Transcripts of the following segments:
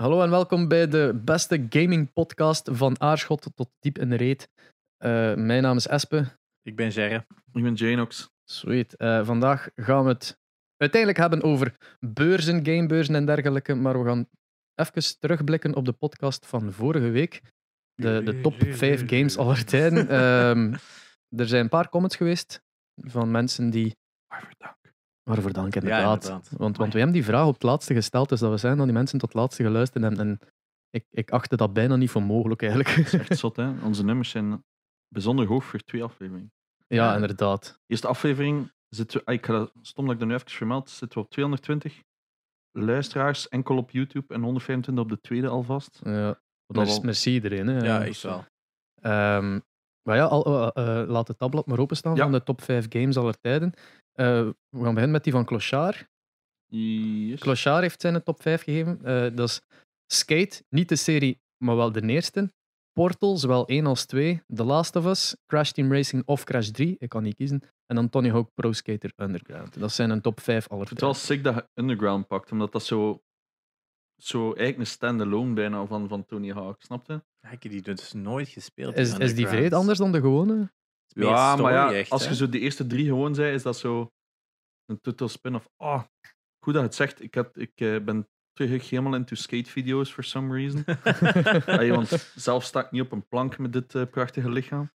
Hallo en welkom bij de beste gaming podcast van Aarschot tot diep in de reet. Eh, mijn naam is Espe. Ik ben Jerre. Ik ben Janox. Sweet. Eh, vandaag gaan we het uiteindelijk hebben over beurzen, gamebeurzen en dergelijke. Maar we gaan even terugblikken op de podcast van vorige week. De, de top 5 games aller tijden. Ehm, er zijn een paar comments geweest van mensen die. Waarvoor dank. Inderdaad. inderdaad. Want, want we hebben die vraag op het laatste gesteld, dus dat we zijn dan die mensen tot het laatste geluisterd hebben. En ik, ik achtte dat bijna niet voor mogelijk eigenlijk. Echt zot, hè? Onze nummers zijn bijzonder hoog voor twee afleveringen. ja, inderdaad. Eerste aflevering zitten we, ah, ik ga dat- stom dat ik dat nu even vermeld, zitten we op 220 luisteraars enkel op YouTube en 125 op de tweede alvast. Ja. Dat wel- merci iedereen. Hè. Ja, ik wel. Ehm, maar ja, al, eh, eh, laat het tabblad maar openstaan Ja. van de top 5 games aller tijden. Eh, we gaan beginnen met die van Clochard. Yes. Clochard heeft zijn top 5 gegeven. Eh, dat is Skate, niet de serie, maar wel de eerste. Portal, zowel 1 als 2. The Last of Us, Crash Team Racing of Crash 3. Ik kan niet kiezen. En dan Tony Hawk Pro Skater Underground. Dat zijn een top 5 aller Het is wel sick dat je Underground pakt, omdat dat zo, zo eigenlijk een standalone bijna van, van Tony Hawk, snap je? Ja, ik heb die dus nooit gespeeld. Is, is die vreed vreed anders dan de gewone? Ja, maar ja, als je zo de eerste drie gewoon zei, is dat zo een total spin-off. Ah, goed dat je het zegt. Ik, had, ik eh, ben terug helemaal into skate-video's for some reason. Allee, want zelf sta ik niet op een plank met dit eh, prachtige lichaam.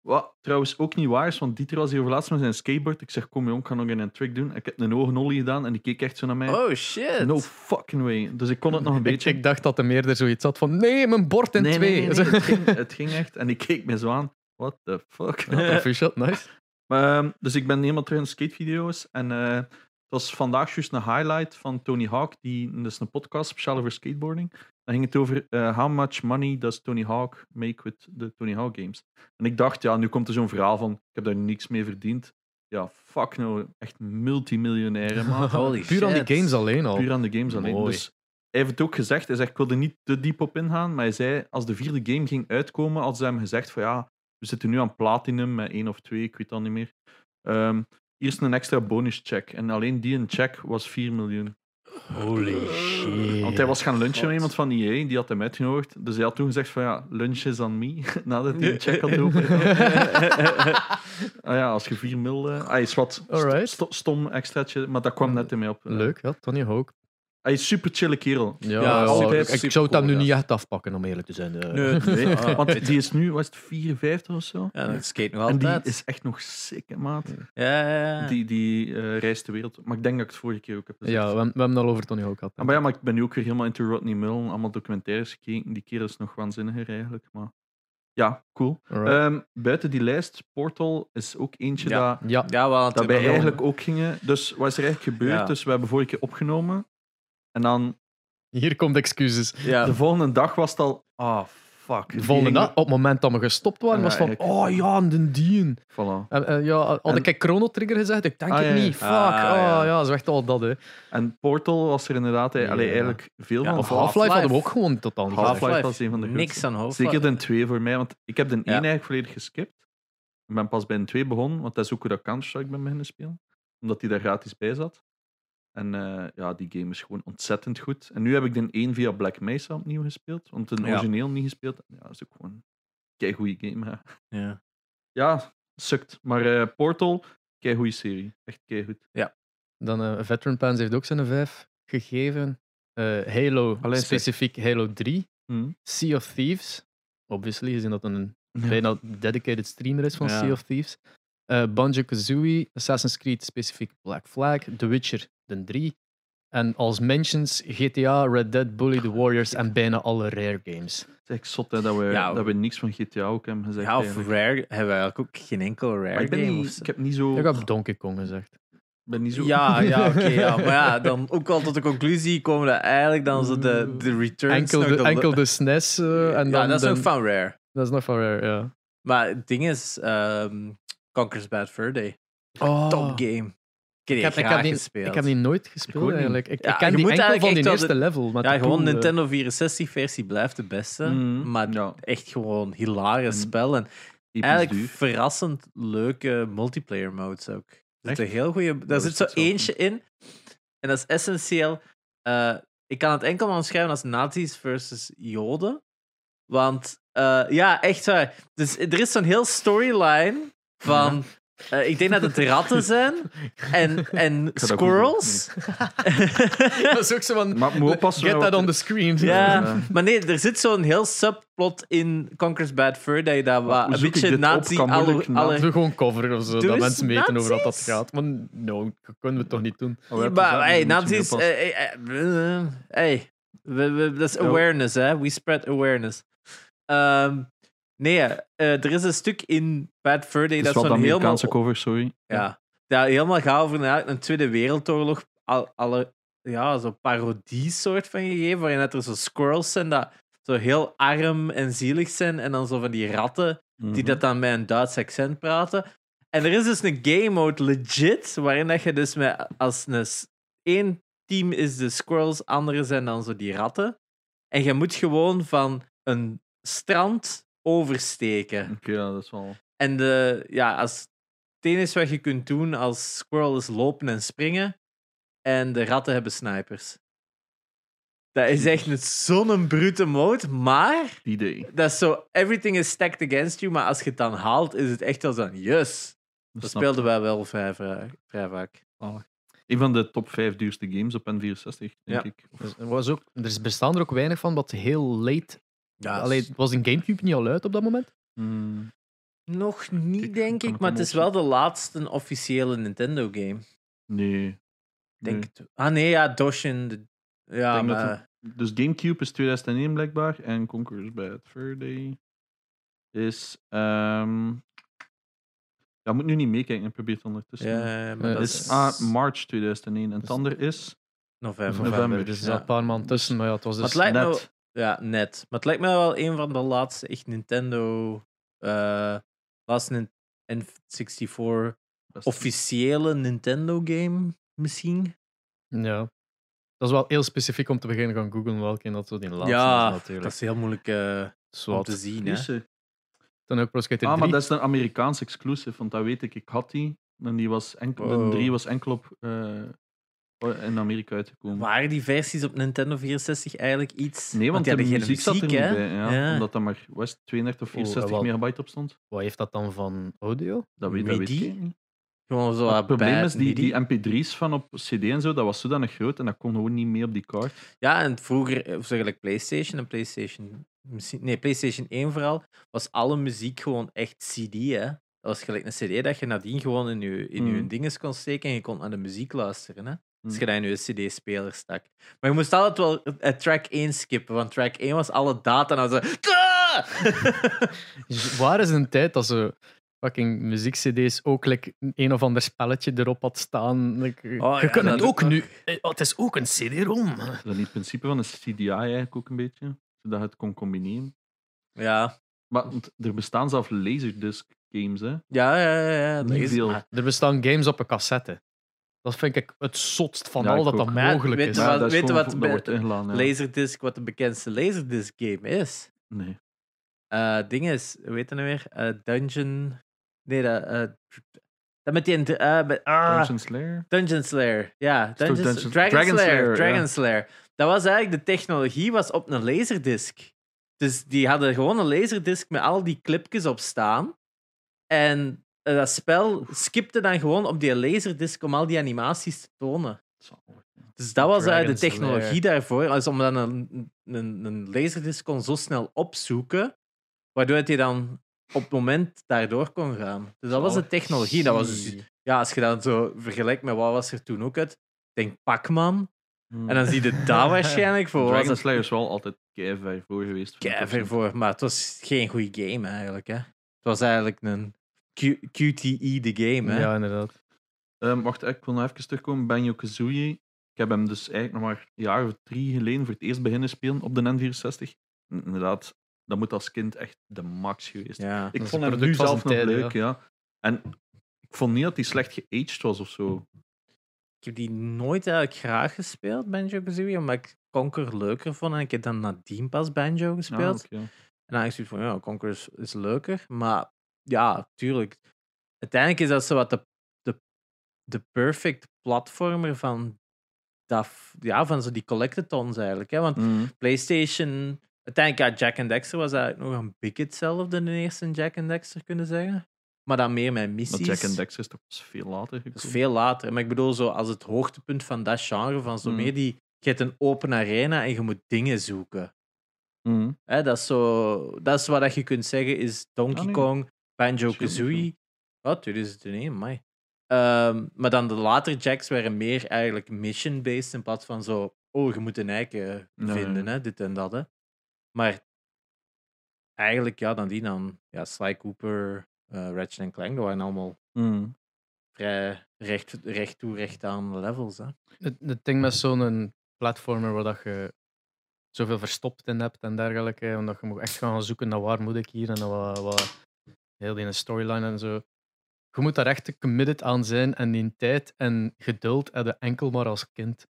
Wat trouwens ook niet waar is, want Dieter was hier over laatst met zijn skateboard. Ik zeg, kom jong, ik ga nog een trick doen. Ik heb een ogenollie gedaan en die keek echt zo naar mij. Oh shit. No fucking way. Dus ik kon het nog een beetje. ik dacht dat de meerder zoiets had van nee, mijn bord in nee, twee. nee, nee, nee, het, ging, het ging echt. En ik keek me zo aan. What the fuck? Official, nice. Maar, ehm, dus ik ben helemaal terug in de skatevideo's. En eh, het was vandaag juist een highlight van Tony Hawk. Die, dat is een podcast speciaal over skateboarding. Dan ging het over eh, how much money does Tony Hawk make with the Tony Hawk games. En ik dacht, ja, nu komt er zo'n verhaal van, ik heb daar niks mee verdiend. Ja, fuck nou, echt multimiljonair, man. Holy Puur aan die games alleen al. Puur aan de games alleen. Mooi. Dus hij heeft het ook gezegd. Hij zegt, ik wil er niet te diep op ingaan. Maar hij zei, als de vierde game ging uitkomen, hadden ze hem gezegd van ja, we zitten nu aan platinum met één of twee, ik weet dat niet meer. Hier is een extra bonus check. En alleen die een check was 4 miljoen. Holy shit. Want hij was gaan lunchen God. met iemand van EA, die had hem uitgenodigd. Dus hij had toen gezegd van ja, lunch is on me. Nadat hij een check had open. ah ja, als je 4 mil... eh ah, is wat st- stom extraatje, maar dat kwam net in mij op. Leuk, ja, Tony Hawk. Hij is super chille kerel. Ja, Ja, super- ik, ik super zou het hem cool, nu ja. niet echt afpakken, om eerlijk te zijn. eh. Nee, Nee, Ah, want die is nu, was het 54 of zo? Ja, dat skate nog En die altijd. is echt nog sick, hè, maat. Ja, ja, ja. Die, die eh, reist de wereld. Maar ik denk dat ik het vorige keer ook heb gezegd. Ja, we, hebben- we hebben het al over Tony Hawk gehad. Ah, maar ja, maar ik ben nu ook weer helemaal into Rodney Mullen. Allemaal documentaires gekeken. Die kerel is nog waanzinniger eigenlijk. Maar ja, cool. Alright. Ehm, buiten die lijst, Portal is ook eentje Ja. dat, ja, Ja, wel. dat wij eigenlijk ook gingen. Dus wat is er eigenlijk gebeurd? Ja. Dus we hebben vorige keer opgenomen. En dan hier komt excuses. Ja. de volgende dag was het al... Ah, fuck. De volgende dag, op het moment dat we gestopt waren, Ja, was van, eigenlijk. oh ja, de dien. Voilà. En, en ja, had En- ik Chrono Trigger gezegd? Ik denk Ah, het ja, niet. Fuck. Ah, oh, ja. ja, zo echt al dat, hè. En Portal was er inderdaad eh, Ja. allee, eigenlijk veel Ja, van. Of Half-Life. Half-Life hadden we ook gewoon totaal niet Half-Life gezegd. was een van de Niks grootste. aan hoofd. Zeker de twee voor mij, want ik heb de één eigenlijk volledig geskipt. Ik ben pas bij een twee begonnen, want dat is ook hoe dat Counter-Strike ben beginnen spelen. Omdat die daar gratis bij zat. En eh, ja, die game is gewoon ontzettend goed. En nu heb ik de één via Black Mesa opnieuw gespeeld, want de Ja. origineel niet gespeeld. Ja, dat is ook gewoon een goede game. hè. Ja. Ja, sukt. Maar eh, Portal, kei goede serie. Echt kei goed. Dan eh Veteran Pans heeft ook zijn vijf gegeven. Halo, zeg. specifiek Halo 3. Hm. Sea of Thieves. Obviously, gezien dat een bijna dedicated streamer is van Ja. Sea of Thieves. Eh Banjo-Kazooie, Assassin's Creed, specifiek Black Flag, The Witcher, de 3. En als mentions GTA, Red Dead, Bully the Warriors en bijna alle Rare games. Het is echt zot hè, dat, we, Ja, dat we niks van GTA ook hebben gezegd. Ja, of eigenlijk. Rare hebben we eigenlijk ook geen enkel Rare Maar ik, ben game. niet, of zo. ik heb niet zo... Ik heb Donkey Kong gezegd. ben niet zo... Ja, ja, oké. ja. Maar ja, dan ook wel tot de conclusie komen dat eigenlijk dan zo de, de returns... Enkel nog de, de- enkel de SNES eh, en ja, dan dat is de- ook van Rare. Dat is nog van Rare, ja. Maar het ding is, ehm Conker's Bad Fur Day. Oh. Top game. Ik heb die Ik heb, ik, die, gespeeld. ik heb die nooit gespeeld niet. eigenlijk. Ik, Ja, ik ken die moet enkel van die eerste level. Maar ja, gewoon eh, Nintendo 64-versie blijft de beste. Mhm. Maar Ja. echt gewoon hilarisch En spel. En eigenlijk duur. verrassend leuke multiplayer modes ook. Er zit Echt? een heel goede. Daar zit zo eentje in. En dat is essentieel. eh, ik kan het enkel maar omschrijven als nazi's versus joden. Want uh, ja, echt waar. Dus er is zo'n heel storyline van uh, ik denk dat het ratten zijn en, en squirrels. dat is ook zo van. Maar moet oppassen. Get that on the screen. Ja, maar nee, er zit zo'n heel subplot in Conquer's Bad Fur dat je dat wat, een beetje nazi alle, alle... Doe gewoon cover of zo, dat mensen weten over wat dat gaat. Maar no, dat kunnen we toch niet doen. Oh, maar hey, nazi's. Hey, hey, dat is awareness, hè? We spread awareness. Um, Nee, uh, er is een stuk in Bad Fur Day dat zo'n helemaal... Amerikaanse cover, sorry. Ja, dat helemaal gaat over een Tweede Wereldoorlog. Al, alle, ja, zo'n parodie-soort van gegeven, waarin dat er zo squirrels zijn dat zo heel arm en zielig zijn, en dan zo van die ratten die mhm. dat dan met een Duits accent praten. En er is dus een game mode legit, waarin dat je dus met als een één team is de squirrels, andere zijn dan zo die ratten. En je moet gewoon van een strand oversteken. Oké, ja, dat is wel. En de, ja, als, het enige wat je kunt doen als squirrel is lopen en springen. En de ratten hebben snipers. Dat is echt zo'n brute mode, maar... Idee. Dat is zo, everything is stacked against you, maar als je het dan haalt, is het echt als een yes. Dat, speelden wij wel vrij, vrij, vrij vaak. Oh. Een van de top 5 duurste games op N64, denk ja. ik. Er, was ook, er bestaan er ook weinig van wat heel late ja, Allee, was een Gamecube niet al uit op dat moment? Hmm. Nog niet, denk ik, maar het is wel de laatste officiële Nintendo-game. Nee. Denk Ah nee, ja, Doshin. Ja, maar... dus Gamecube is 2001 blijkbaar en Conqueror's Bad Fur Day is. Um... Ja, moet nu niet meekijken, ik probeer het ondertussen. Ja, maar dat is ah, March 2001 en het andere is. November. November. Dus er een paar maanden tussen, maar ja, het was dus het net. Ja, net. Maar het lijkt me wel een van de laatste echt Nintendo. Uh, laatste N64 officiële Nintendo game misschien. Ja. Dat is wel heel specifiek om te beginnen gaan googlen welke dat zo die laatste ja, is natuurlijk. dat is heel moeilijk uh, om te zien. Hè. Dan ook Pro Skater Ah, maar dat is een Amerikaans exclusive, want dat weet ik. Ik had die. En die was enkel, de 3 was enkel op uh, Oh, in Amerika uitgekomen. Waren die versies op Nintendo 64 eigenlijk iets? Nee, want, want de muziek, muziek zat er niet bij. Ja, Omdat er maar West 32 of 64 oh, megabyte op stond. Wat heeft dat dan van audio? Dat weet, dat weet ik niet. Gewoon zo het probleem is, die, die mp3's van op cd en zo, dat was zodanig groot en dat kon gewoon niet mee op die kaart. Ja, en vroeger, eh, zeg ik PlayStation en PlayStation... Nee, PlayStation 1 vooral, was alle muziek gewoon echt cd, hè. Dat was gelijk een cd dat je nadien gewoon in je, in je mm. dinges kon steken en je kon naar de muziek luisteren, hè. Als hm. je dat in je CD-speler stak. Maar je moest altijd wel uh, track 1 skippen, want track 1 was alle data en dan zo. Waar is een tijd dat ze fucking muziek-CD's ook like, een of ander spelletje erop had staan? Like, oh, je kunt het ook nu. Eh, oh, het is ook een CD-ROM. Dat is niet het principe van een CDI eigenlijk ook een beetje? Zodat je het kon combineren. Ja. Maar er bestaan zelfs laserdisc games, hè? Ja, ja, ja. ja. Er bestaan games op een cassette. Dat vind ik het zotst van al dat dat mogelijk is. Ja, weet je wat, wat Laserdisc, wat de bekendste Laserdisc game is? Nee. Uh, ding is, weet je nou weer? Uh, Dungeon. Nee, dat. Uh, dat met die. Uh, met, ah, Dungeon Slayer? Dungeon Slayer, ja. Dungeon, Dungeon, Dragon, Dragon Slayer. Slayer Dragon ja. Slayer. Dat was eigenlijk de technologie was op een laserdisc. Dus die hadden gewoon een laserdisc met al die clipjes op staan. En eh, dat spel skipte dan gewoon op die laserdisc om al die animaties te tonen. Dus dat was eigenlijk de technologie daarvoor. Als om dan een, een, een laserdisc kon zo snel opzoeken, waardoor hij dan op het moment daardoor kon gaan. Dus dat was de technologie. Dat was dus, ja, als je dat zo vergelijkt met wat was er toen ook uit, denk Pac-Man. En dan zie je daar waarschijnlijk voor. Dragon Slayer is wel altijd keihard voor geweest. Keihard voor, maar het was geen goede game eigenlijk. Hè. Het was eigenlijk een QTE de game, hè? Ja, inderdaad. Um, wacht, ik wil nog even terugkomen. Banjo Kazooie. Ik heb hem dus eigenlijk nog maar een jaar of drie geleden voor het eerst beginnen spelen op de N64. Inderdaad, dat moet als kind echt de max geweest. Ja, ik vond hem nu zelf nog leuk, ja. En ik vond niet dat hij slecht geaged was of zo. Ik heb die nooit eigenlijk graag gespeeld, Banjo Kazooie, omdat ik Conker leuker vond. En ik heb dan nadien pas Banjo gespeeld. Ah, En dan heb ik van, ja, Conker is, is leuker. Maar ja, tuurlijk. Uiteindelijk is dat zo wat de, de, de perfect platformer van dat, ja, van zo die collectathons eigenlijk. Hè? Want Mhm. PlayStation, uiteindelijk, ja, Jack and Dexter was eigenlijk nog een beetje hetzelfde in de eerste Jack and Dexter kunnen zeggen. Maar dan meer met missies. Maar Jack and Dexter is toch veel later gekomen? is veel later. Maar ik bedoel, zo als het hoogtepunt van dat genre, van zo Mm. meer die. Je hebt een open arena en je moet dingen zoeken. Hè, dat, is zo, dat is wat je kunt zeggen is Donkey nee. Kong, Banjo Scheelt niet Kazooie. Oh, 2001, mei. Ehm, maar dan de later Jacks waren meer eigenlijk mission-based in plaats van zo. Oh, je moet een eiken vinden. Hè, dit en dat. Hè. Maar eigenlijk, ja, dan die dan. Ja, Sly Cooper, eh Ratchet Clank, dat waren allemaal Mhm. vrij recht, recht toe, recht aan levels. Hè. Het, het ding met zo'n platformer waar dat je zoveel verstopt in hebt en dergelijke, omdat je moet echt gaan zoeken naar waar moet ik hier en wat, wat heel die storyline en zo. Je moet daar echt committed aan zijn en die tijd en geduld heb je enkel maar als kind.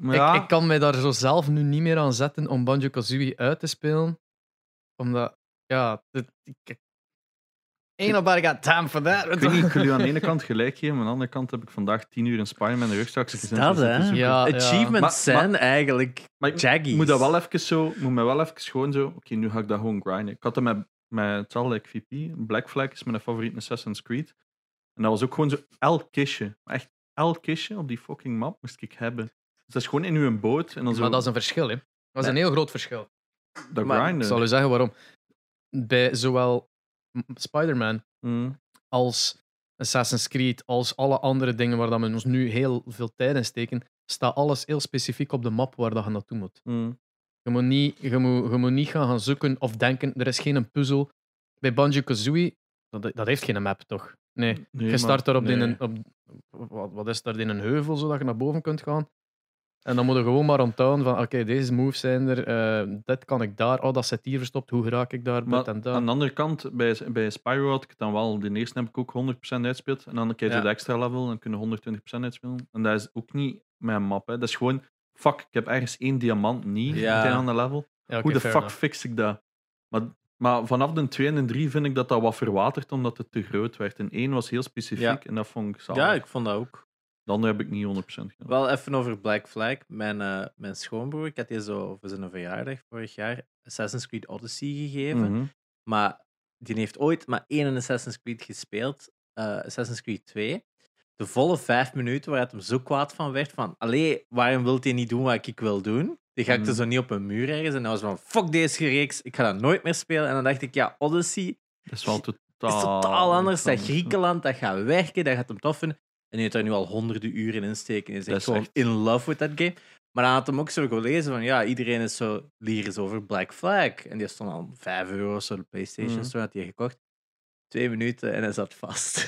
Maar ja, Ik, ik kan mij daar zo zelf nu niet meer aan zetten om Banjo Kazooie uit te spelen, omdat, ja, dit, ik, ain't nobody got time for that. ik weet niet, ik wil u aan de ene kant gelijk geven, maar aan de andere kant heb ik vandaag tien uur in Spider-Man de rugzak Is gezien. dat, zitten hè? Ja, ja. Achievements Maar- zijn eigenlijk Maar jaggies. moet dat wel even zo, moet mij wel even gewoon zo, oké, nu ga ik dat gewoon grinden. Ik had het met, met like VP, Black Flag is mijn favoriete Assassin's Creed. En dat was ook gewoon zo, elk kistje, echt elk kistje op die fucking map moest ik hebben. Dus dat is gewoon in uw boot en dan zo Maar dat is een verschil, hè. Dat is Nee. een heel groot verschil. dat maar-. Ik zal u zeggen waarom. Bij zowel Spider-Man Mm, als Assassin's Creed, als alle andere dingen waar dat we ons nu heel veel tijd in steken, staat alles heel specifiek op de map waar dat je naartoe moet. mm. Je moet niet, je moet, je moet niet gaan, gaan zoeken of denken, er is geen puzzel. Bij Banjo-Kazooie, dat, dat heeft geen map, toch? Nee. Nee, je start daar op, nee. in een, op wat, wat is daar in een heuvel, zodat je naar boven kunt gaan. En dan moet je gewoon maar onthouden van, oké, deze moves zijn er, eh, dit kan ik daar, oh, dat zit hier verstopt, hoe raak ik daar, Maar en aan de andere kant, bij, bij Spyro had ik dan wel, de eerste heb ik ook 100% uitspeeld. En dan krijg je Ja. de extra level en kunnen 120% uitspelen. En dat is ook niet mijn map. Hè. Dat is gewoon, fuck, ik heb ergens één diamant niet Ja. van de level. Ja, Hoe de fuck enough. fix ik dat? Maar, maar vanaf de 2 en de 3 vind ik dat dat wat verwaterd omdat het te groot werd. En 1 was heel specifiek Ja. en dat vond ik zalig. Ja, ik vond dat ook. Andere heb ik niet 100% gedaan. Wel even over Black Flag. Mijn, eh, mijn schoonbroer, ik had die zo voor zijn verjaardag vorig jaar Assassin's Creed Odyssey gegeven. Mhm. Maar die heeft ooit maar één Assassin's Creed gespeeld. eh, Assassin's Creed 2. De volle vijf minuten waar het hem zo kwaad van werd. Van, allee, waarom wilt hij niet doen wat ik wil doen? Die ga ik Mhm. zo niet op een muur ergens. En hij was van, fuck deze reeks, ik ga dat nooit meer spelen. En dan dacht ik, ja, Odyssey Dat is wel totaal, is totaal anders. Dat. Griekenland, dat gaat werken, dat gaat hem tof vinden. En hij heeft daar nu al honderden uren in steken. Hij is echt gewoon echt- in love with that game. Maar dan had hem ook zo gelezen van, ja, iedereen is zo lyrisch over Black Flag. En die stond al 5 euro zo, de PlayStation Mhm. Store had hij gekocht. Twee minuten en hij zat vast.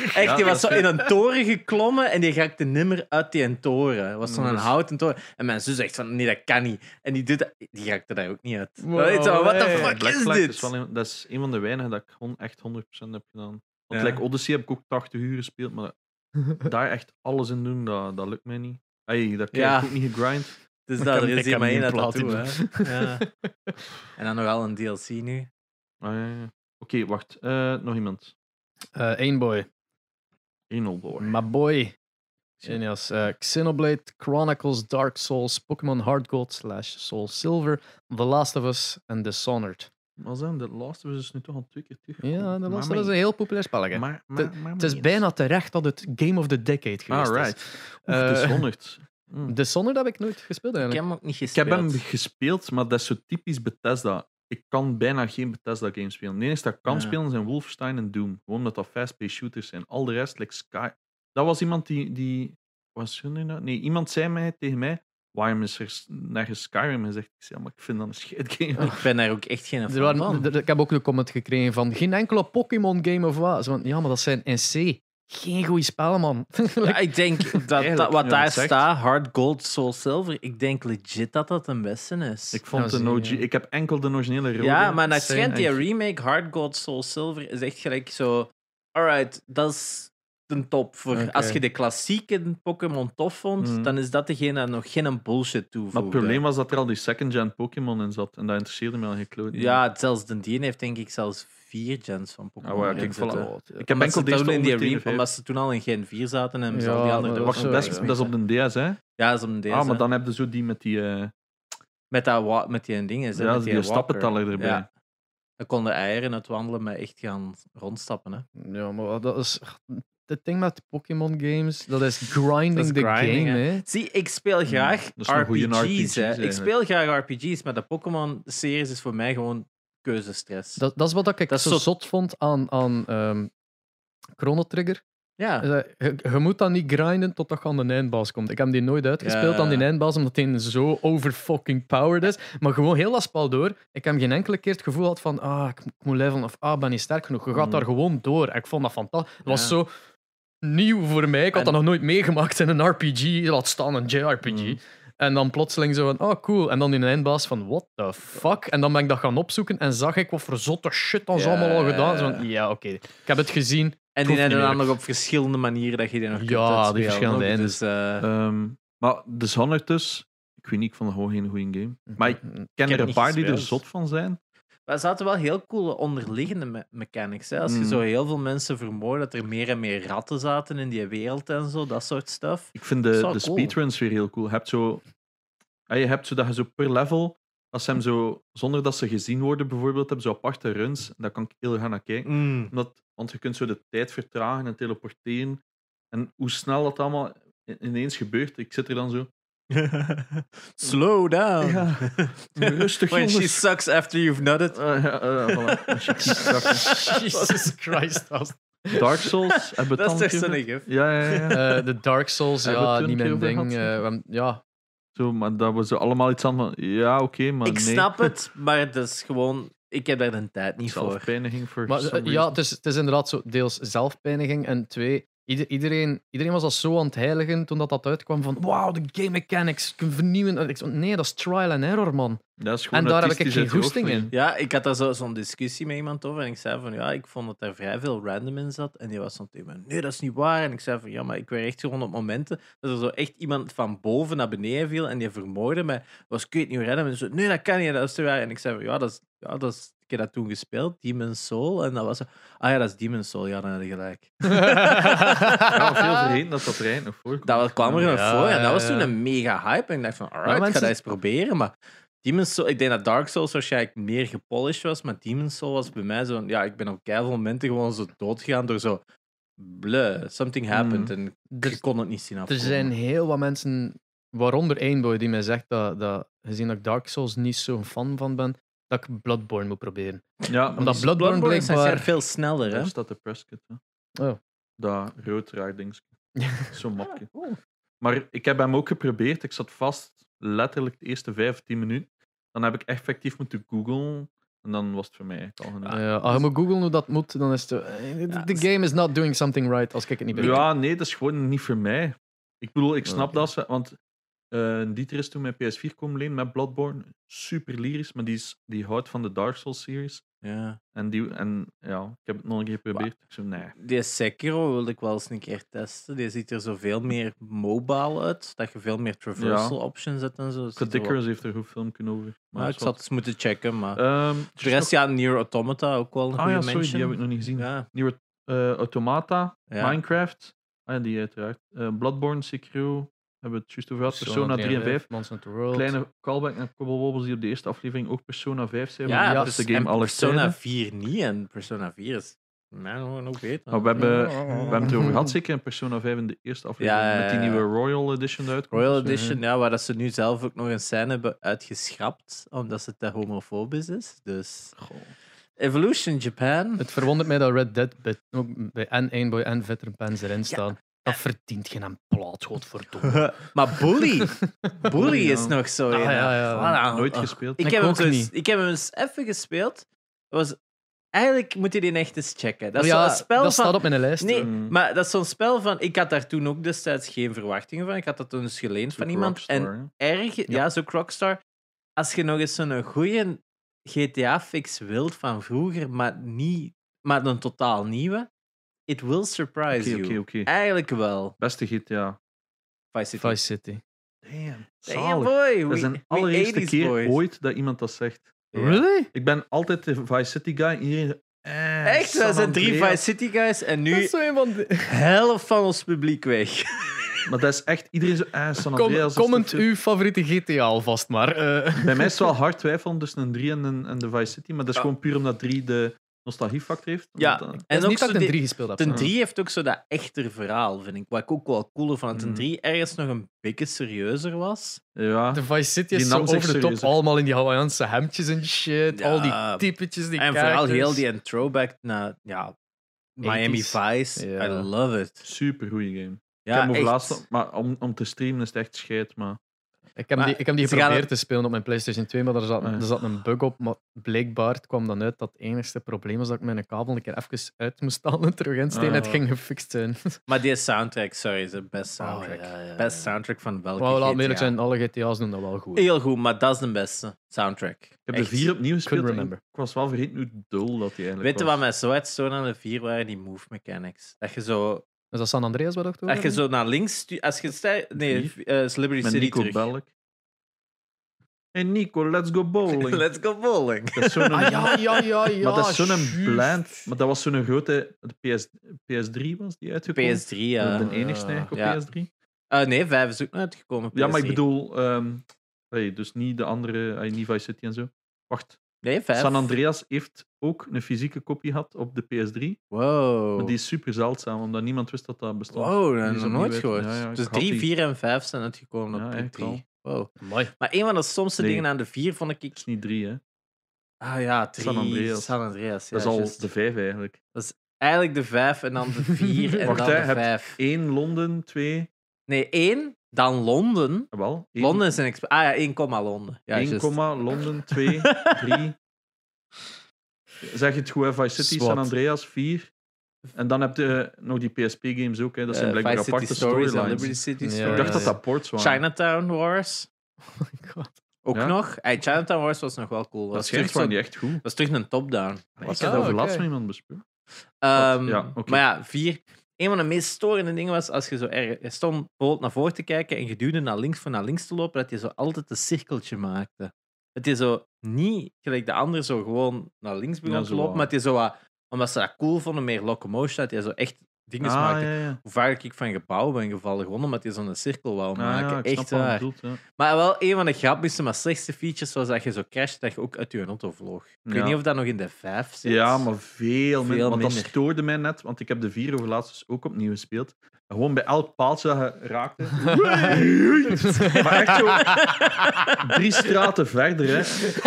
Echt, Ja, die dat was zo in een toren geklommen en die raakte nimmer uit die toren. Het was zo'n houten toren. En mijn zus zegt van, nee, dat kan niet. En die, doet dat, die raakte daar ook niet uit. Wow, Dat is zo, what the hey. fuck Black is Flag dit? Is wel een, dat is een van de weinigen dat ik gewoon echt 100% heb gedaan. Want Ja. like Odyssey heb ik ook 80 uur gespeeld, maar daar echt alles in doen, dat, dat lukt mij niet. Hey, dat krijg Ja. ik ook niet gegrind. Dus er is ik hier maar niet één hè. Ja. En dan nog wel een DLC nu. Ah, ja, ja. Oké, wacht. Eh, nog iemand. Eh, één boy. Enelboy. My boy. Genius. Eh, Xenoblade Chronicles Dark Souls Pokémon Hard Gold slash Soul Silver The Last of Us en Dishonored. Maar zijn de Last of Us is nu toch al twee keer terug. Ja, The Last of Us is een heel populair spelletje. Maar, Het- maar, maar, Het is bijna terecht dat het Game of the Decade geweest Ah, is. Eh, dus 100. Mm. Dishonored heb ik nooit gespeeld Ik heb eigenlijk. hem ook niet Ik gespeeld. heb hem gespeeld, maar dat is zo typisch Bethesda. Ik kan bijna geen Bethesda-games spelen. De enige dat ik kan Ja. spelen zijn Wolfenstein en Doom. Gewoon omdat dat fast-paced shooters zijn. Al de rest, like Sky... Dat was iemand die... die was er nu nou? Nee, iemand zei mij, tegen mij... Waarom is er nergens Skyrim gezegd? Ik zei, maar ik vind dat een shitgame. Ik ben daar ook echt geen Er fan waren, van. ik heb ook een comment gekregen van geen enkele Pokémon game of wat. Van, ja, maar dat zijn NC. Geen goede spellen, man. Ja, ik denk dat, dat wat daar staat, Hard Gold, Soul Silver, ik denk legit dat dat een beste is. Ik vond Ja, de OG... Ik heb enkel de originele rode. ja, maar naar zijn schijnt die remake Hard Gold, Soul Silver is echt gelijk zo... Alright, dat is, de top. Voor, Als je de klassieke Pokémon tof vond, mm. dan is dat degene die nog geen bullshit toevoegt. Maar het probleem was dat er al die second-gen Pokémon in zat. En dat interesseerde me al geen Ja, zelfs de die heeft denk ik zelfs vier gens van Pokémon. Oh, ja, kijk, Ik heb enkel deze in die arena, omdat ze toen al in Gen 4 zaten en ja, die andere wacht, dat, is, dat is op de DS, hè? Ja, dat is op de DS. Ah, maar dan heb je zo die met die... Uh... Met, dat, met die dingen, ja, met die, die stappenteller erbij. Ja. Dan konden eieren het wandelen met echt gaan rondstappen. Hè. Ja, maar dat is het ding met Pokémon games, dat is grinding the game. Hè. Zie, ik speel hmm, graag RPG's. ik speel graag RPG's, maar de Pokémon-series is voor mij gewoon keuzestress. Dat, dat is wat ik dat zo zot vond aan, aan um, Chrono Trigger. Ja. Je, je, moet dan niet grinden totdat je aan de eindbaas komt. Ik heb die nooit uitgespeeld aan die eindbaas, omdat hij zo over fucking powered is. Maar gewoon heel dat spel door. Ik heb geen enkele keer het gevoel gehad van ah, ik moet levelen of ah, ben niet sterk genoeg. Je gaat mm. daar gewoon door. Ik vond dat fantastisch. Het was zo nieuw voor mij. Ik had dat nog nooit meegemaakt in een RPG. Laat staan een JRPG. Mm. En dan plotseling zo van, oh cool. En dan in een eindbaas van, what the fuck? En dan ben ik dat gaan opzoeken en zag ik wat voor zotte shit dan yeah. allemaal al gedaan. Zo van, ja, oké. Ik heb het gezien. En die hebben dan nog op verschillende manieren dat je die nog kunt Ja, die verschillende eindes. Dus, uh... um, maar Dishonored dus, ik weet niet, ik vond het gewoon geen goede game. Maar ik ken er een paar die er zot van zijn. Maar er zaten wel heel coole onderliggende me mechanics. Hè? Als je mm. zo heel veel mensen vermoordt, dat er meer en meer ratten zaten in die wereld en zo, dat soort stuff. Ik vind de, de speedruns weer heel cool. Je hebt zo, je hebt zo dat je zo per level, als ze hem zo, zonder dat ze gezien worden bijvoorbeeld, hebben zo aparte runs. Daar kan ik heel graag naar kijken. Mm. Omdat, want je kunt zo de tijd vertragen en teleporteren. En hoe snel dat allemaal ineens gebeurt. Ik zit er dan zo. Slow down. Ja. Rustig, When she sucks after you've nutted. Uh, ja, uh, voilà. Jesus Christ. Dark Souls. dat is echt gif. Ja, ja, ja. Uh, de Dark Souls, ja, niet mijn ding. Uh, ja. Zo, maar dat was allemaal iets aan van, ja, oké, okay, maar Ik nee. snap het, maar het is gewoon... Ik heb daar de tijd niet voor. Zelfpijniging voor maar, Ja, het is, het is inderdaad zo deels zelfpijniging en twee, iedereen, iedereen was al zo aan het heiligen toen dat, dat uitkwam van wauw, de game mechanics kunnen vernieuwen. nee, dat is trial and error, man. Dat is en daar heb ik geen goesting in. Ja, ik had daar zo'n zo discussie met iemand over en ik zei van ja, ik vond dat er vrij veel random in zat. En die was van tegen nee, dat is niet waar. En ik zei van ja, maar ik werd echt gewoon op momenten dat er zo echt iemand van boven naar beneden viel en die vermoordde mij. Was ik weet niet random. En zo, nee, dat kan niet, dat is te waar. En ik zei van ja, dat is, ja, dat is heb dat toen gespeeld, Demon's Soul. En dat was ah ja, dat is Demon's Soul. Ja, dan had je gelijk. ja, veel vergeten dat dat er nog voor Dat kwam er nog voor. En dat was toen een mega hype. En ik dacht van, alright, ik ga dat eens proberen. Maar Demon's Soul, ik denk dat Dark Souls waarschijnlijk meer gepolished was. Maar Demon's Soul was bij mij zo... Ja, ik ben op keihard momenten gewoon zo doodgegaan door zo... Bleh, something happened. Mm. En ik kon het niet zien afkomen. Er zijn heel wat mensen, waaronder Einboy, die mij zegt dat, dat gezien dat ik Dark Souls niet zo'n fan van ben, dat ik Bloodborne moet proberen. Ja, omdat Bloodborne, Bloodborne blijkbaar... veel sneller, hè? Daar staat de presskit, hè. Oh. Dat rood raar dingetje. Zo'n mapje. Maar ik heb hem ook geprobeerd. Ik zat vast letterlijk de eerste 15 minuten. Dan heb ik effectief moeten googlen. En dan was het voor mij al genoeg. Ah, ja. Als je moet googlen hoe dat moet, dan is het... De game is not doing something right, als ik het niet ben. Ja, nee, dat is gewoon niet voor mij. Ik bedoel, ik snap dat ze... Want uh, Dieter is toen met PS4 komen lenen met Bloodborne. Super lyrisch, maar die, is, die houdt van de Dark Souls series. Ja. En, die, en ja, ik heb het nog een keer geprobeerd. Ik zo, nee. Die Sekiro wilde ik wel eens een keer testen. Die ziet er zoveel meer mobile uit. Dat je veel meer traversal options hebt en zo. Dickers heeft er goed filmpje over. Maar ik zat eens moeten checken. Maar um, de rest, ja, Nier Automata ook wel een ah, ja, sorry, die heb ik nog niet gezien. Ja. Nier uh, Automata, Minecraft. Ah, ja, die uiteraard. Uh, Bloodborne, Sekiro, hebben we het juist over gehad. Persona, 3 en 5. Kleine callback naar Cobble die op de eerste aflevering ook Persona 5 zijn. Ja, ja dus de game alles Persona 4 niet en Persona 4 is man, ook beter. Maar we hebben, we hebben het erover gehad, zeker in Persona 5 in de eerste aflevering, ja, met die nieuwe Royal Edition uitkomt. Royal Edition, ja, waar dat ze nu zelf ook nog een scène hebben uitgeschrapt, omdat het te homofobisch is. Dus... Goh. Evolution Japan. Het verwondert mij dat Red Dead bij, ook bij en 1 Boy en Veteran Pens erin staan. Dat verdient geen plaat, godverdomme. maar Bully, Bully is nog zo. Ah, ja, ja. Nooit gespeeld. Ik, heb hem dus, ik heb hem eens even gespeeld. Dat was Eigenlijk moet je die echt eens checken. Dat, is ja, een spel dat van... staat op mijn lijst. Nee, mm. maar dat is zo'n spel van... Ik had daar toen ook destijds geen verwachtingen van. Ik had dat toen eens geleend van iemand. en erg... Ja, ja zo Rockstar. Als je nog eens zo'n goede GTA-fix wilt van vroeger, maar, niet, maar een totaal nieuwe, It Will Surprise You. Oké, oké. Eigenlijk wel. Beste GTA. Vice City. Vice City. Damn. Damn boy. Dat is een allereerste keer ooit dat iemand dat zegt. Really? Ik ben altijd de Vice City guy. Iedereen eh, Echt? We zijn drie Vice City guys en nu van de... helft van ons publiek weg. Maar dat is echt iedereen zo. Eh, San Andreas. Kom, comment uw favoriete GTA alvast maar. Uh. Bij mij is het wel hard twijfelen tussen een 3 en, een, en de Vice City. Maar dat is gewoon puur omdat 3 de nostalgiefactor heeft. Ja, en ook niet dat ik 3 gespeeld heb. Ten 3 heeft ook zo dat echter verhaal, vind ik. Wat ik ook wel cooler van. Ten 3 mm. ergens nog een beetje serieuzer was. Ja. De Vice City is zo over de top. Allemaal in die Hawaiianse hemdjes en shit. Al die typetjes, die En vooral heel die throwback naar ja, Miami Vice. I love it. Super goede game. Ja, ik heb laatst, maar om, om te streamen is het echt scheid, maar... Ik heb, die, ik heb die geprobeerd te spelen op mijn PlayStation 2, maar er zat, er zat een bug op. Maar blijkbaar kwam dan uit dat het enige probleem was dat ik mijn kabel een keer even uit moest halen en terug insteken. Uh. Het ging gefixt zijn. Maar die soundtrack, sorry, is de best oh, soundtrack. Oh, Best soundtrack van welke well, Laat eerlijk zijn, alle GTA's doen dat wel goed. Heel goed, maar dat is de beste soundtrack. Ik heb de vier opnieuw gespeeld. Ik was wel vergeten hoe dul dat die eigenlijk Weet je wat mij zo uitstoorde aan de vier waren? Die move mechanics. Dat je zo is dat San Andreas wat ook Als je zo naar links... Als je nee, uh, Celebrity Met City Nico terug. Belk. Hey Nico, let's go bowling. let's go bowling. Dat is zo'n... ah, ja, ja, ja, ja. Maar dat is zo'n blend. Maar dat was zo'n grote... De PS, PS3 was die uitgekomen? PS3, ja. De enigste eigenlijk op ja. PS3? Uh, nee, 5 is ook uitgekomen. Ja, maar ik bedoel... Um, hey, dus niet de andere... Uh, niet Vice City en zo. Wacht. Nee, 5. San Andreas heeft ook een fysieke kopie gehad op de PS3. Wow. Maar die is super zeldzaam, omdat niemand wist dat dat bestond. Wow, dat heb ik nog nooit gehoord. Ja, ja, dus 3, 4 en 5 zijn uitgekomen op de 3. Wow. Mooi. Maar een van de stomste dingen aan de 4 vond ik... Het is niet 3, hè? Ah ja, 3. San Andreas. San Andreas ja, dat is al just. de 5 eigenlijk. Dat is eigenlijk de 5 en dan de 4 en Wacht, dan hè, de 5. 1 Londen, 2... Nee, 1, dan Londen. Ah, wel, Londen is een... Ah ja, 1, Londen. Ja, 1, Londen, 2, 3... Zeg je het goed, Vice City, San Andreas 4. En dan heb je nog die PSP-games ook. Hè. Dat zijn uh, blijkbaar Vice aparte storylines. City ja, ik dacht dat dat ports waren. Chinatown Wars. Oh my god. Ook ja? nog. Hey, Chinatown Wars was nog wel cool. Dat schijnt gewoon niet echt goed. Dat was terug een top-down. Was dat over laatst met iemand besproken? Um, ja, okay. Maar ja, vier. Een van de meest storende dingen was als je zo erg. Je stond bijvoorbeeld naar voren te kijken en je duwde naar links voor naar links te lopen, dat je zo altijd een cirkeltje maakte. Het is zo niet gelijk de andere zo gewoon naar links begon te lopen, maar het is zo wat, omdat ze dat cool vonden, meer locomotion, dat je zo echt dingen ah, maken. Ja, ja. Hoe vaak ik van gebouwen ben gevallen, gewoon omdat je zo'n cirkel wou maken. Ja, echt waar. Bedoelt, maar wel een van de grappigste, maar slechtste features was dat je zo crasht dat je ook uit je auto vloog. Ik weet niet of dat nog in de 5 zit. Ja, maar veel, veel minder. Want dat stoorde mij net, want ik heb de 4 over laatst dus ook opnieuw gespeeld. Gewoon bij elk paaltje dat je raakte. maar echt zo drie straten verder. Hè.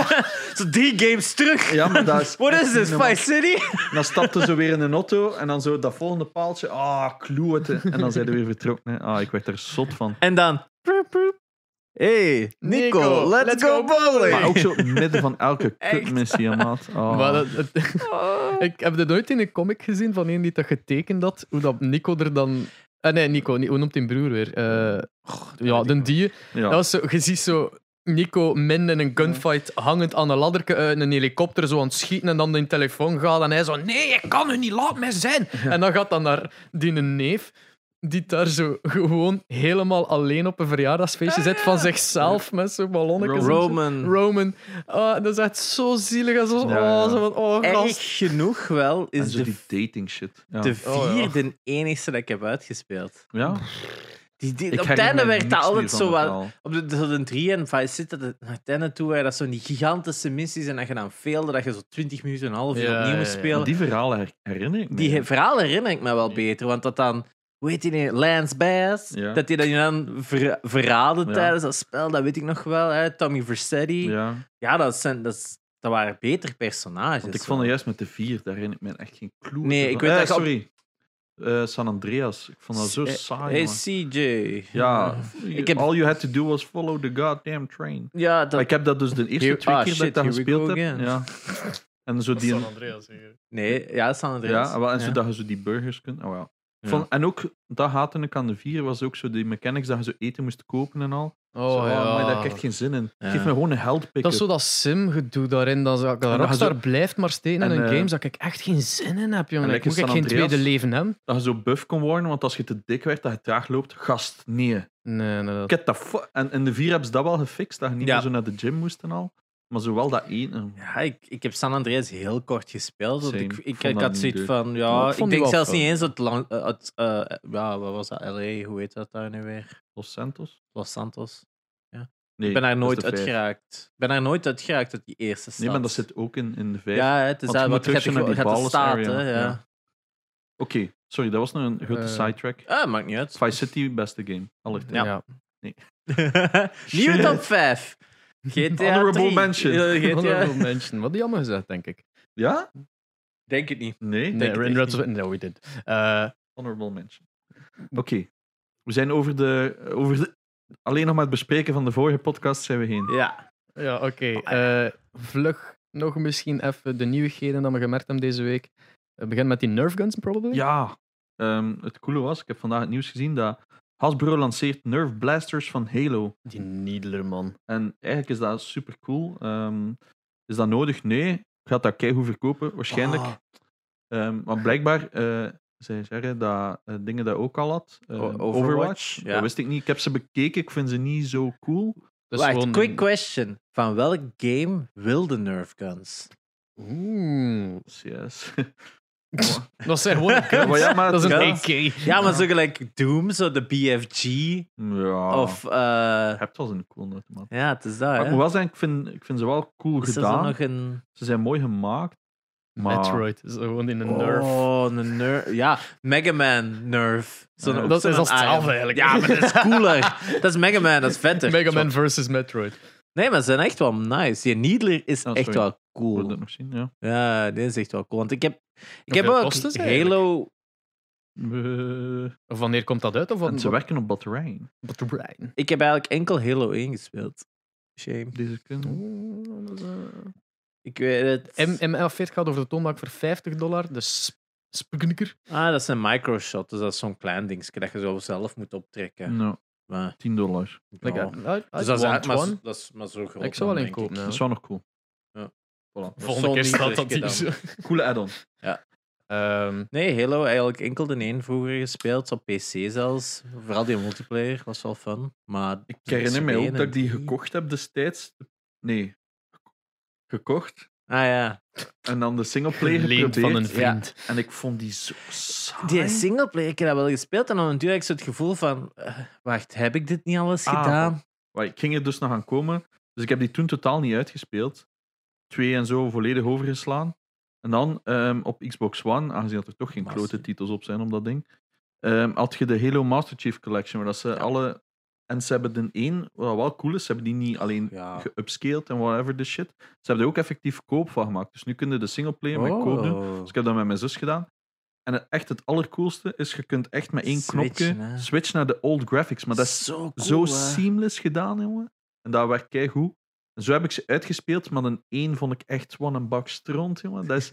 Zo drie games terug. Ja, maar dat is What is this, Vice City? dan stapte ze weer in een auto en dan zo dat volgende paaltje. Ah, kloeten. En dan zijn we weer vertrokken. Hè. Ah, ik werd er zot van. En dan... Hey, Nico, let's, go, bowling. Maar ook zo midden van elke kutmissie, maat. Oh. Maar dat, oh. Ik heb dit nooit in een comic gezien van een die dat getekend had, hoe dat Nico er dan Uh, nee, Nico, hoe noemt hij broer weer? Uh, ja, de die. Ja. Dat was zo, je ziet zo Nico min in een gunfight hangend aan een ladderke uit een helikopter zo aan het schieten en dan in de telefoon gaat en hij zo nee, ik kan u niet, laat mij zijn. En dan gaat dan naar die neef die daar zo gewoon helemaal alleen op een verjaardagsfeestje zit van zichzelf met zo'n ballonnetjes. Roman. Roman. Oh, dat is echt zo zielig. En zo, ja, oh, zo van, oh, Erg genoeg wel is de, die dating shit. Ja. De vierde oh, enigste dat ik heb uitgespeeld. Ja. Die, die, op het einde werd dat altijd zo wel. Op de, de, de 3 en 5 zitten, naar het einde toe waren dat zo die gigantische missies en dat je dan veelde dat je zo 20 minuten en een half uur opnieuw moest spelen. Die verhalen herinner ik me. Die verhalen herinner ik me wel beter, want dat dan hoe heet die Lance Bass. Dat hij dan ver, verraden tijdens dat spel, dat weet ik nog wel. Hè? Tommy Vercetti. Ja, ja dat, zijn, dat, dat waren betere personages. Want ik vond het juist met de vier, daar herinner ik me echt geen clue Nee, ik weet eh, Sorry. Uh, San Andreas. Ik vond dat zo saai. Hey, CJ. Ja, ik heb... all you had to do was follow the goddamn train. Ja, dat... Ik heb dat dus de eerste twee ah, keer dat ik dat gespeeld heb. Ja. En zo die... San Andreas hier. Nee, ja, San Andreas. Ja, en zodat je zo die burgers kunt. Oh, ja. Van, en ook, dat haatte ik aan de vier, was ook zo die mechanics dat je zo eten moest kopen en al. Oh, zo, ja. Maar daar heb ik echt geen zin in. Geef me gewoon een held pick Dat is zo dat sim-gedoe daarin. Dat, dat Rockstar zo... blijft maar steken in een uh, game dat ik echt geen zin in heb, jongen. Ik moet ik geen tweede leven hebben. Dat je zo buff kon worden, want als je te dik werd, dat je traag loopt. Gast, nee. Nee, nee. Dat en in de vier hebben ze dat wel gefixt, dat je niet meer zo naar de gym moest en al. Maar zowel dat één. Ja, ik, ik heb San Andreas heel kort gespeeld. ik, ik, ik had zoiets van, ja, ik, denk zelfs niet eens het lang. Het, uh, ja, wat was dat? LA, hoe heet dat daar nu weer? Los Santos? Los Santos. Ja. Nee, ik ben daar nooit uitgeraakt. Ik ben daar nooit uitgeraakt uit die eerste stad. Nee, maar dat zit ook in, in de vijf. Ja, het is dat wat gaat de staten. Ja. ja. Oké, okay. sorry, dat was nog een grote uh, sidetrack. Ah, maakt niet uit. Vice City, beste game. Alle ja. ja. Nee. Nieuwe top 5. GTA Honorable mention. GTA. Honorable mention. Wat jammer gezegd, denk ik. Ja? Denk het niet. Nee? Nee, in Red No, we did. Uh, Honorable mention. Oké. Okay. We zijn over de, over de... Alleen nog maar het bespreken van de vorige podcast zijn we heen. Ja. Ja, oké. Okay. Uh, eh, vlug nog misschien even de nieuwigheden dat we gemerkt hebben deze week. We beginnen met die Nerf guns, probably. Ja. Um, het coole was, ik heb vandaag het nieuws gezien dat Hasbro lanceert Nerf Blasters van Halo. Die Needler, man. En eigenlijk is dat super cool. Um, is dat nodig? Nee. Gaat dat keigoed verkopen? Waarschijnlijk. Ah. Um, maar blijkbaar uh, zij zeggen dat uh, dingen dat ook al had. Uh, Overwatch. Overwatch. Ja. Dat wist ik niet. Ik heb ze bekeken. Ik vind ze niet zo cool. Dus Wacht, quick question. Van welk game wil de Nerf Guns? Oeh. Yes. Dat zijn gewoon maar ja, maar Dat is een AK. Ja, maar zo gelijk Doom, zo de BFG. Ja. Of... Uh... Je hebt wel een cool automaat. Ja, het is dat, Ik moet wel zeggen, ik vind, ik vind ze wel cool is gedaan. Nog een... Ze zijn mooi gemaakt. Maar... Metroid, zo gewoon in een Nerf. Oh, een Nerf. Ja, Mega Man Nerf. Zo ja, dat is als hetzelfde eigenlijk. Ja, maar dat is cooler. dat is Mega Man, dat is vetter. Mega Man versus Metroid. Nee, maar ze zijn echt wel nice. Die Needler is echt wel cool. Wil dat nog zien, ja. Ja, die is echt wel cool. Want ik heb, ik heb ook Halo... Uh, of wanneer komt dat uit? Of wat, ze werken op batterijen. Batterijen. Ik heb eigenlijk enkel Halo 1 gespeeld. Shame. Deze kunnen. Uh, ik weet het. M M40 gaat over de toonbank voor 50 dollar. De Spugniker. Ah, dat is een microshot. Dus dat is zo'n klein dingetje dat je zo zelf moet optrekken. No. Maar, 10 dollar. Like, ja. uh, dus dat is, maar, dat is maar zo groot. Ik zou wel een kopen. Dat is wel nog cool. Ja. Voilà. Volgende keer staat dat hier Coole add-on. Ja. Um, nee, Halo eigenlijk enkel de één vroeger gespeeld, op PC zelfs. Vooral die multiplayer was wel fun. Maar ik herinner me ook dat ik die gekocht heb destijds. Nee, gekocht. Ah ja. En dan de singleplayer geprobeerd. van een vriend. En ik vond die zo saai. Die singleplayer, ik heb dat wel gespeeld. En dan natuurlijk ik zo het gevoel van... Uh, wacht, heb ik dit niet alles ah, gedaan? Maar ik ging er dus nog aan komen. Dus ik heb die toen totaal niet uitgespeeld. Twee en zo volledig overgeslaan. En dan um, op Xbox One, aangezien er toch geen grote titels op zijn op dat ding, um, had je de Halo Master Chief Collection, waar dat ze alle en ze hebben de één, wat wel cool is, ze hebben die niet alleen ja. geupscaled en whatever the shit. Ze hebben er ook effectief koop van gemaakt. Dus nu kun je de singleplayer met koop doen. Oh. Dus ik heb dat met mijn zus gedaan. En het, echt het allercoolste is, je kunt echt met één knopje switchen naar de old graphics. Maar dat is zo, zo seamless gedaan, jongen. En dat werkt kei goed. Zo heb ik ze uitgespeeld, maar een één vond ik echt gewoon een bak stront, jongen. Dat is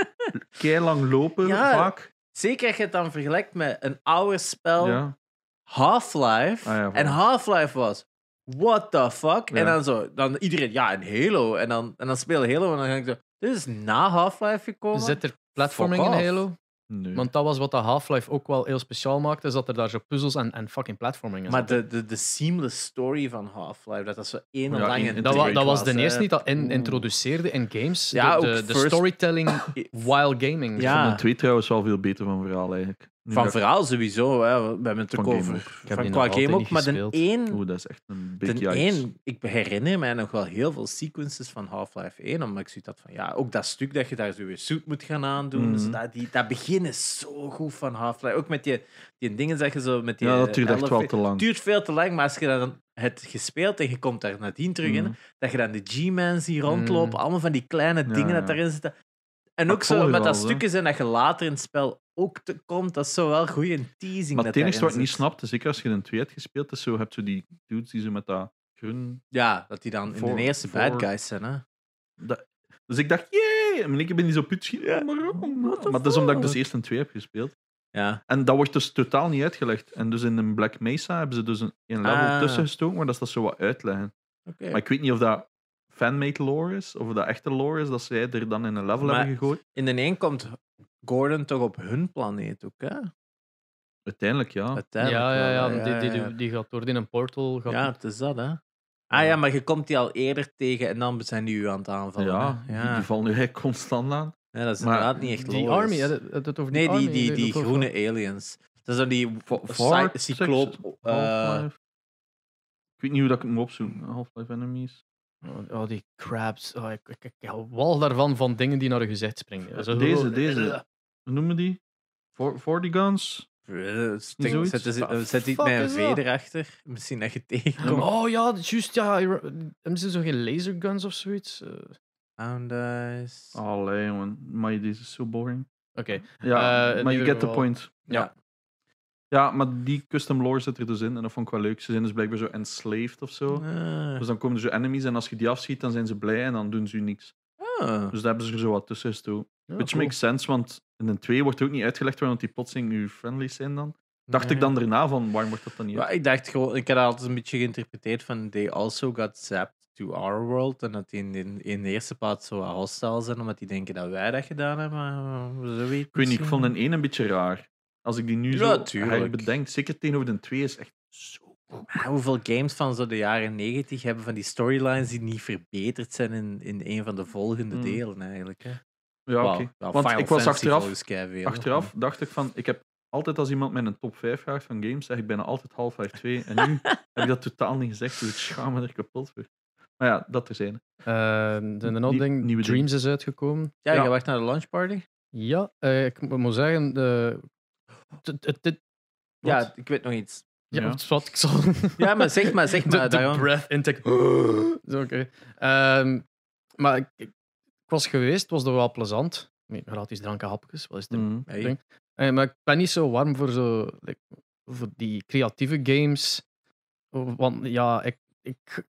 kei lang lopen, vaak. Zeker als je het dan vergelijkt met een ouder spel. Ja. Half-Life. Ah, en Half-Life was. What the fuck? En dan zo, dan iedereen, ja, een Halo. En dan, en dan speel Halo en dan denk ik zo, dit is na Half-Life gekomen. Zit er platforming in Halo? Nee. Want dat was wat de Half-Life ook wel heel speciaal maakte, is dat er daar zo puzzels en, en fucking platforming in Maar de, de, de seamless story van Half-Life, dat dat zo één ja, lange dat, was, dat was de eerste niet dat in, introduceerde in games. Ja, de, de, storytelling while gaming. Ja. Ik vond de twee trouwens wel veel beter van verhaal eigenlijk. Van verhaal sowieso, hè. we hebben het ook over. Van qua game ook, maar de één. Oeh, dat is echt een big de één, Ik herinner mij nog wel heel veel sequences van Half-Life 1, omdat ik zoiets had van ja, ook dat stuk dat je daar zo weer suit moet gaan aandoen. Mm. Dus dat, die, dat begin is zo goed van Half-Life. Ook met die, die dingen zeg je zo met die. Ja, dat duurt echt wel te lang. Het duurt veel te lang, maar als je dan het gespeeld en je komt daar nadien terug in, mm. dat je dan de G-Man ziet rondlopen, mm. allemaal van die kleine dingen dat daarin zitten. En ook zo met dat stukje zijn dat je later in het spel ook te komt, dat is zo wel goede teasing. Maar het enige wat ik niet snapte, zeker als je een 2 hebt gespeeld, is zo, heb je die dudes die zo met dat groen... Ja, dat die dan in de eerste bad guys zijn, hè. Dat, dus ik dacht, jee! En ik ben niet zo put ja. maar, maar dat is omdat ik dus eerst een 2 heb gespeeld. Ja. En dat wordt dus totaal niet uitgelegd. En dus in een Black Mesa hebben ze dus een, een level Ah. tussen gestoken, maar dat is dat zo wat uitleggen. Oké. Maar ik weet niet of dat fanmade lore is, of dat echte lore is, dat zij er dan in een level Maar- hebben gegooid. In de een komt Gordon toch op hun planeet ook, hè? Uiteindelijk, ja. Uiteindelijk Ja, ja, ja. hè. Die, die, die, die gaat door in een portal. Gaat Ja, het is dat, hè? Ah ja, maar je komt die al eerder tegen en dan zijn die u aan het aanvallen. Ja, hè? Die, ja. die vallen nu eigenlijk constant aan. Ja, dat is Maar inderdaad niet echt die army, hè, het, het, het over Nee, die, army, die, die groene wel. aliens. Dat is dan die cycloop... Eh, Half-Life. Ik weet niet hoe dat ik het moet opzoeken. Half-Life Enemies. Oh, oh, die crabs. Oh, ik, ik, ik hou wal daarvan van dingen die naar je gezicht springen. Zo- Deze, deze. Hoe noemen die? For- 40 Guns? eh, sting-? Zet, zet, zet die met een is V dat? erachter. Misschien dat je tegenkomt. Oh ja, juist. Ja, hebben ze zo geen laserguns of zoiets? Eh, Sound eyes. Allee, man. Maar deze is zo boring. Oké. Ja, Eh, maar you get the point. Ja. Ja, maar die custom lore zit er dus in en dat vond ik wel leuk. Ze zijn dus blijkbaar zo enslaved of zo. Ah. Dus dan komen er zo enemies en als je die afschiet, dan zijn ze blij en dan doen ze niks. Ah. Dus daar hebben ze er zo wat tussen gestoken. Ja, Which cool. makes sense, want in een 2 wordt ook niet uitgelegd waarom die plotseling nu friendly zijn dan. Dacht ik dan erna van, waarom wordt dat dan niet Maar ik dacht gewoon, ik had altijd een beetje geïnterpreteerd van they also got zapped to our world. En dat die in, in, in de eerste plaats zo hostile zijn, omdat die denken dat wij dat gedaan hebben. Zoiets Ik weet niet, ik vond een 1 een beetje raar. Als ik die nu Ja, zo tuurlijk. bedenk, zeker tegenover de 2 is echt zo... Maar hoeveel games van zo de jaren 90 hebben van die storylines die niet verbeterd zijn in, in een van de volgende Hmm. delen eigenlijk. Hè? Ja, oké. Want Final ik was achteraf, achteraf dacht ik van, ik heb altijd als iemand mij een top 5 vraagt van games, zeg ik bijna altijd Half-Life 2. En nu heb ik dat totaal niet gezegd, dus ik schaam me er kapot voor. Maar ja, dat er zijn. De, de Nie- ding, nieuwe Dreams is uitgekomen. Ja, Ja. je wacht naar de launch party? Ja, eh, ik mo- moet zeggen, de, Ja, ik weet nog iets. ja, wat ik zal. Ja, maar zeg maar, zeg de, maar. de breath intake. Zo, Oké. Ehm, maar ik, ik, ik was geweest, het was er wel plezant. Nee, gratis dranken, hapjes, wat is het? Mm. Hey. ding. Eh, maar ik ben niet zo warm voor, zo, like, voor die creatieve games. Want ja, ik, ik,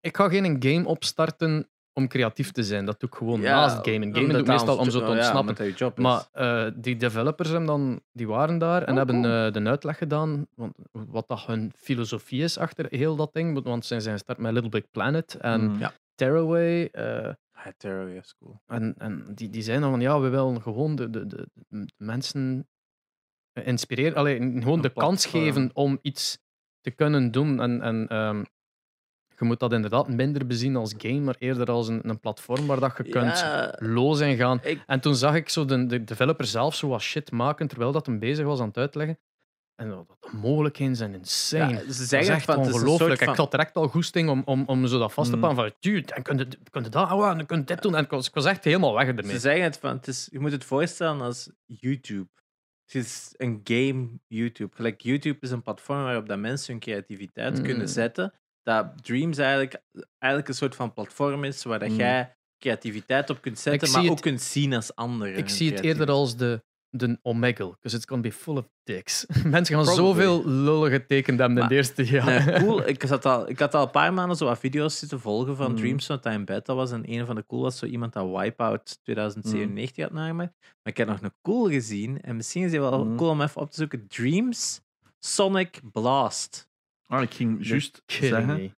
ik ga geen game opstarten om creatief te zijn. Dat doe ik gewoon Ja, naast gamen. Gamen doe ik meestal om zo te ontsnappen. Maar eh, die developers dan, die waren daar en Oh, hebben eh, de uitleg gedaan. Want, wat dat hun filosofie is achter heel dat ding. Want ze zijn gestart met Little Big Planet en Mm. Ja. Tearaway. eh, Ah, ja, is cool. en, en die, die zijn dan van ja, we willen gewoon de, de, de, de mensen inspireren. Alleen gewoon Een de kans geven om iets te kunnen doen. En, en ehm, je moet dat inderdaad minder bezien als game, maar eerder als een, een platform waar dat je kunt Ja, los in gaan. ik, En toen zag ik zo de, de developer zelf zo wat shit maken terwijl dat hem bezig was aan het uitleggen. En dat- de mogelijkheden zijn insane. ja, ze dat is zeggen echt van, het is een ongelooflijk. soort Ik van- had direct al goesting om, om, om zo dat vast te Mm. pakken. Van, dude, dan kun je, kun je dat, oh, dan kun je dit doen. En ik was, ik was echt helemaal weg ermee. Ze zeggen het van, het is, je moet het voorstellen als YouTube. Het is een game YouTube. Gelijk YouTube is een platform waarop dat mensen hun creativiteit Mm. kunnen zetten. Dat Dreams eigenlijk, eigenlijk een soort van platform is waar dat Mm. jij creativiteit op kunt zetten, maar het- ook kunt zien als anderen. Ik zie het eerder als de, de Omegle, because it's gonna be full of dicks. Mensen gaan Probably. zoveel lullige tekenen hebben in de eerste jaar. Nee, cool. Ik, zat al, ik had al een paar maanden zo wat video's zitten volgen van Mm. Dreams, wat dat in beta was. En een van de cool was zo iemand dat Wipeout 2097 had nagemaakt. Maar ik heb nog een cool gezien. En misschien is die wel Mm. cool om even op te zoeken. Dreams Sonic Blast. Ah, ik ging juist zeggen. me.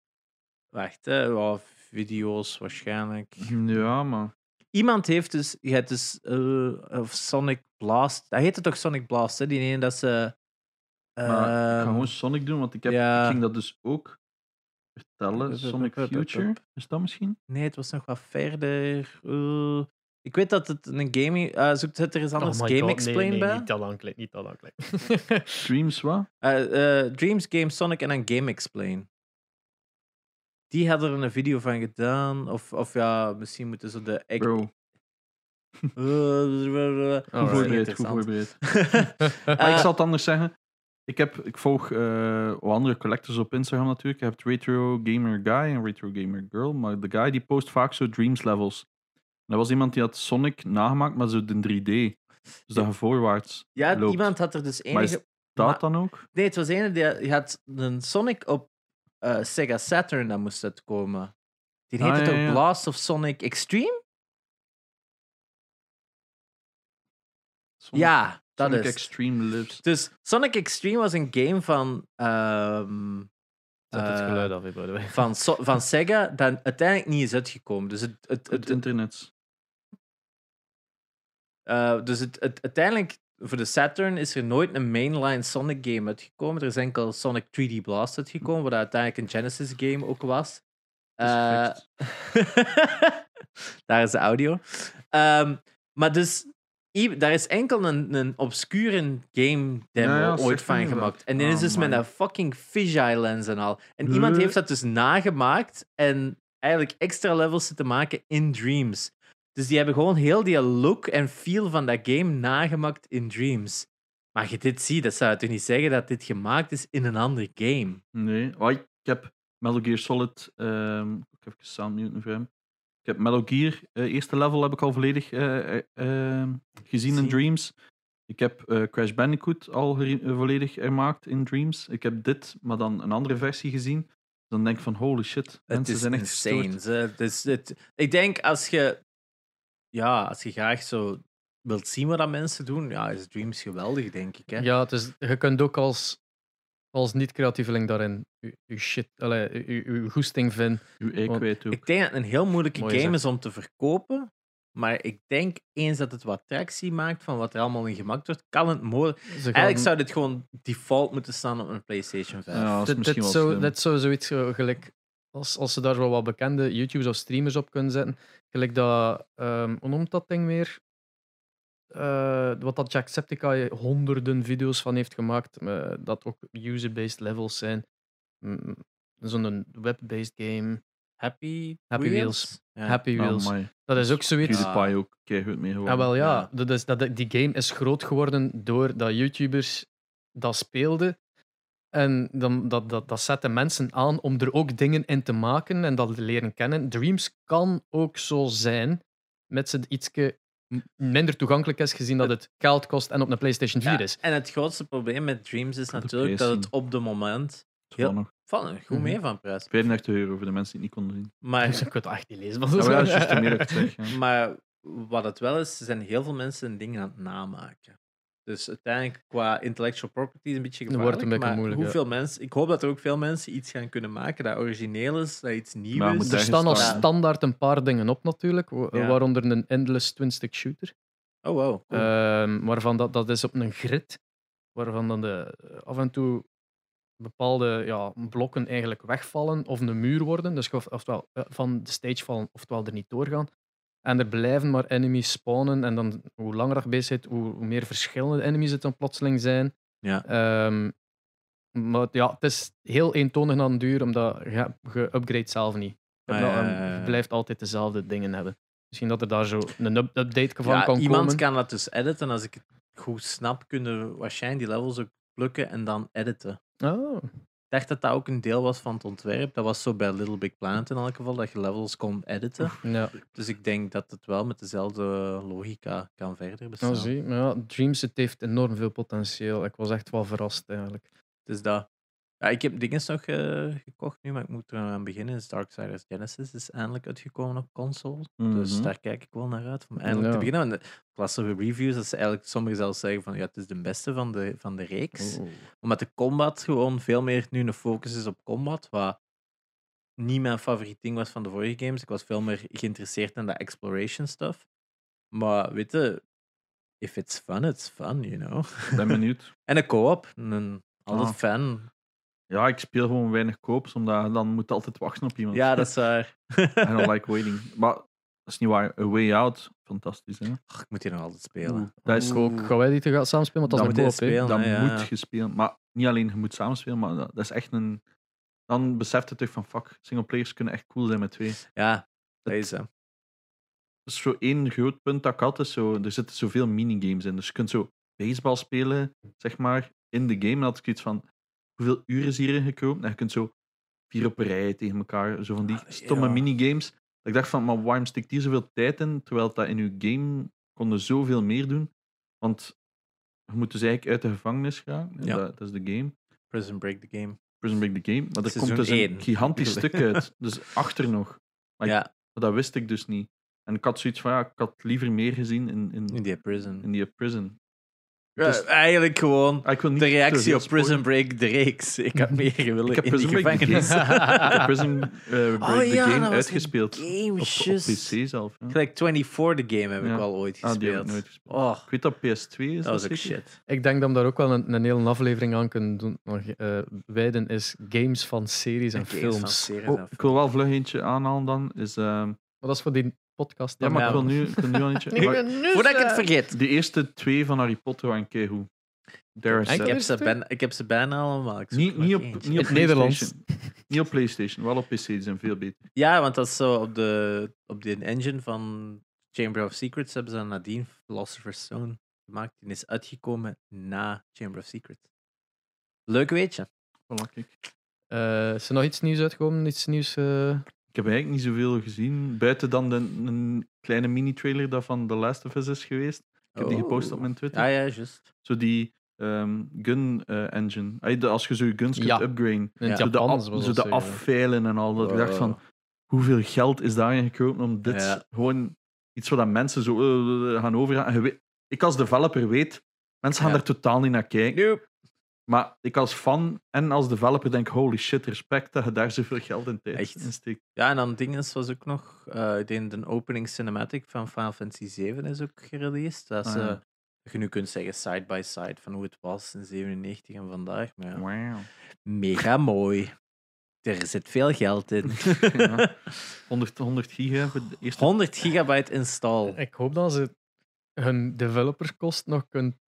Wacht, hè. Video's waarschijnlijk. Ja, maar... Iemand heeft dus, je hebt dus eh, of Sonic Blast. Dat heette toch Sonic Blast, hè? Die ene dat ze. maar ik ga ehm, gewoon Sonic doen, want ik, heb, ja. ik ging dat dus ook vertellen. Sonic Future, is dat misschien? Nee, het was nog wat verder. Eh, ik weet dat het een gaming. eh zoekt het er eens anders Oh my Game God, nee, Explain nee, bij? Niet dat aankleed, niet dat aankleed. Dreams, wat? Eh, eh, Dreams, Game Sonic en dan Game Explain. Die hadden er een video van gedaan. Of, of ja, misschien moeten ze de. Bro, goed voorbereid, goed voorbereid. Maar ik zal het anders zeggen. Ik, heb, ik volg eh, wat andere collectors op Instagram natuurlijk. Je hebt Retro Gamer Guy en Retro Gamer Girl. Maar de guy die post vaak zo Dreams levels. Dat was iemand die had Sonic nagemaakt, maar zo de 3D. Dus dat je voorwaarts ja, loopt. iemand had er dus Maar is enige. dat maar- dan ook? Nee, het was een die die had een Sonic op eh, Sega Saturn dat moest uitkomen. Die Ah, heette ja, toch ja. Blast of Sonic Extreme? Sonic- Ja, Dat Sonic is. Extreme Lives. Dus Sonic Extreme was een game van. ehm, Zet het eh, geluid af, by the way. van, So- van Sega, dat uiteindelijk niet is uitgekomen. Dus het, het, Het het, internet. Eh, dus het, het, uiteindelijk, voor de Saturn is er nooit een mainline Sonic game uitgekomen. Er is enkel Sonic 3D Blast uitgekomen, wat uiteindelijk een Genesis game ook was. Eh, daar is de audio. Ehm, maar dus, daar is enkel een, een obscure game demo Ja, ja, ooit van gemaakt. En die is Oh, dus met een fucking fisheye lens en al. En iemand heeft dat dus nagemaakt en eigenlijk extra levels zitten maken in Dreams. Dus die hebben gewoon heel die look en feel van dat game nagemaakt in Dreams. Maar je dit ziet, dat zou je toch niet zeggen dat dit gemaakt is in een ander game? Nee, oh, ik heb Metal Gear Solid. ehm ik heb even soundmuten voor hem. Ik heb Metal Gear, eh, eerste level heb ik al volledig eh, eh, ehm, gezien in. Dreams. Ik heb Crash Bandicoot al volledig gemaakt in Dreams. Ik heb dit, maar dan een andere versie gezien. Dan denk ik van holy shit, Het mensen is zijn echt insane. ze. Dus het, ik denk als je, ja, als je graag zo wilt zien wat dat mensen doen, ja, is Dreams geweldig, denk ik. Hè? Ja, het is, je kunt ook als, als niet-creatieveling daarin je, je shit, allee, je, je goesting vinden. Want kwijt ook. Ik denk dat het een heel moeilijke Mooi game is om te verkopen. Maar ik denk eens dat het wat tractie maakt van wat er allemaal in gemaakt wordt, kan het mogelijk. Gaan- Eigenlijk zou dit gewoon default moeten staan op een PlayStation 5. Ja, dat is misschien dit, wel zou, slim. dit zou zoiets zo gelijk. Als, als ze daar wel wat bekende YouTubers of streamers op kunnen zetten. Gelijk dat. ehm hoe noemt dat ding weer? Eh, wat dat Jacksepticeye honderden video's van heeft gemaakt. eh, dat ook user-based levels zijn. Mm, Zo'n web-based game. Happy, Happy Wheels. Ja. Happy Oh, Wheels. dat is ook zoiets. PewDiePie ook keihard mee Ja, geworden. wel ja. Ja. Dat is, dat, die game is groot geworden doordat YouTubers dat speelden. En dan, dat, dat, dat zette mensen aan om er ook dingen in te maken en dat te leren kennen. Dreams kan ook zo zijn, met ze ietske m- minder toegankelijk is, gezien dat het geld kost en op een PlayStation 4 Ja, is. En het grootste probleem met Dreams is de natuurlijk dat het PS10. op de moment heel- van goed Mhm. mee van prijs. 35 euro voor de mensen die het niet konden zien. Maar, Dus ik het echt niet lezen. Maar Ja, maar ja, de het zeg. maar wat het wel is, er zijn heel veel mensen dingen aan het namaken. Dus uiteindelijk qua intellectual property is een beetje wordt gevaarlijk. een beetje maar moeilijk, ja. hoeveel mensen, ik hoop dat er ook veel mensen iets gaan kunnen maken dat origineel is, dat iets nieuws Maar is. Er staan als standaard een paar dingen op natuurlijk, Ja. waaronder een endless twin-stick shooter. Oh wow. cool. Ehm, waarvan dat, dat is op een grid, waarvan dan de, af en toe bepaalde ja, blokken eigenlijk wegvallen of een muur worden. Dus je of- oftewel eh, van de stage vallen, oftewel er niet doorgaan. En er blijven maar enemies spawnen. En dan hoe langer je bezig bent, hoe, hoe meer verschillende enemies het dan plotseling zijn. Ja. Ehm, maar ja, het is heel eentonig aan het duur, omdat je, je upgrade zelf niet. Je, Ah, bla- ja, ja, ja. je blijft altijd dezelfde dingen hebben. Misschien dat er daar zo een up- update van Ja, kan iemand komen. kan dat dus editen. Als ik het goed snap, kunnen we waarschijnlijk die levels ook plukken en dan editen. Oh. Ik dacht dat dat ook een deel was van het ontwerp. Dat was zo bij Little Big Planet in elk geval, dat je levels kon editen. Ja, Dus ik denk dat het wel met dezelfde logica kan verder bestaan. nou zie. Maar ja, Dreams het heeft enorm veel potentieel. Ik was echt wel verrast eigenlijk. Dus dat. Ja, ik heb dingen nog eh, gekocht nu, maar ik moet er aan beginnen. Darksiders Genesis is eindelijk uitgekomen op console. Dus Mhm. daar kijk ik wel naar uit. Om eindelijk Ja. te beginnen. Want reviews dat ze eigenlijk sommigen zelfs zeggen van ja, het is de beste van de, van de reeks. Omdat de combat gewoon veel meer nu een focus is op combat. Wat niet mijn favoriet ding was van de vorige games. Ik was veel meer geïnteresseerd in de exploration stuff. Maar weet je, if it's fun, it's fun, you know. Ik ben benieuwd. En een co-op. Een, altijd Ah. fan. Ja, ik speel gewoon weinig koops, omdat dan moet je altijd wachten op iemand. Ja, dat is waar. I don't like waiting. Maar dat is niet waar. A Way Out, fantastisch. Hè? Ik moet hier nog altijd spelen. Dat is ook. Gaan wij die te gaan samenspelen? Want dat is Dan een moet je koop, hè? spelen. dat hè, moet ja. gespeeld. Maar niet alleen je moet samenspelen, maar dat, dat is echt een. Dan beseft je toch van fuck, singleplayers kunnen echt cool zijn met twee. Ja, deze. Dat is zo één groot punt dat ik had. Is zo, er zitten zoveel minigames in. Dus je kunt zo baseball spelen, zeg maar, in de game. En had ik iets van, hoeveel uren is hierin gekropen? En je kunt zo vier op een rij tegen elkaar, zo van die Ah, stomme ja. minigames. Dat ik dacht van, maar waarom stikt hier zoveel tijd in, terwijl dat in je game konden zoveel meer doen? Want je moet dus eigenlijk uit de gevangenis gaan. Ja. Dat, dat is de game. Prison Break the Game. Prison Break the Game. Maar er komt dus een gigantisch stuk uit. Dus achter nog. Maar ik- Ja, Maar dat wist ik dus niet. En ik had zoiets van, ja, ik had liever meer gezien in, in, in die prison. in die prison. Dus, eigenlijk gewoon de reactie op Prison Break, de reeks. Ik had meer willen ik heb in Prison de gevangenis. ik heb Prison uh, Break, oh, ja, de game, uitgespeeld. Game, op, op, PC zelf. Ja. Gelijk 24, de game, heb ik al ooit gespeeld. Ah, nooit gespeeld. Oh. Ik weet dat PS2 is. Dat was ook shit. Ik denk dat we daar ook wel een, een hele aflevering aan kunnen doen. Nog, uh, wijden is games van series en, films. Series oh, ik wil wel vlug eentje aanhalen dan. Is, uh, maar dat is voor die podcast. Ja, maar ik wil nu, ik wil nu al eentje. Voordat ik het vergeet. De eerste twee van Harry Potter waren keigoed. Ik heb, ze ben, ik heb ze bijna allemaal. Ik niet, niet, op, niet op Nederlands. niet op PlayStation, wel op PC. Die zijn veel beter. Ja, want dat is zo op de, op de engine van Chamber of Secrets hebben ze nadien Philosopher's Stone gemaakt. Die is uitgekomen na Chamber of Secrets. Leuk weetje. Voilà, kijk. Uh, is er nog iets nieuws uitgekomen? Iets nieuws? Uh... Ik heb eigenlijk niet zoveel gezien. Buiten dan de, een kleine mini-trailer dat van The Last of Us is geweest. Ik heb die gepost op mijn Twitter. Ja, ja, juist. Zo die um, gun uh, engine. Als je zo je guns kunt upgraden. Ja. Zo de, zo de afveilen en al. Dat ik dacht van, hoeveel geld is daarin gekropen om dit gewoon iets wat mensen zo uh, gaan overgaan. Ik als developer weet, mensen gaan er totaal niet naar kijken. Maar ik als fan en als developer denk, holy shit, respect dat je daar zoveel geld in tijd in steekt. Ja, en dan dingen was ook nog, uh, ik denk de opening cinematic van Final Fantasy 7 is ook gereleased. Dat, is, ah, dat je nu kunt zeggen side by side van hoe het was in 97 en vandaag. Maar wow. Mega mooi. Er zit veel geld in. ja. 100, 100 giga voor de eerste... 100 gigabyte install. Ik hoop dat ze hun developerskost nog kunnen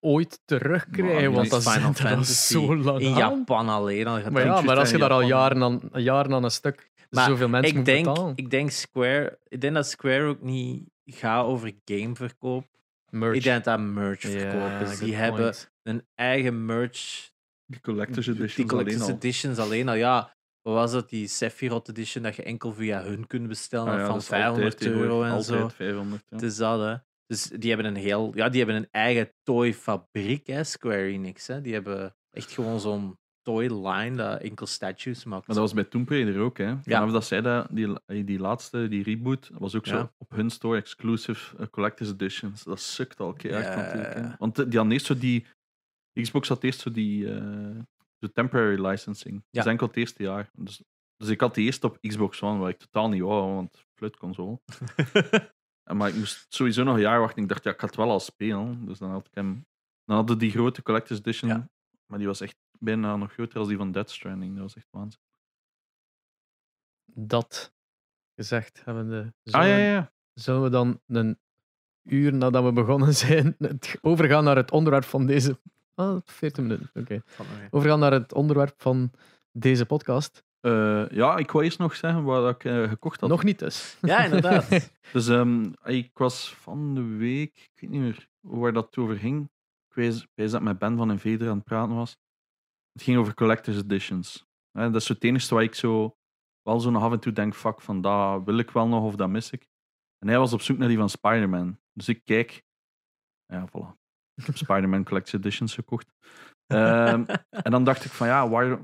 ooit terugkrijgen. want dat Final is, Fantasy zo lang In Japan alleen al. Maar ja, maar als je daar al jaren aan, jaren aan een stuk maar zoveel mensen ik denk, betalen. Ik denk, Square, ik denk dat Square ook niet gaat over gameverkoop. Merch. Ik denk dat merch verkopen. die hebben een eigen merch. Die collectors editions, die collectors alleen, editions al. alleen al. Ja, wat was dat? Die Sephiroth edition dat je enkel via hun kunt bestellen ah van 500 euro en zo. 500, ja. Het is dat, hè. Dus die hebben een heel, ja, die hebben een eigen toy-fabriek, hè, Square Enix. Hè. Die hebben echt gewoon zo'n toy line dat enkel statues maakt. Maar dat was bij Tomb Raider ook, hè? Vanaf dat zij dat, die, die laatste, die reboot, was ook zo op hun store exclusive uh, collector's editions. Dat sukt al keer natuurlijk. Hè? Want die hadden eerst zo die. Xbox had eerst zo die. Uh, de temporary licensing. Ja. Dat is enkel het eerste jaar. Dus, dus ik had die eerst op Xbox One, waar ik totaal niet wou, want fluitconsole. Maar ik moest sowieso nog een jaar wachten. Ik dacht, ja, ik ga het wel al spelen. Dus dan had ik hem. Dan hadden die grote Collector's Edition. Maar die was echt bijna nog groter als die van Dead Stranding. Dat was echt waanzin. Dat gezegd hebben de. Zullen, ah ja, ja. Zullen we dan een uur nadat we begonnen zijn overgaan naar het onderwerp van deze. Ah, 14 minuten. Oké. Overgaan naar het onderwerp van deze podcast. Uh, ja, ik wou eerst nog zeggen wat ik uh, gekocht had. Nog niet dus. Ja, inderdaad. dus um, ik was van de week, ik weet niet meer waar dat over ging. Ik weet, weet dat met Ben van een Veder aan het praten was. Het ging over collector's editions. dat is het enige waar ik zo wel zo nog af en toe denk, fuck, van dat wil ik wel nog of dat mis ik. En hij was op zoek naar die van Spider-Man. Dus ik kijk. Ja, voilà. Ik heb Spider-Man Collector's Editions gekocht. Um, en dan dacht ik van ja, waar,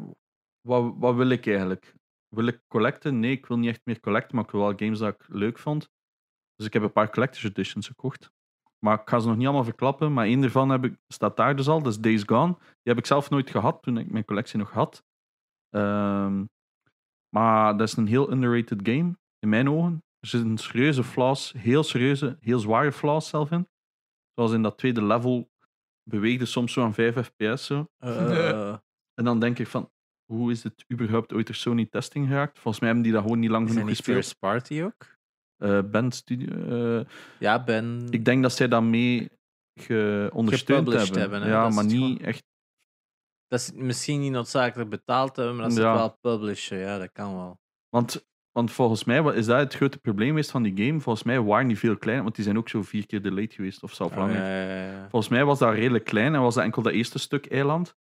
wat, wat wil ik eigenlijk? Wil ik collecten? Nee, ik wil niet echt meer collecten, maar ik wil wel games dat ik leuk vond. Dus ik heb een paar collector's editions gekocht. Maar ik ga ze nog niet allemaal verklappen. Maar één daarvan heb ik, staat daar dus al. Dat is Days Gone. Die heb ik zelf nooit gehad toen ik mijn collectie nog had. Um, maar dat is een heel underrated game, in mijn ogen. Er zitten serieuze flaws, heel serieuze, heel zware flaws zelf in. Zoals in dat tweede level beweegde soms zo aan 5 fps. Zo. Uh. en dan denk ik van, hoe is het überhaupt ooit er Sony testing geraakt? Volgens mij hebben die dat gewoon niet lang genoeg gespeeld. First Party ook? Uh, ben Studio. Uh, ja, Ben. Ik denk dat zij dat mee geondersteund hebben. hebben ja, maar niet echt. Dat is misschien niet noodzakelijk betaald hebben, maar dat is ja. wel publishen. Ja, dat kan wel. Want, want volgens mij is dat het grote probleem geweest van die game. Volgens mij waren die veel kleiner, want die zijn ook zo vier keer delayed geweest of zelfs langer. ja, volgens mij was dat redelijk klein en was dat enkel dat eerste stuk eiland.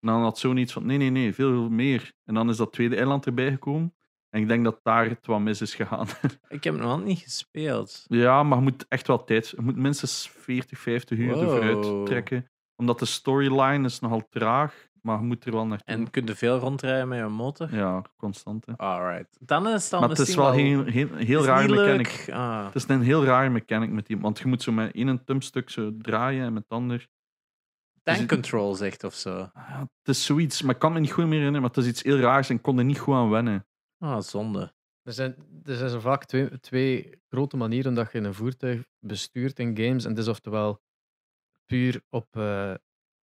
En dan had zo'n iets van, nee, nee, nee, veel meer. En dan is dat tweede eiland erbij gekomen. En ik denk dat daar het wat mis is gegaan. Ik heb nog niet gespeeld. Ja, maar je moet echt wel tijd... Je moet minstens 40, 50 uur wow. ervoor trekken. Omdat de storyline is nogal traag, maar je moet er wel naartoe. En kun je veel rondrijden met je motor? Ja, constant. Hè. Alright. Dan is het dan Maar het is wel een heel, heel, raar mechanic. Ah. Het is een heel raar mechanic met die... Want je moet zo met één tumpstuk zo draaien en met het ander tank control zegt of zo. Ja, het is zoiets, maar ik kan me niet goed meer herinneren, maar het is iets heel raars en ik kon er niet goed aan wennen. Ah, zonde. Er zijn, er zijn zo vaak twee, twee grote manieren dat je een voertuig bestuurt in games. En het is oftewel puur op uh,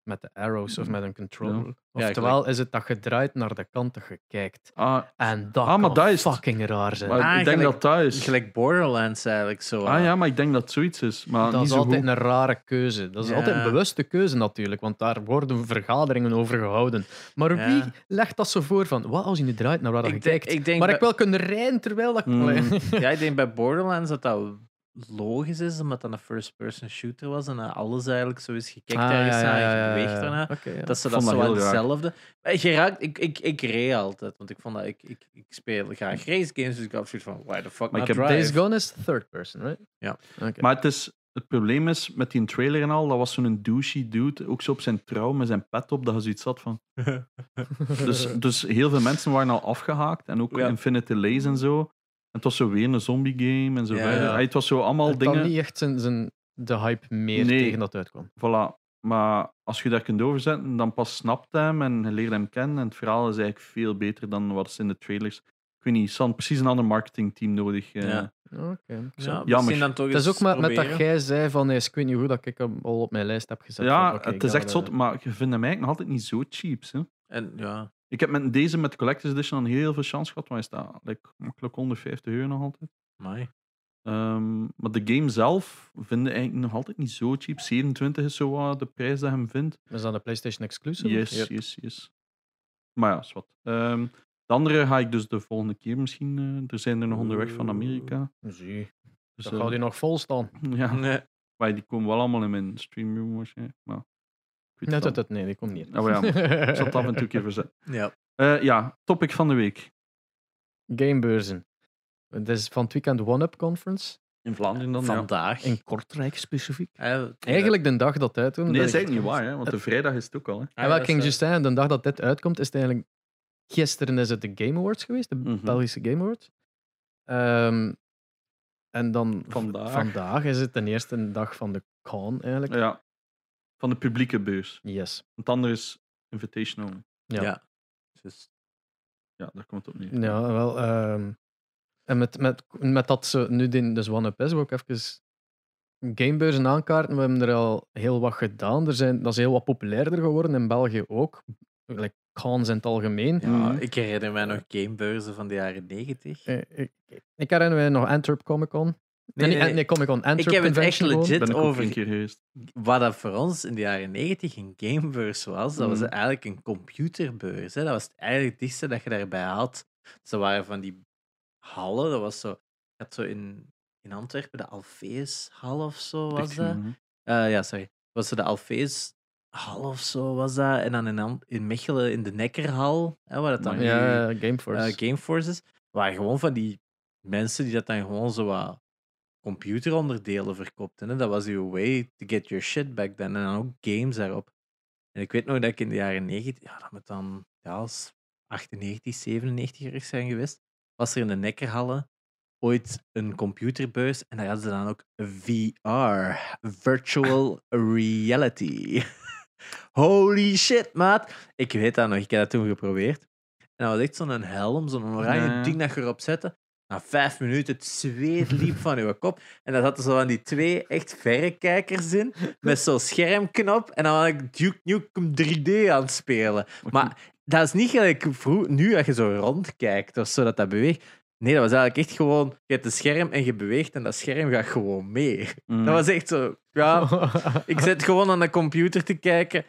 met de arrows of met een controller. Ja. Oftewel is het dat je draait naar de kant dat je kijkt. Ah, en dat ah, maar dat is fucking raar zijn. Maar ah, ik denk dat dat is. Gelijk Borderlands eigenlijk zo. Ah ja, maar ik denk dat zoiets is. Maar dat is altijd een rare keuze. Dat is altijd een bewuste keuze natuurlijk, want daar worden vergaderingen over gehouden. Maar wie legt dat zo voor van, wat als je nu draait naar waar je kijkt? Ik denk maar ik wil kunnen rijden terwijl dat... Mm. ja, ik denk bij Borderlands dat dat logisch is, omdat dat een first-person shooter was en alles eigenlijk zo is gekeken ah, ergens ja, ja, beweegt daarna. dat ze dat zo hetzelfde. Geraakt, ik, ik, ik reed altijd, want ik vond dat ik, ik, ik speel graag race games, dus ik had zoiets van, why the fuck maar ik heb Days Gone is third person, right? Ja. Maar het is het probleem is met die trailer en al, dat was zo'n douchey dude, ook zo op zijn trouw met zijn pet op, dat je zoiets had van. dus, dus heel veel mensen waren al afgehaakt en ook Infinity Lace en zo het was zo weer een zombie game en zo verder. Het was zo allemaal het dingen. niet echt zijn, zijn, de hype meer tegen dat uitkwam. Voilà. Maar als je daar kunt overzetten, dan pas snapt hem en je leert hem kennen. En het verhaal is eigenlijk veel beter dan wat is in de trailers. Ik weet niet, San precies een ander marketingteam nodig. Uh, ja. Oké. Ja, Jammer. Dan toch het is ook met, met dat jij zei van nee, ik weet niet hoe dat ik hem al op mijn lijst heb gezet. Ja, het is echt zot, maar je vindt hem eigenlijk nog altijd niet zo cheap. Hè? En ja, ik heb met deze, met de Collector's Edition, al heel veel chance gehad, maar hij staat like, makkelijk 150 euro nog altijd. Mai. Um, maar de game zelf vinden eigenlijk nog altijd niet zo cheap. 27 is zo de prijs dat je hem vindt. Is dat een PlayStation exclusive? Yes, yes, yes. Maar ja, is wat. Um, de andere ga ik dus de volgende keer misschien. Uh, er zijn er nog onderweg van Amerika. Zie. Dus, dan gaat die nog vol staan. Ja. Nee. Maar die komen wel allemaal in mijn streamroom waarschijnlijk. Maar Nee, dat, dat, nee, die komt niet. Oh, ja, ik zal het af en toe even zetten. Ja. Uh, ja, topic van de week. Gamebeurzen. Het is van het weekend One-Up Conference. In Vlaanderen dan? Vandaag. In Kortrijk specifiek. Eigenlijk de dag dat uitkomt. Nee, dat is eigenlijk niet waar, hè, want de vrijdag is het ook al. Hè. Ja, wel, ik ging juist zeggen, de dag dat dit uitkomt, is het eigenlijk... Gisteren is het de Game Awards geweest, de mhm. Belgische Game Awards. Um, en dan vandaag. vandaag is het de eerste dag van de con eigenlijk. Ja. Van de publieke beurs. Yes. Want andere is invitational. Ja. ja. Dus, ja, daar komt het op neer. Ja, wel. Um, en met, met, met dat ze nu de, dus One-Up is, ook even gamebeurzen aankaarten. We hebben er al heel wat gedaan. Er zijn, dat is heel wat populairder geworden, in België ook. Like Cons in het algemeen. Ja, mhm. ik herinner mij nog gamebeurzen van de jaren 90. Ik, ik, ik herinner mij nog Antwerp Comic Con. Nee, nee, nee, Comic Con Antwerp Ik heb het echt legit over wat dat voor ons in de jaren 90 een gamebeurs was. Dat was mm. eigenlijk een computerbeurs. Hè. Dat was eigenlijk het dichtste dat je daarbij had. Ze waren van die hallen. Dat was zo... Je had zo in, in Antwerpen de Alfees-hal of zo was dat. Uh, ja, sorry. Was ze de Alfees hal of zo was dat. En dan in, in Mechelen in de Nekkerhal. Hè, waar dat dan ja, Gameforce. Uh, Gameforce is. Waren gewoon van die mensen die dat dan gewoon zo wat computeronderdelen verkopten. Hè. Dat was uw way to get your shit back then. En dan ook games daarop. En ik weet nog dat ik in de jaren 90, ja, dat moet dan ja, als 98, 97 er zijn geweest, was er in de Nekkerhallen ooit een computerbuis en daar hadden ze dan ook VR, Virtual Reality. Holy shit, maat. Ik weet dat nog, ik heb dat toen geprobeerd. En dat was echt zo'n helm, zo'n oranje ding dat je erop zette. Na vijf minuten het zweet liep van uw kop. En dan zaten zo van die twee echt verrekijkers in. Met zo'n schermknop. En dan was ik Duke Nukem 3D aan het spelen. Maar dat is niet gelijk vroeg, nu dat je zo rondkijkt of zo dat dat beweegt. Nee, dat was eigenlijk echt gewoon, je hebt een scherm en je beweegt en dat scherm gaat gewoon mee. Mm. Dat was echt zo, ja, ik zit gewoon aan de computer te kijken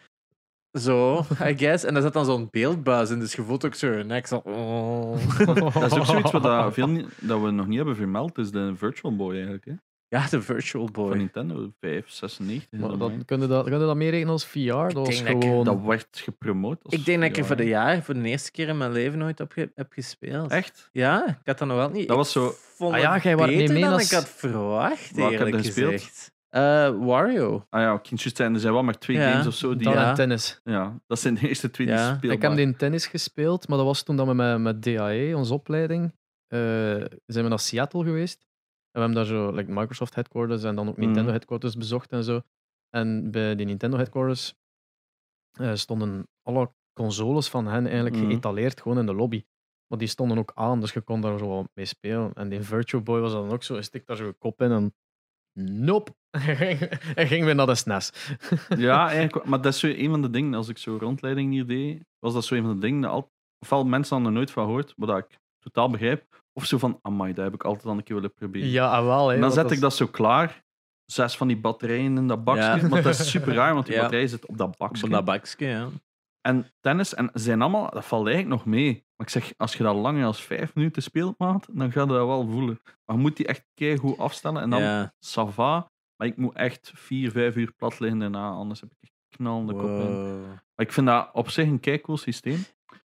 zo, I guess. En daar zat dan zo'n beeldbuis in, dus je voelt ook zo je nek zo... Oh. Dat is ook zoiets wat dat, veel, dat we nog niet hebben vermeld, is de Virtual Boy eigenlijk. Hè? Ja, de Virtual Boy. Van Nintendo 5, 96. Maar dat, kun, je dat, kun je dat meerekenen als VR? Dat, was gewoon... dat werd gepromoot als Ik denk dat ik er voor de jaar, voor de eerste keer in mijn leven nooit op heb gespeeld. Echt? Ja, ik had dat nog wel niet. Dat was zo... Ah ja, jij niet mee dan als... ik had verwacht, eerlijk gezegd. Uh, Wario. Ah ja, kindjes zijn er zijn wel maar twee games of zo. Die, ja. tennis. Ja, dat zijn de eerste twee die spelen. Ik heb die in tennis gespeeld, maar dat was toen dat we met, met DAE, onze opleiding, uh, zijn we naar Seattle geweest. En we hebben daar zo like Microsoft headquarters en dan ook Nintendo mm. headquarters bezocht en zo. En bij die Nintendo headquarters uh, stonden alle consoles van hen eigenlijk mm. geëtaleerd gewoon in de lobby. Maar die stonden ook aan, dus je kon daar zo mee spelen. En die Virtual Boy was dan ook zo, hij stikt daar zo een kop in en nope. Hij ging weer naar de SNES. ja, eigenlijk, maar dat is zo een van de dingen, als ik zo rondleiding hier deed, was dat zo een van de dingen, dat ofwel mensen hadden er nooit van gehoord, wat ik totaal begrijp, of zo van, amai, dat heb ik altijd al een keer willen proberen. Ja, ah, wel. Hè, en dan zet ik dat zo klaar, zes van die batterijen in dat bakje, maar dat is super raar, want die ja. batterij zit op dat bakje. Op dat bakje, ja. En tennis, en zijn allemaal, dat valt eigenlijk nog mee. Maar ik zeg, als je dat langer als vijf minuten speelt, maat, dan ga je dat wel voelen. Maar je moet die echt goed afstellen en dan ja. sava. Maar ik moet echt vier, vijf uur plat liggen daarna, anders heb ik echt knalende wow. kop in. Maar ik vind dat op zich een kei systeem.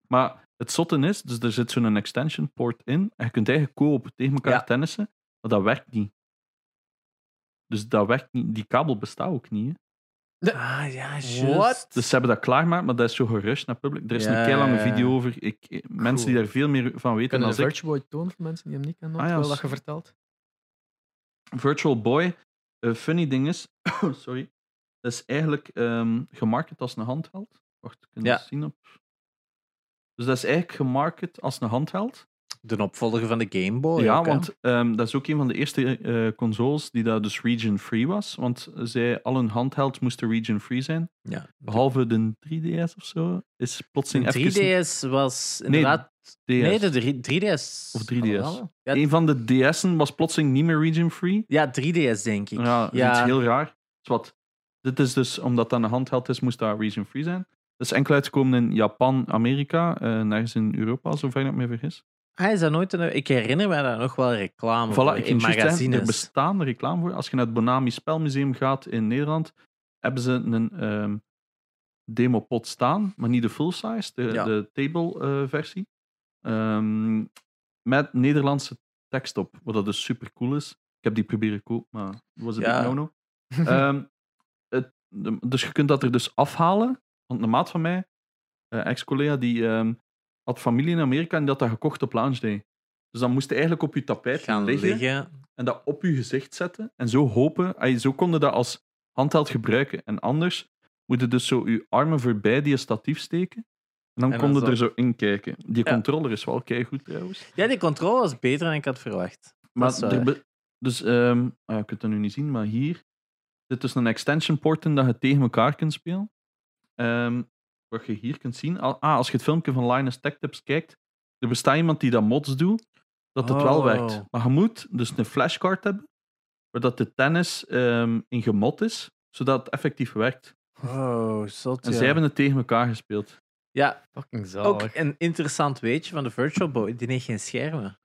Maar het zotte is, dus er zit zo'n extension port in en je kunt eigenlijk koop tegen elkaar tennissen, maar dat werkt niet. Dus dat werkt niet. Die kabel bestaat ook niet. Hè. Ah, ja, What? Dus ze hebben dat klaargemaakt, maar dat is zo gerust naar public. Er is een kei lange video over. Ik, mensen die daar veel meer van weten Kunnen dan ik. Virtual Boy tonen voor mensen die hem niet kennen? Ah, ja, dat je vertelt. Virtual Boy, een funny ding is, sorry, dat is eigenlijk um, gemarket als een handheld. Wacht, kun je ja. zien op. Dus dat is eigenlijk gemarket als een handheld. De opvolger van de Game Boy. Ja, want um, dat is ook een van de eerste uh, consoles die dat dus region-free was. Want zij, al hun handheld moesten region-free zijn. Ja. Behalve de 3DS of zo. Is plotseling de 3DS was inderdaad... Nee, nee de 3DS. Of 3DS. Ja, een van de DS'en was plotseling niet meer region-free. Ja, 3DS denk ik. Ja, dat is iets heel raar. Dus wat, dit is dus, omdat dat een handheld is, moest dat region-free zijn. Dat is enkel uitgekomen in Japan, Amerika, uh, nergens in Europa, zover ik me vergis. Hij is dat nooit een... Ik herinner me daar nog wel reclame voor ik in magazines. er bestaat reclame voor. Als je naar het Bonami Spelmuseum gaat in Nederland, hebben ze een um, demopod staan, maar niet de full size, de, de table uh, versie. Um, met Nederlandse tekst op, wat dat dus super cool is. Ik heb die proberen kopen, maar was het ja. no-no. um, dus je kunt dat er dus afhalen, want een maat van mij, uh, ex-collega, die had familie in Amerika en die had dat gekocht op launch day. Dus dan moest je eigenlijk op je tapijt gaan liggen, en dat op je gezicht zetten. En zo hopen, zo konden dat als handheld gebruiken. En anders moet je dus zo je armen voorbij die statief steken. En dan konden er zo in kijken. Die controller is wel goed trouwens. Ja, die controller was beter dan ik had verwacht. Maar er dus, um, ah, je kunt het nu niet zien, maar hier zit dus een extension port in dat je tegen elkaar kunt spelen. Um, wat je hier kunt zien. Ah, als je het filmpje van Linus Tech Tips kijkt, er bestaat iemand die dat mods doet, dat het wel werkt. Oh. Maar je moet dus een flashcard hebben, waar dat de tennis um, in gemod is, zodat het effectief werkt. Oh, zot, En zij hebben het tegen elkaar gespeeld. Ja, fucking zalig. Ook een interessant weetje van de Virtual Boy, die heeft geen schermen.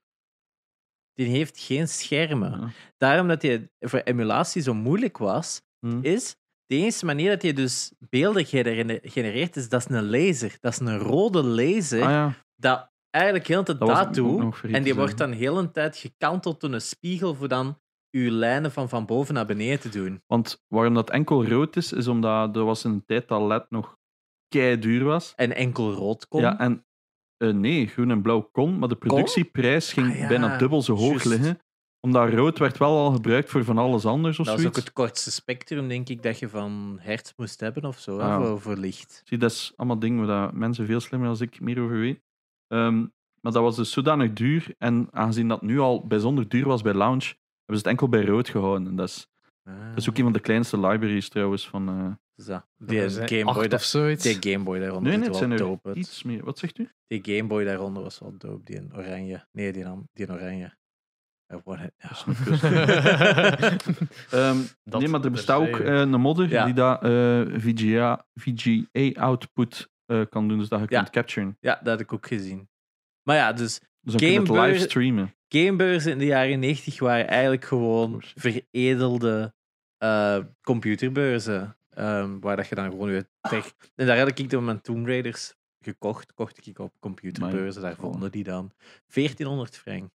Die heeft geen schermen. Daarom dat die voor emulatie zo moeilijk was, hm. is de enige manier dat je dus beelden genereert, is dat is een laser. Dat is een rode laser. Ah, ja. Dat eigenlijk heel de tijd doet. En die wordt dan heel een tijd gekanteld door een spiegel voor dan je lijnen van van boven naar beneden te doen. Want waarom dat enkel rood is, is omdat er was een tijd dat LED nog kei duur was. En enkel rood kon. Ja, en uh, nee, groen en blauw kon, maar de productieprijs ging ah, bijna dubbel zo hoog liggen omdat rood werd wel al gebruikt voor van alles anders of Dat is ook het kortste spectrum, denk ik, dat je van hertz moest hebben of zo, ah. voor, voor, licht. Zie, dat is allemaal dingen waar mensen veel slimmer dan ik meer over weten. Um, maar dat was dus zodanig duur. En aangezien dat nu al bijzonder duur was bij Launch, hebben ze het enkel bij rood gehouden. En dat is, dat is ook een van de kleinste libraries trouwens van... Uh, zo. Die Game Boy of zoiets. Die Game Boy daaronder nee, nee, het zijn dope. Iets meer. Wat zegt u? Die Game Boy daaronder was wel dope. Die in oranje. Nee, die, die in oranje. Um, nee, maar er bestaat ook uh, een modder die dat uh, VGA, VGA output uh, kan doen, dus dat je ja. kunt capturen. Ja, dat heb ik ook gezien. Maar ja, dus, dus Gamebeurs, live streamen. Gamebeurzen in de jaren 90 waren eigenlijk gewoon veredelde computerbeurzen. Um, waar dat je dan gewoon weer tech... En daar had ik de mijn Tomb Raiders gekocht. Kocht ik op computerbeurzen, daar vonden die dan 1400 frank.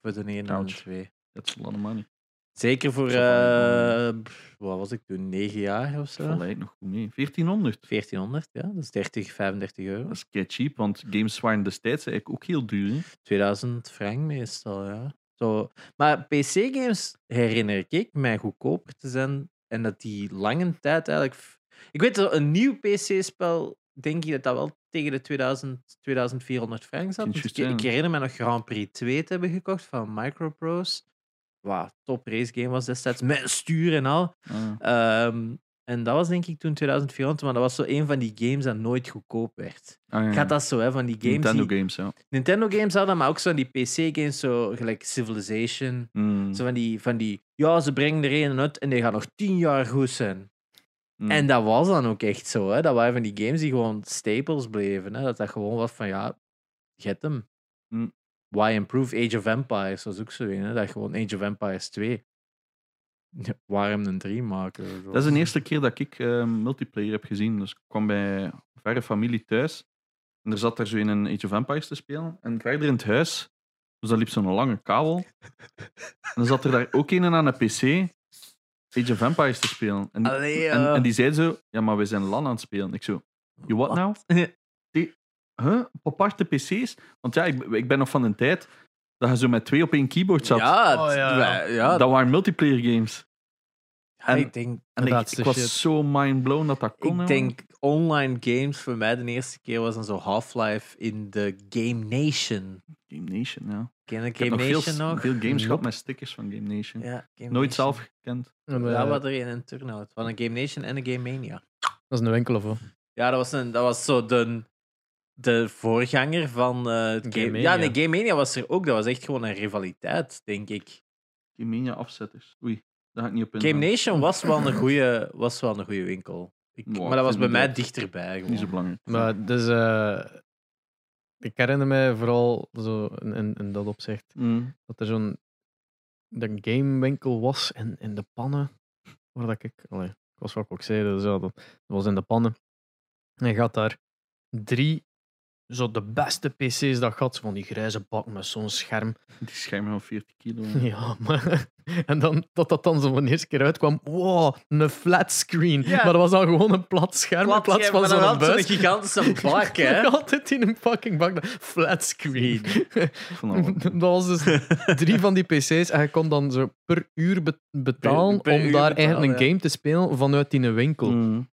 Voor de 1 en de 2. Dat is a lot of money. Zeker voor, uh, wat was ik toen, 9 jaar of zo? Dat lijkt nog goed mee. 1400? 1400, ja. Dat is 30, 35 euro. Dat is kei cheap, want games waren destijds eigenlijk ook heel duur. Hè? 2000 frank meestal, ja. Zo. Maar PC-games herinner ik mij goedkoper te zijn en dat die lange tijd eigenlijk Ik weet dat een nieuw PC-spel, denk ik dat dat wel tegen de 2000, 2400 frank zat. Dus ik, ik, herinner me nog Grand Prix 2 te hebben gekocht van Microprose. Wow, top race game was destijds, met stuur en al. Ah. Um, en dat was denk ik toen 2004, maar dat was zo een van die games dat nooit goedkoop werd. Ah, ja. Gaat dat zo, hè, van die games Nintendo die... games, ja. Nintendo games hadden, maar ook zo die PC-games, zo gelijk Civilization. Mm. Zo van die, van die, ja, ze brengen er een uit en die gaan nog tien jaar goed zijn. Mm. En dat was dan ook echt zo, hè. Dat waren van die games die gewoon staples bleven, hè. Dat dat gewoon was van, ja, get hem. Mm. Why improve Age of Empires? Dat is ook zo een, hè. Dat gewoon Age of Empires 2 waarom een 3 maken? Dat is de eerste keer dat ik uh, multiplayer heb gezien. Dus ik kwam bij verre familie thuis. En er zat er zo in een Age of Empires te spelen. En verder in het huis, dus daar liep zo'n lange kabel. En dan zat er daar ook een aan een PC Age of Empires te spelen. En, en, en, die zei zo, ja, maar we zijn LAN aan het spelen. Ik zo, you what now? Die, huh? Op aparte PC's? Want ja, ik, ik ben nog van een tijd dat je zo met twee op één keyboard zat. Ja, oh, ja. ja. Dat waren multiplayer games. en, ik denk, en ik, ik was zo mind-blown dat dat kon. Ik denk online games voor mij de eerste keer was dan zo Half-Life in de Game Nation. Game Nation, ja. Ken Game Nation veel, nog? Veel games gehad met stickers van Game Nation. Ja, Game Nooit zelf gekend. Ja, wat er in een turnout. Van een Game Nation en een Game Mania. Dat is een winkel of wat? Ja, dat was, een, dat was zo de de voorganger van uh, Game, Ja, nee, Game Mania was er ook. Dat was echt gewoon een rivaliteit, denk ik. Game Mania afzetters. Oei, daar ga ik niet op in. Game Nation was wel een goede, was wel een goede winkel. Ik, maar dat was bij mij dichterbij. Gewoon. Niet zo belangrijk. Maar dus, uh, ik herinner mij vooral zo in, in dat opzicht mm. dat er zo'n gamewinkel was in, in de pannen. Waar dat ik, allee, ik was wat ik ook zei, dus dat, dat was in de pannen. En je gaat daar drie zo de beste PC's dat gaat, van die grijze bak met zo'n scherm. Die scherm van 40 kilo. Ja, maar. En dan, dat dat dan zo van de eerste keer uitkwam, wow, een flat screen. Maar dat was dan gewoon een plat scherm in plaats van zo'n buis. Zo'n gigantische bak, hè? altijd in een fucking bak. Flat screen. dat was dus drie van die PC's en je kon dan zo per uur betalen om daar eigenlijk een game te spelen vanuit die winkel. Mm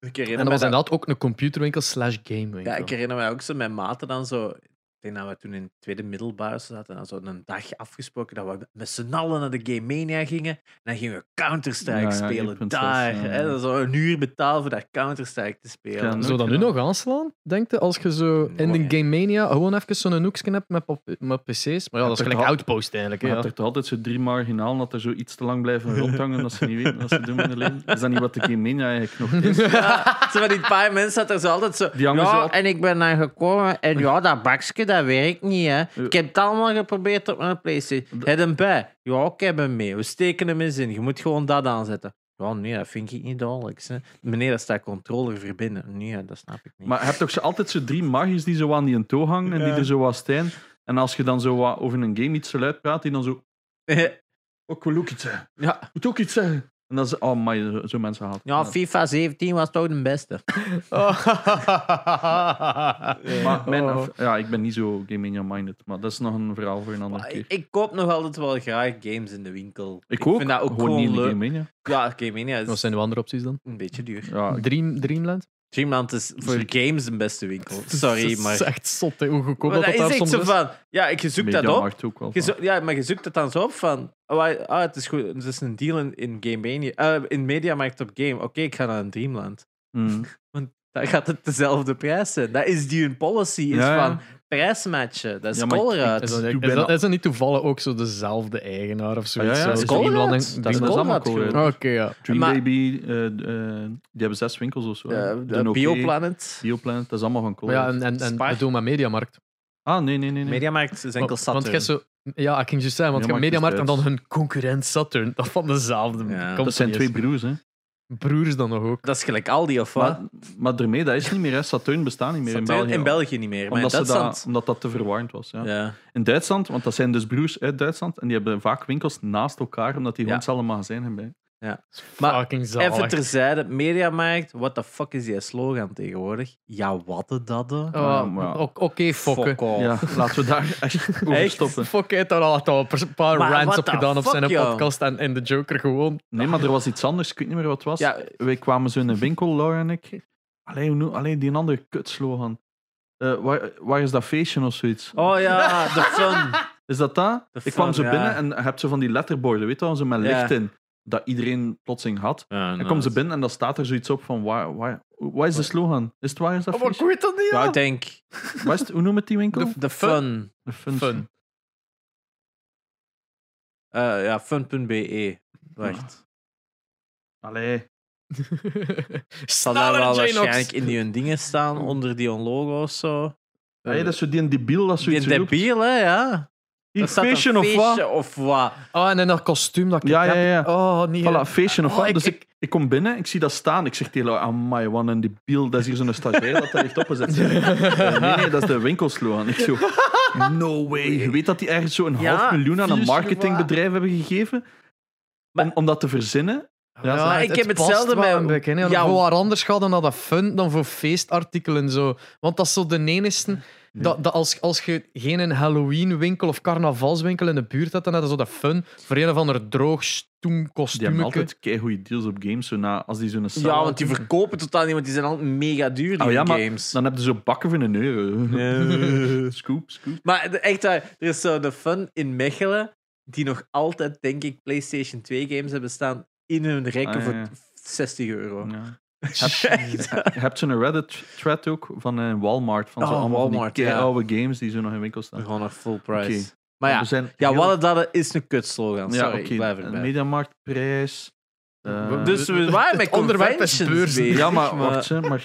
en dat was inderdaad ook een computerwinkel slash gamewinkel. Ja, ik herinner me ook zo mijn maten dan zo ik denk dat we toen in het tweede middelbaar zaten en zo een dag afgesproken dat we met z'n allen naar de Game Mania gingen. En dan gingen we Counter-Strike spelen daar. Hè, zo een uur betalen voor dat Counter-Strike te spelen. Zou dat nu nog aanslaan, denk je? Als je zo in de Game Mania gewoon even zo'n hoekje hebt met, met PC's. Maar ja, dat is gelijk Outpost eigenlijk. Je hebt er toch altijd zo drie marginaal dat er zo iets te lang blijven rondhangen dat ze niet weten wat ze doen in de leven. Is dat niet wat de Game Mania eigenlijk nog is? Ja, zo van die paar mensen dat er zo altijd zo... Ja, en ik ben dan gekomen en ja, dat bakje dat werkt niet, hè. Ik heb het allemaal geprobeerd op mijn PlayStation. Heb hem bij? Ja, ik heb hem mee. We steken hem eens in. Je moet gewoon dat aanzetten. Ja, nee, dat vind ik niet duidelijk. Hè. Meneer, dat staat controller verbinden. Nee, dat snap ik niet. Maar je hebt toch zo altijd zo drie magisch die zo aan die een toog hangen en die er zo wat staan. En als je dan zo wat over een game iets luid praat, die dan zo... ook wil ook iets zeggen. Ja. Moet ook iets zeggen. En dat is, oh my, zo mensen haat. Ja, FIFA 17 was toch de beste. maar mijn, oh. ja, ik ben niet zo gaming minded, maar dat is nog een verhaal voor een andere keer. Ik, koop nog altijd wel graag games in de winkel. Ik, ook. vind dat ook gewoon, niet leuk. Gaming, ja, gaming, ja. Wat zijn de andere opties dan? Een beetje duur. Ja. Dream, Dreamland? Dreamland is voor games de beste winkel. Sorry, maar... Het is echt zot, hoe goedkoop dat, dat, dat is. echt zo van... Ja, je zoekt dat op. Je ja, maar je zoekt het dan zo op van... Oh, ah, het is goed. Het is een deal in, in Game uh, in Mediamarkt op Game. Oké, ik ga naar een Dreamland. Mm. Want dan gaat het dezelfde prijs zijn. Dat is die een policy. Is van prijsmatchen. Dat is ja, Colruyt. Is, dat, is, dat niet toevallig ook zo dezelfde eigenaar of zoiets? Ja, ja. Is Colruyt. Dat is allemaal Colruyt. Oké, ja. Dream Baby, uh, uh, die hebben zes winkels of zo. Uh, Bioplanet. Bioplanet, dat is allemaal van Colruyt. Ja, en, en, en we doen maar Mediamarkt. Ah, nee, nee, nee. nee. Mediamarkt is enkel Saturn. Want zo, ja, ik ging juist zeggen, want je hebt Mediamarkt en dan hun concurrent Saturn. Dat van dezelfde. Ja. Dat zijn twee broers, hè. Broers dan nog ook. Dat is gelijk Aldi of wat? Maar, maar daarmee, dat is niet meer. Hè. Saturn bestaat niet meer in België. In België niet meer. Maar omdat, in dat, omdat dat te verwarrend was. Ja. ja. In Duitsland, want dat zijn dus broers uit Duitsland. En die hebben vaak winkels naast elkaar, omdat die gewoon hetzelfde magazijn hebben. Ja. Maar Fucking zalig. even terzijde, Mediamarkt, what the fuck is die slogan tegenwoordig? Ja, wat de dat? Oh, maar- Oké, fokken. Fuck off. Ja, laten we daar echt over stoppen. Fuck heeft daar al al een paar Maar rants op gedaan op zijn podcast en, en de Joker gewoon. Nee, maar er was iets anders. Ik weet niet meer wat het was. Ja. Wij kwamen zo in een winkel, Laura en ik. Alleen, alleen die andere kutslogan. Eh waar, waar is dat feestje of zoiets? Oh ja, de fun. Is dat dat? De ik kwam zo ja. binnen en je hebt zo van die letterborden, weet je wel, zo met Ja. licht in. Dat iedereen plotseling had. Ja, En kom ze binnen en dan staat er zoiets op van, waar, waar, wat is de slogan? Is het waar is dat Oh, maar ik weet dat niet, Ja, ja. ik denk het- hoe noem het die winkel? de fun. De fun. Fun. Eh, ja, fun.be. Wacht. Allee. Zal daar wel waarschijnlijk in die hun dingen staan, onder die hun logo's zo. Allee, dat is zo die een debiel dat Die zoiets roept. debiel, hè, ja. Hier, Dat staat een feestje of wat? feestje of wat? Oh, en in dat kostuum dat ik Ja, heb. ja, ja. Oh, niet. Voilà, feestje of Oh, wat. ik- Dus ik, ik- kom binnen, ik zie dat staan. Ik zeg tegen amai, wat een debiel. Dat is hier zo'n stagiair dat daar heeft opgezet. Eh, nee, nee, dat is de winkelslogan. Ik zo, no way. Je weet dat die ergens zo'n Ja, half miljoen aan een marketingbedrijf hebben gegeven? Maar- om, om dat te verzinnen? Ja, ik heb hetzelfde met- een hè. Ja. Voor anders gaat dan naar dat fun dan voor feestartikelen. Zo. Want dat is zo de enigste. Dat, dat als, als je geen een Halloween-winkel of carnavalswinkel in de buurt hebt, dan heb je zo dat fun voor een of ander droog stoem Die hebben altijd keigoede deals op games. Zo na, als die zo'n Ja, sale want die verkopen totaal niet, want die zijn altijd mega duur, die Oh ja, maar games. dan heb je zo bakken voor een euro. Nee. scoop, scoop. Maar de- echt waar, er is zo de fun in Mechelen, die nog altijd, denk ik, PlayStation 2 games hebben staan in hun rekken Ah, ja, voor ja. 60 euro. Ja. Echt. Je hebt zo'n Reddit-thread ook van eh, Walmart. Van zo Oh, allemaal Walmart, van die ja. oude games die zo nog in winkel staan. Gewoon nog full price. Maar ja, zijn ja heel- wat dat is een kutslogan. Ja, Sorry, oké. ik blijf Een erbij. Mediamarktprijs. eh, Dus we waren met conventions bezig. ja, maar wacht, maar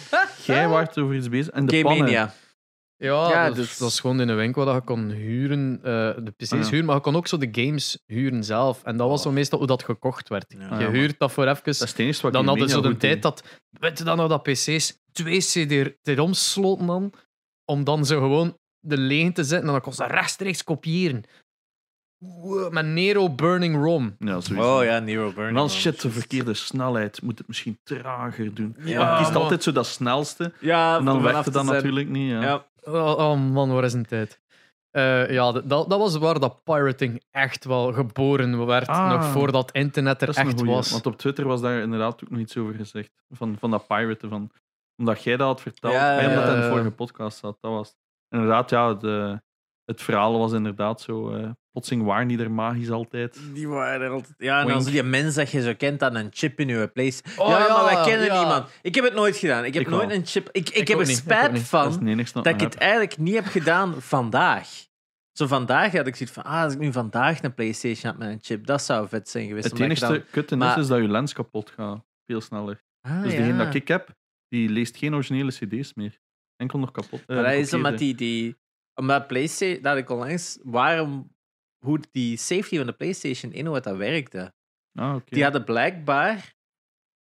jij waart over iets bezig. En de Game pannen. Mania. Ja, Ja, dat, dus- dat is gewoon in een winkel waar je kon huren, eh, de PC's Ah, ja. huren, maar je kon ook zo de games huren zelf. En dat was zo meestal hoe dat gekocht werd. Ja. je Ah, ja, huurt dat voor even. Dat is wat dan hadden ze de tijd dat, weet je dan nou dat PC's twee CD-ROMs sloten dan, om dan zo gewoon de leen te zetten en dan kon ze rechtstreeks kopiëren. Wow, Met Nero Burning ROM. Ja, sowieso. Oh ja, Nero Burning. En dan Man. shit, de verkeerde snelheid. Moet het misschien trager doen. Ja, maar kiest altijd zo dat snelste. Ja, En dan werkt het dan zijn. natuurlijk niet. Ja. Ja. Oh, oh man, waar is een tijd? Eh, ja, dat, dat dat was waar dat pirating echt wel geboren werd, Ah. nog voordat internet er Dat echt goeie, was. Want op Twitter was daar inderdaad ook nog iets over gezegd. Van, van dat piraten. Van, omdat jij dat had verteld. Ja, en omdat ja, hij in de vorige podcast zat. Dat was. Inderdaad, ja, de, het verhaal was inderdaad zo. eh plotseling waren die er magisch altijd. Die waren er altijd. Ja, en Wink. zo die mens dat je zo kent aan een chip in je place. Oh, ja, ja, maar wij kennen ja. niemand. Ik heb het nooit gedaan. Ik heb Ik nooit wel. een chip. Ik, ik, Ik heb er niet, spijt. Dat van dat ik het eigenlijk niet heb gedaan vandaag. Zo vandaag had ik zoiets van, ah, als ik nu vandaag een PlayStation had met een chip, dat zou vet zijn geweest. Het enige dan- kutte maar- is, dat je lens kapot gaat. Veel sneller. Ah, Dus degene dat ik heb, die leest geen originele cd's meer. Enkel nog kapot. eh, Maar dat is omdat die, die omdat PlayStation, dat ik onlangs, waarom, hoe die safety van de PlayStation 1, hoe dat werkte. Ah. Die hadden blijkbaar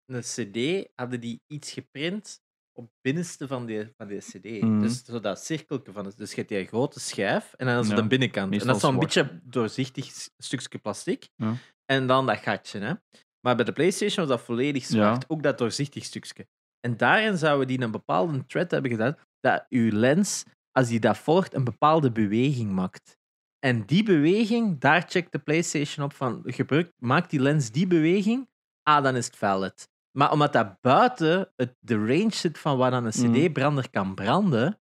een CD, hadden die iets geprint op het binnenste van die, van die CD. Mhm. Dus zo dat cirkeltje van het. Dus je hebt die grote schijf en dan zo Ja, de binnenkant. En dat is zo'n beetje doorzichtig stukje plastic. Ja. En dan dat gatje. Hè. Maar bij de PlayStation was dat volledig zwart. Ook dat doorzichtig stukje. En daarin zouden die een bepaalde thread hebben gedaan dat uw lens, als die dat volgt, een bepaalde beweging maakt. En die beweging, daar checkt de PlayStation op van gebruik, maakt die lens die beweging, ah, dan is het valid. Maar omdat dat buiten het, de range zit van waar dan een Mhm. CD-brander kan branden,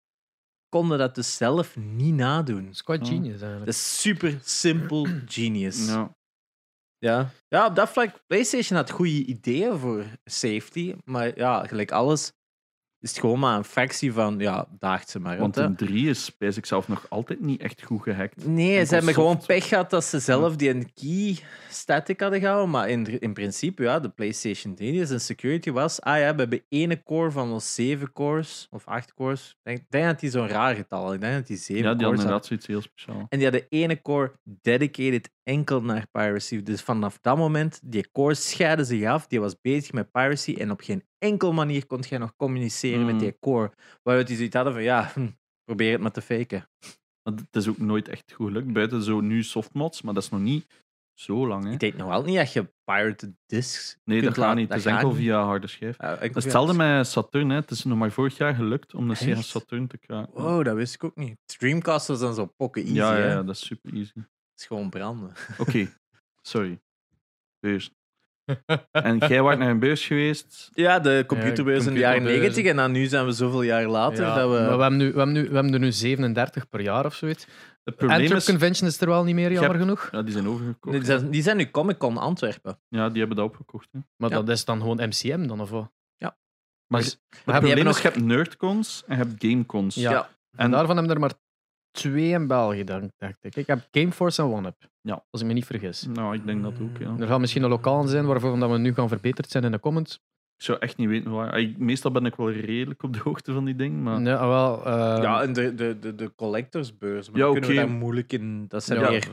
konden dat dus zelf niet nadoen. Dat is quite Oh. genius eigenlijk. Dat is super simpel genius. Ja. Ja. ja, op dat vlak, PlayStation had goede ideeën voor safety, maar ja, gelijk alles is het gewoon maar een fractie van, ja, daagt ze maar. Want een 3 is bij zelf nog altijd niet echt goed gehackt. Nee, ze hebben gewoon pech gehad dat ze zelf die een key static hadden gehouden. Maar in, in principe, ja, de PlayStation 3 die zijn security was. Ah ja, we hebben ene core van ons zeven cores of acht cores. Ik denk, ik denk dat die zo'n raar getal had. Ik denk dat die zeven Ja, die cores hadden had. inderdaad zoiets heel speciaal. En die hadden ene core dedicated enkel naar piracy. Dus vanaf dat moment, die core scheiden zich af. Die was bezig met piracy. En op geen enkel manier kon je nog communiceren met Mm. die core. Waaruit die zoiets hadden van, ja, hm, probeer het maar te faken. Het is ook nooit echt goed gelukt. Buiten zo nu softmods, maar dat is nog niet zo lang. Hè? Ik denk nog wel niet dat je pirated discs. Nee, dat gaat niet. Het is enkel via harde schijf. Ja, is hetzelfde met Saturn. Hè. Het is nog maar vorig jaar gelukt om de Sega Saturn te krijgen. Wow, dat wist ik ook niet. Dreamcast was dan zo pokken easy. Ja, ja, ja, dat is super easy. Het is gewoon branden. Oké, sorry. Beurs. en jij was naar een beurs geweest? Ja, de computerbeurs in de jaren 90 en dan nu zijn we zoveel jaar later. dat we... Maar we hebben, nu, we, hebben nu, we hebben er nu 37 per jaar of zoiets. Het probleem is... Convention is er wel niet meer, jammer genoeg. Ja, die zijn overgekocht. Die zijn, die zijn nu Comic Con Antwerpen. Ja, die hebben dat opgekocht. Hè. Maar dat is dan gewoon MCM dan, of wat? Ja. Maar, dus, het probleem is, je hebt nerdcons en je hebt gamecons. Ja. ja. En, en daarvan hebben er maar twee in België, dacht ik. Ik heb Gameforce en OneUp. Ja. Als ik me niet vergis. Nou, ik denk dat ook, ja. Er gaat misschien een lokaal zijn waarvoor we nu gaan verbeterd zijn in de comments. Ik zou echt niet weten waar. Meestal ben ik wel redelijk op de hoogte van die dingen. Maar... Ja, wel, uh... ja en de, de, de, de collectorsbeurs. Maar ja, kunnen we daar moeilijk in. Dat zijn ja. meer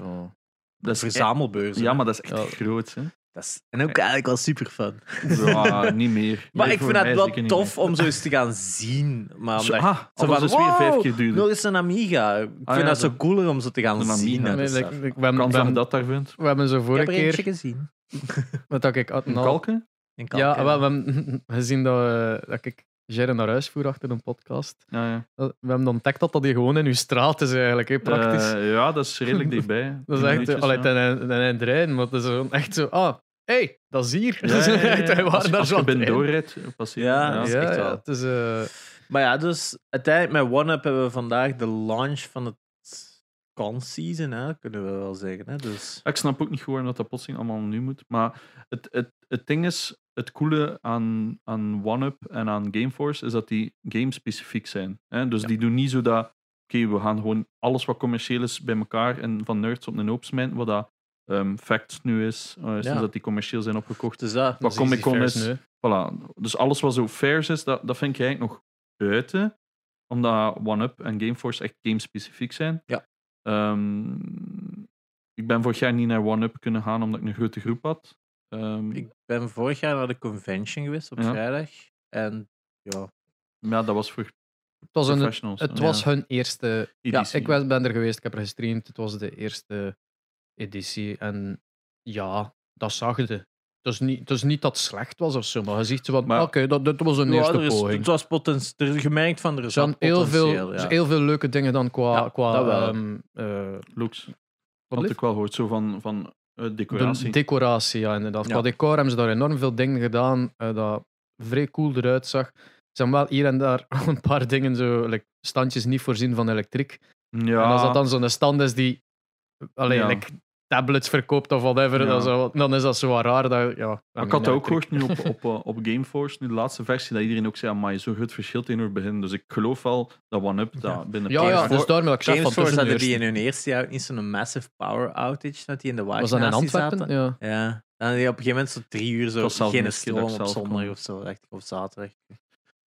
dat is verzamelbeurzen. Ja, maar dat is echt ja. groot. Hè? Dat is, en ook eigenlijk wel super fun. Ja, niet meer. maar ik vind het wel tof om zo eens te gaan zien. Maar zo, ah, zo van, weer vijf keer duurder. Nog eens een Amiga. Ik ah, vind dat zo cooler om zo te gaan zien. Nee, nee, ik, ik, we hebben, dat daar vindt. We hebben zo vorige keer... Ik heb gezien. Wat dat ik... In Kalken? Ja, we hebben gezien dat, uh, dat ik Jerry naar huis voer achter een podcast. Ja, ja. We hebben ontdekt dat dat hier gewoon in uw straat is eigenlijk, hè, praktisch. Uh, ja, dat is redelijk dichtbij. dat is echt, allee, ja. ten, ten, ten maar het is echt zo, ah, hey, dat is hier. Ja, ja, ja, ja. Als, daar als je bent doorrijdt, passeer Ja, ja, ja, echt wel. Het is, uh... Maar ja, dus uiteindelijk met OneUp hebben we vandaag de launch van het con-season, hè, kunnen we wel zeggen. Hè? Dus... Ik snap ook niet gewoon dat dat plotseling allemaal nu moet. Maar het, het, het ding is, het coole aan, aan OneUp en aan Gameforce is dat die game-specifiek zijn. Hè? Dus die doen niet zo dat, oké, we gaan gewoon alles wat commercieel is bij elkaar en van nerds op een hoop smijten, wat dat um, Facts nu is, uh, sinds dat die commercieel zijn opgekocht. Dus dat, wat Comic Con is. Voilà. Dus alles wat zo fairs is, dat, dat vind ik eigenlijk nog buiten. Omdat OneUp en Gameforce echt game-specifiek zijn. Ja. Um, ik ben vorig jaar niet naar OneUp kunnen gaan omdat ik een grote groep had. Um, ik ben vorig jaar naar de convention geweest op vrijdag. En ja. Ja, dat was voor het was, een, het was hun eerste. Ja, ik ben er geweest, ik heb er gestreamd. Het was de eerste editie. En ja, dat zag je. Het is niet, het is niet dat het slecht was of zo, maar je ziet van, oké, okay, dat, dat was een ja, eerste is, poging. Het was potentieel, er gemerkt van, er is zijn heel veel, ja. heel veel leuke dingen dan qua, ja, qua um, uh, looks. Wat ik wel hoort, zo van, van uh, decoratie. De decoratie, ja, inderdaad. Qua decor hebben ze daar enorm veel dingen gedaan uh, dat vrij cool eruit zag. Er zijn wel hier en daar een paar dingen, zo, like, standjes niet voorzien van elektriek. Ja. En als dat dan zo'n stand is die alleen ja. like, tablets verkoopt of whatever, ja. dan, dan, is dat zo raar. Dat, ja, ik had ook gehoord nu op, op, eh, op Gameforce, nu de laatste versie, dat iedereen ook zei, maar zo groot verschil in het begin. Dus ik geloof wel dat OneUp ja. dat binnen Ja, ja dus daarom ik zeg Gameforce hadden die in hun eerste jaar niet zo'n massive power outage, dat die in de wagen Was dat in Antwerpen? Zaten. Ja. ja. Dan had die op een gegeven moment zo drie uur zo geen stroom op zondag of zo, echt, of zaterdag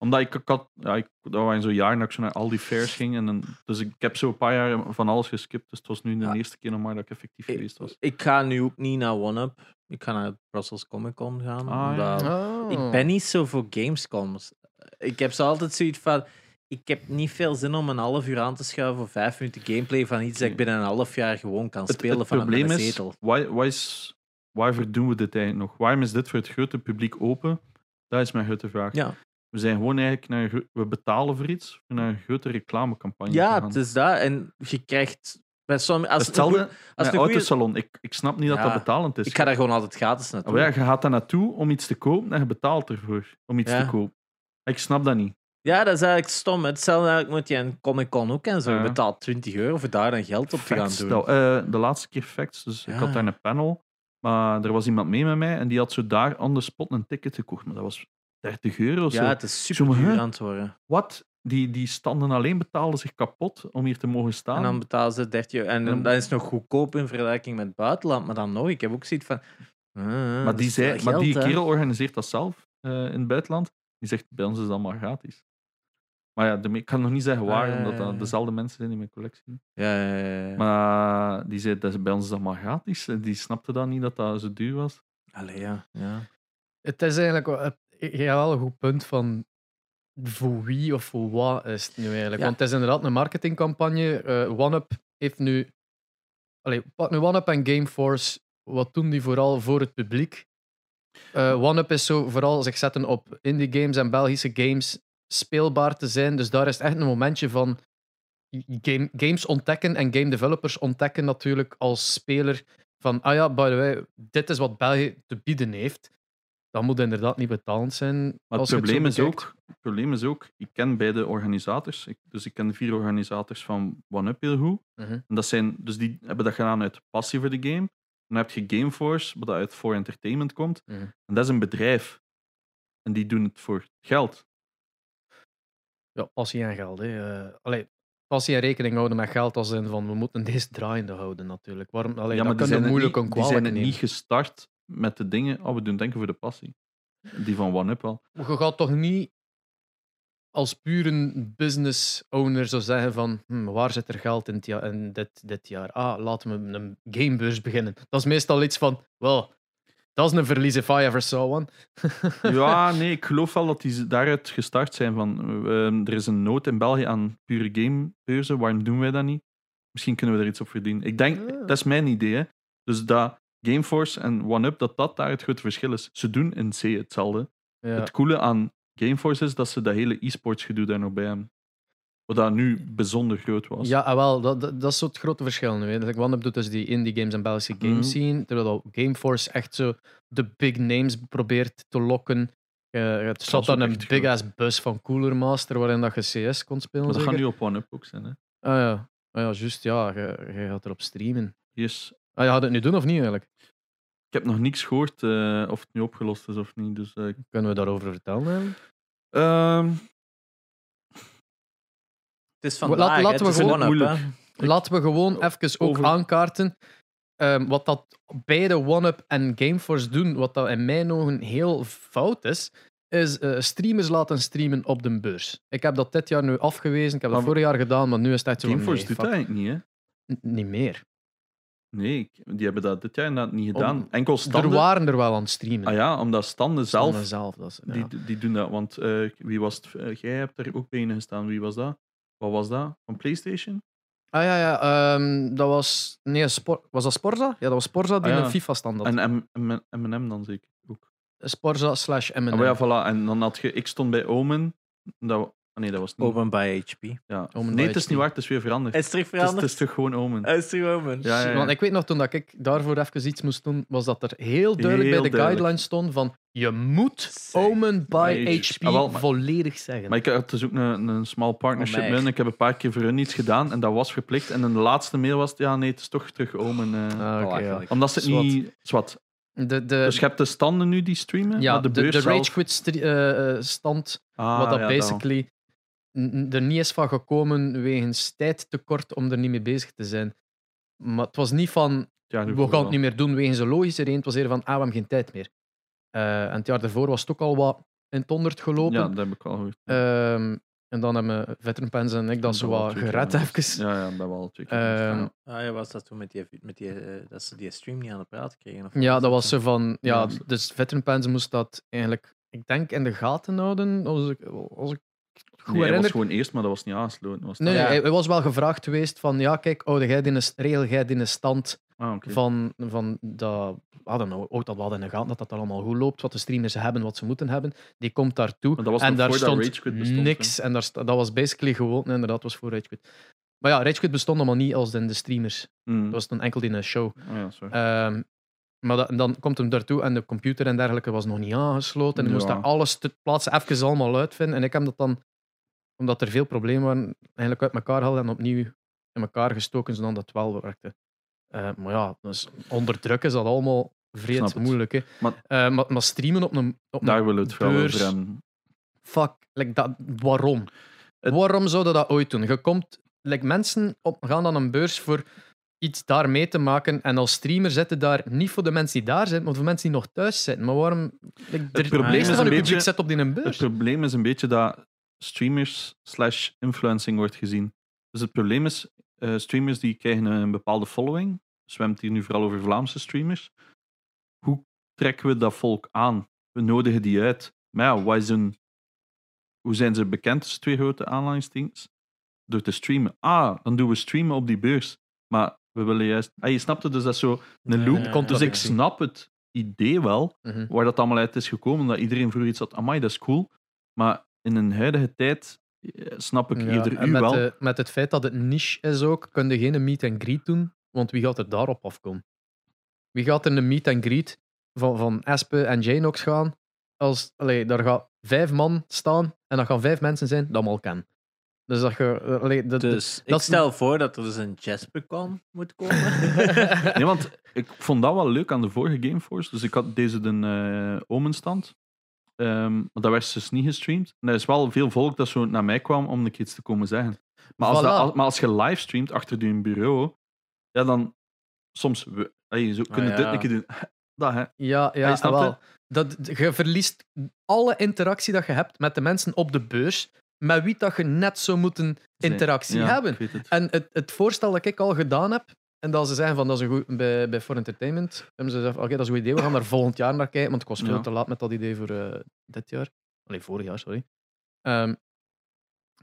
omdat ik, ik had, ja, ik, dat was zo'n jaar dat ik zo naar al die fairs ging. En dan, dus ik, heb zo een paar jaar van alles geskipt. Dus het was nu de eerste keer nog maar dat ik effectief geweest was. Ik ga nu ook niet naar OneUp. Ik ga naar Brussels Comic Con gaan. Ah, omdat oh. Ik ben niet zo voor Gamescoms. Ik heb zo altijd zoiets van. Ik heb niet veel zin om een half uur aan te schuiven voor vijf minuten gameplay van iets dat ik binnen een half jaar gewoon kan spelen het, het van probleem een zetel. Is, why, why is, waarvoor doen we dit eigenlijk nog? Waarom is dit voor het grote publiek open? Dat is mijn grote vraag. Ja. We zijn gewoon eigenlijk naar, we betalen voor iets, naar een grote reclamecampagne. Ja, het is dat. En je krijgt bij sommige. Als Hetzelfde als een autosalon. Ik, ik snap niet dat dat betalend is. Ik ga daar gewoon altijd gratis naartoe. Oh ja, je gaat daar naartoe om iets te kopen en je betaalt ervoor om iets te kopen. Ik snap dat niet. Ja, dat is eigenlijk stom. Hetzelfde eigenlijk moet je een Comic Con ook en zo. Je betaalt 20 euro voor daar dan geld op te gaan doen. Uh, de laatste keer facts. Dus ik had daar een panel. Maar er was iemand mee met mij en die had zo daar on the spot een ticket gekocht. Maar dat was 30 euro. Ja, het is super duur aan het worden. Wat? Die, die standen alleen betalen zich kapot om hier te mogen staan. En dan betalen ze 30 euro. En, en dat is nog goedkoop in vergelijking met het buitenland. Maar dan nog, ik heb ook zoiets van. Uh, maar die, zei, maar die kerel organiseert dat zelf uh, in het buitenland. Die zegt: bij ons is dat maar gratis. Maar ja, de, ik kan nog niet zeggen waar, omdat dat dezelfde mensen zijn in mijn collectie. Ja, ja, ja, ja. Maar die zei: dat bij ons is dat maar gratis. En die snapte dan niet dat dat zo duur was. Allee, ja. ja. Het is eigenlijk je hebt wel een goed punt van voor wie of voor wat is het nu eigenlijk. Want het is inderdaad een marketingcampagne. Uh, OneUp heeft nu... Allee, nu OneUp en Gameforce wat doen die vooral voor het publiek? Uh, OneUp is zo vooral zich zetten op indie games en Belgische games speelbaar te zijn. Dus daar is het echt een momentje van game, games ontdekken en game developers ontdekken natuurlijk als speler van, ah ja, by the way, dit is wat België te bieden heeft. Dat moet inderdaad niet betaald zijn. Maar het probleem, is ook, het probleem is ook, ik ken beide organisators. Ik, dus ik ken vier organisators van OneUp heel goed. Mhm. en dat zijn, dus die hebben dat gedaan uit passie voor de game. Dan heb je Gameforce, wat uit voor entertainment komt. Mhm. En dat is een bedrijf. En die doen het voor geld. Ja, passie en geld. Hè. Uh, allee, passie en rekening houden met geld als in van we moeten deze draaiende houden natuurlijk. Waarom, allee, ja, maar dat die zijn moeilijk niet, Die zijn niet gestart met de dingen, oh we doen denken voor de passie. Die van OneUp wel. Maar je gaat toch niet als puur een business owner zo zeggen van hm, waar zit er geld in, in dit, dit jaar? Ah, laten we een gamebeurs beginnen. Dat is meestal iets van, wel, dat is een verlies if I ever saw one. ja, nee, ik geloof wel dat die daaruit gestart zijn van ehm, er is een nood in België aan pure gamebeurzen, waarom doen wij dat niet? Misschien kunnen we er iets op verdienen. Ik denk, ah. dat is mijn idee, hè. dus dat Gameforce en OneUp, dat dat daar het grote verschil is. Ze doen in C hetzelfde. Ja. Het coole aan Gameforce is dat ze dat hele e-sports gedoe daar nog bij hebben. Wat dat nu bijzonder groot was. Ja, ah, wel, dat, dat, is zo het grote verschil nu. Hè. OneUp doet dus die indie games en Belgische games mm scene, terwijl Gameforce echt zo de big names probeert te lokken. Uh, het zat dan een big ass bus van Cooler Master waarin dat je CS kon spelen. Maar dat gaat nu op OneUp ook zijn. Hè? Ah ja, ah, ja juist. Ja, je, je gaat erop streamen. Yes. Ah, je gaat het nu doen of niet eigenlijk? Ik heb nog niks gehoord uh, of het nu opgelost is of niet. Dus, uh, Kunnen we daarover vertellen? Um, het is vandaag, laten, we gewoon, moeilijk. laten we gewoon even ook aankaarten um, wat dat beide OneUp en Gameforce doen, wat dat in mijn ogen heel fout is, is uh, streamers laten streamen op de beurs. Ik heb dat dit jaar nu afgewezen, ik heb dat vorig jaar gedaan, maar nu is het echt zo Gameforce doet dat eigenlijk niet, hè? niet meer. Nee, die hebben dat dit jaar inderdaad niet gedaan. Enkel standen... Er waren er wel aan het streamen. Ah ja, omdat standen zelf... Standen zelf dat is, die, die doen dat. Want uh, wie was het? Uh, jij hebt er ook bij gestaan. Wie was dat? Wat was dat? Van PlayStation? Ah ja, ja. Um, dat was... Nee, was dat Sporza? Ja, dat was Sporza die ah, ja. een FIFA-stand had. En M&M dan zeker ook. Sporza slash M&M. Ah, ja, voilà. En dan had je... Ik stond bij Omen. Dat, nee, dat was niet. Omen by HP. Ja. nee, het is niet waar, het is weer veranderd. Is het terug veranderd? Het is, toch gewoon Omen. Het is terug Omen. Ja, ja, Want ik weet nog, toen dat ik daarvoor even iets moest doen, was dat er heel duidelijk bij de guidelines stond van je moet Omen by HP ah, volledig zeggen. Maar ik had dus ook een, een small partnership oh, met Ik heb een paar keer voor hun iets gedaan en dat was verplicht. En in de laatste mail was het, ja nee, het is toch terug Omen. Uh, ah, okay, Omdat ze het niet... Zwat. De, de, dus je hebt de standen nu die streamen? Ja, de, de, de Rage Quit uh, stand, ah, wat dat basically er niet is van gekomen wegens tijdtekort om er niet mee bezig te zijn. Maar het was niet van, ja, we gaan het niet meer doen wegens een logische reden. Het was eerder van, ah, we hebben geen tijd meer. Uh, en het jaar daarvoor was het ook al wat in het honderd gelopen. Ja, dat heb ik al gehoord. Uh, en dan hebben Veteran Pens en ik dat zo wat gered even. Ja, ja, dat wel twee uh, Ah ja, was dat toen met die, met die, uh, dat ze die stream niet aan de praat kregen? Of ja, dat was zo van, ja, dus Veteran Pens moest dat eigenlijk, ik denk, in de gaten houden, als ik, als ik goed nee, was gewoon eerst, maar dat was niet aansluiten. Was nee, hij, was wel gevraagd geweest van, ja, kijk, oude jij in een, regel jij in een stand ah, van, van dat, I don't know, ook dat we hadden in de gaten dat dat allemaal goed loopt, wat de streamers hebben, wat ze moeten hebben. Die komt daartoe. en daar stond niks. En daar, dat was basically gewoon, nee, inderdaad, was voor Rage Maar ja, Rage bestond allemaal niet als in de streamers. Mm. Dat was dan enkel in een show. Oh, ja, um, maar dan komt hem daartoe en de computer en dergelijke was nog niet aangesloten. En hij moest daar alles te plaatsen even allemaal uitvinden. En ik heb dat dan omdat er veel problemen waren, eigenlijk uit elkaar haalden en opnieuw in elkaar gestoken, zodat dat wel werkte. Uh, maar ja, dus onder druk is dat allemaal vreed moeilijk. Hè. Maar, uh, maar, maar, streamen op een, op daar wil het beurs, over Fuck, like dat, waarom? Het... Waarom zouden dat ooit doen? Je komt, like mensen op, gaan dan een beurs voor iets daar mee te maken. En als streamer zitten daar niet voor de mensen die daar zijn, maar voor mensen die nog thuis zitten. Maar waarom? Like, het probleem is een beetje, zet op die een beurs. Het probleem is een beetje dat streamers slash influencing wordt gezien. Dus het probleem is, uh, streamers die krijgen een bepaalde following. Zwemt hier nu vooral over Vlaamse streamers. Hoe trekken we dat volk aan? We nodigen die uit. Maar ja, wat is een, hoe zijn ze bekend tussen twee grote aanhalingstekens? Door te streamen. Ah, dan doen we streamen op die beurs. Maar we willen juist... Ah, je snapt het, dus dat is zo een loop. dus ik snap het idee wel, mhm. waar dat allemaal uit is gekomen, dat iedereen vroeger iets had, amai, dat is cool. Maar in een huidige tijd eh, snap ik ja, eerder u met wel. De, met het feit dat het niche is ook, kun je geen meet and greet doen, want wie gaat er daarop afkomen? Wie gaat er een meet and greet van, van Espe en Janox gaan? Als, allee, daar gaat vijf man staan en dat gaan vijf mensen zijn dat al kennen. Dus, dat allee, dat, dus ik stel voor dat er dus een Jaspecon moet komen. nee, want ik vond dat wel leuk aan de vorige Gameforce. Dus ik had deze de uh, Omen-stand. Um, dat werd dus niet gestreamd. En er is wel veel volk dat zo naar mij kwam om een iets te komen zeggen. Maar als, dat, maar als je livestreamt achter je bureau, ja, dan soms... We, je zo, kunnen ah, dit een keer doen. Dat, hè. Ja, ja, ja wel. Dat, je verliest alle interactie dat je hebt met de mensen op de beurs, met wie dat je net zou moeten interactie hebben. En het, het voorstel dat ik al gedaan heb, en dat ze zeggen van dat is een goed, bij, bij For Entertainment, hebben ze gezegd: oké, dat is een goed idee, we gaan daar volgend jaar naar kijken, want ik was veel te laat met dat idee voor uh, dit jaar. Alleen vorig jaar, sorry. Um,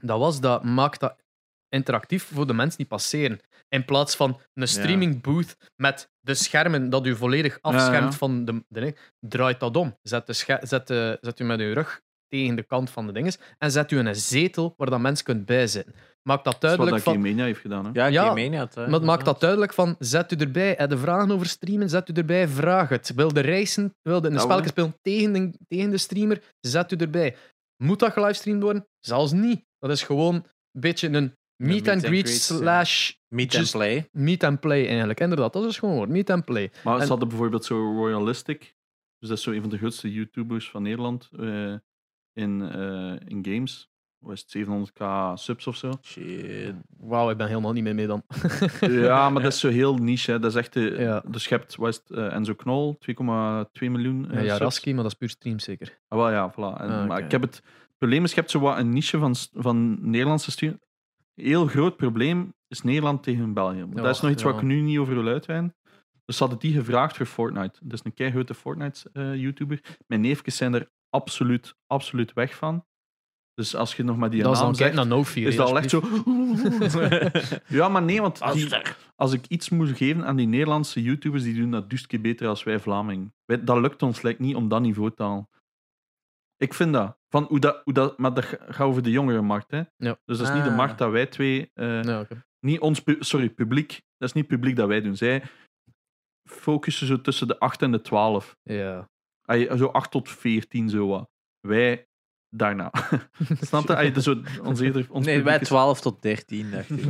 dat was dat maakt dat interactief voor de mensen die passeren. In plaats van een streaming booth met de schermen dat u volledig afschermt van de, de, draait dat om. Zet, de zet, de, zet u met uw rug tegen de kant van de dinges en zet u in een zetel waar dat mensen kunt bijzitten. Maak dat duidelijk dat is wat van... Gamemania heeft gedaan. Hè? Ja, ja Gamemania had, Maar maak dat duidelijk van, zet u erbij. Heb de vragen over streamen, zet u erbij, vraag het. Wilde reizen, wilde een spel spelen tegen de, tegen de streamer, zet u erbij. Moet dat gelivestreamd worden? Zelfs niet. Dat is gewoon een beetje een meet, and greet slash... Meet and play. Meet and play eigenlijk, inderdaad. Dat is gewoon meet and play. Maar ze hadden bijvoorbeeld zo Royalistic. Dus dat is zo een van de grootste YouTubers van Nederland. Uh, in, uh, in games. Was het 700k subs of zo? Shit. Wauw, ik ben helemaal niet meer mee dan. ja, maar dat is zo heel niche. Hè. Dat is echt de, ja. Dus je hebt was het, uh, Enzo Knol, 2,2 miljoen. Uh, ja, Raski, maar dat is puur stream zeker. Ah, wel ja, voilà. En, ah, Maar ik heb het, probleem is, je hebt zo wat een niche van, van Nederlandse stream. Heel groot probleem is Nederland tegen België. Maar dat is nog iets ja. wat ik nu niet over wil uitweiden. Dus ze hadden die gevraagd voor Fortnite. Dat is een keigrote Fortnite-YouTuber. Mijn neefjes zijn er absoluut, absoluut weg van. Dus als je nog maar die dat naam zegt, naar no is dat al echt zo... ja, maar nee, want als ik iets moet geven aan die Nederlandse YouTubers, die doen dat dus keer beter als wij Vlamingen. Dat lukt ons lijkt niet om dat niveau te halen. Ik vind dat. Van hoe dat, hoe dat maar dat gaat over de jongere markt. Hè? Ja. Dus dat is niet de ah. markt dat wij twee... Uh, ja, Niet ons... Sorry, publiek. Dat is niet publiek dat wij doen. Zij focussen zo tussen de 8 en de 12. Ja. Zo 8 tot 14, zo wat. Wij daarna. Snap je? Dus ons eerder, ons nee, wij 12 tot 13, dacht ik.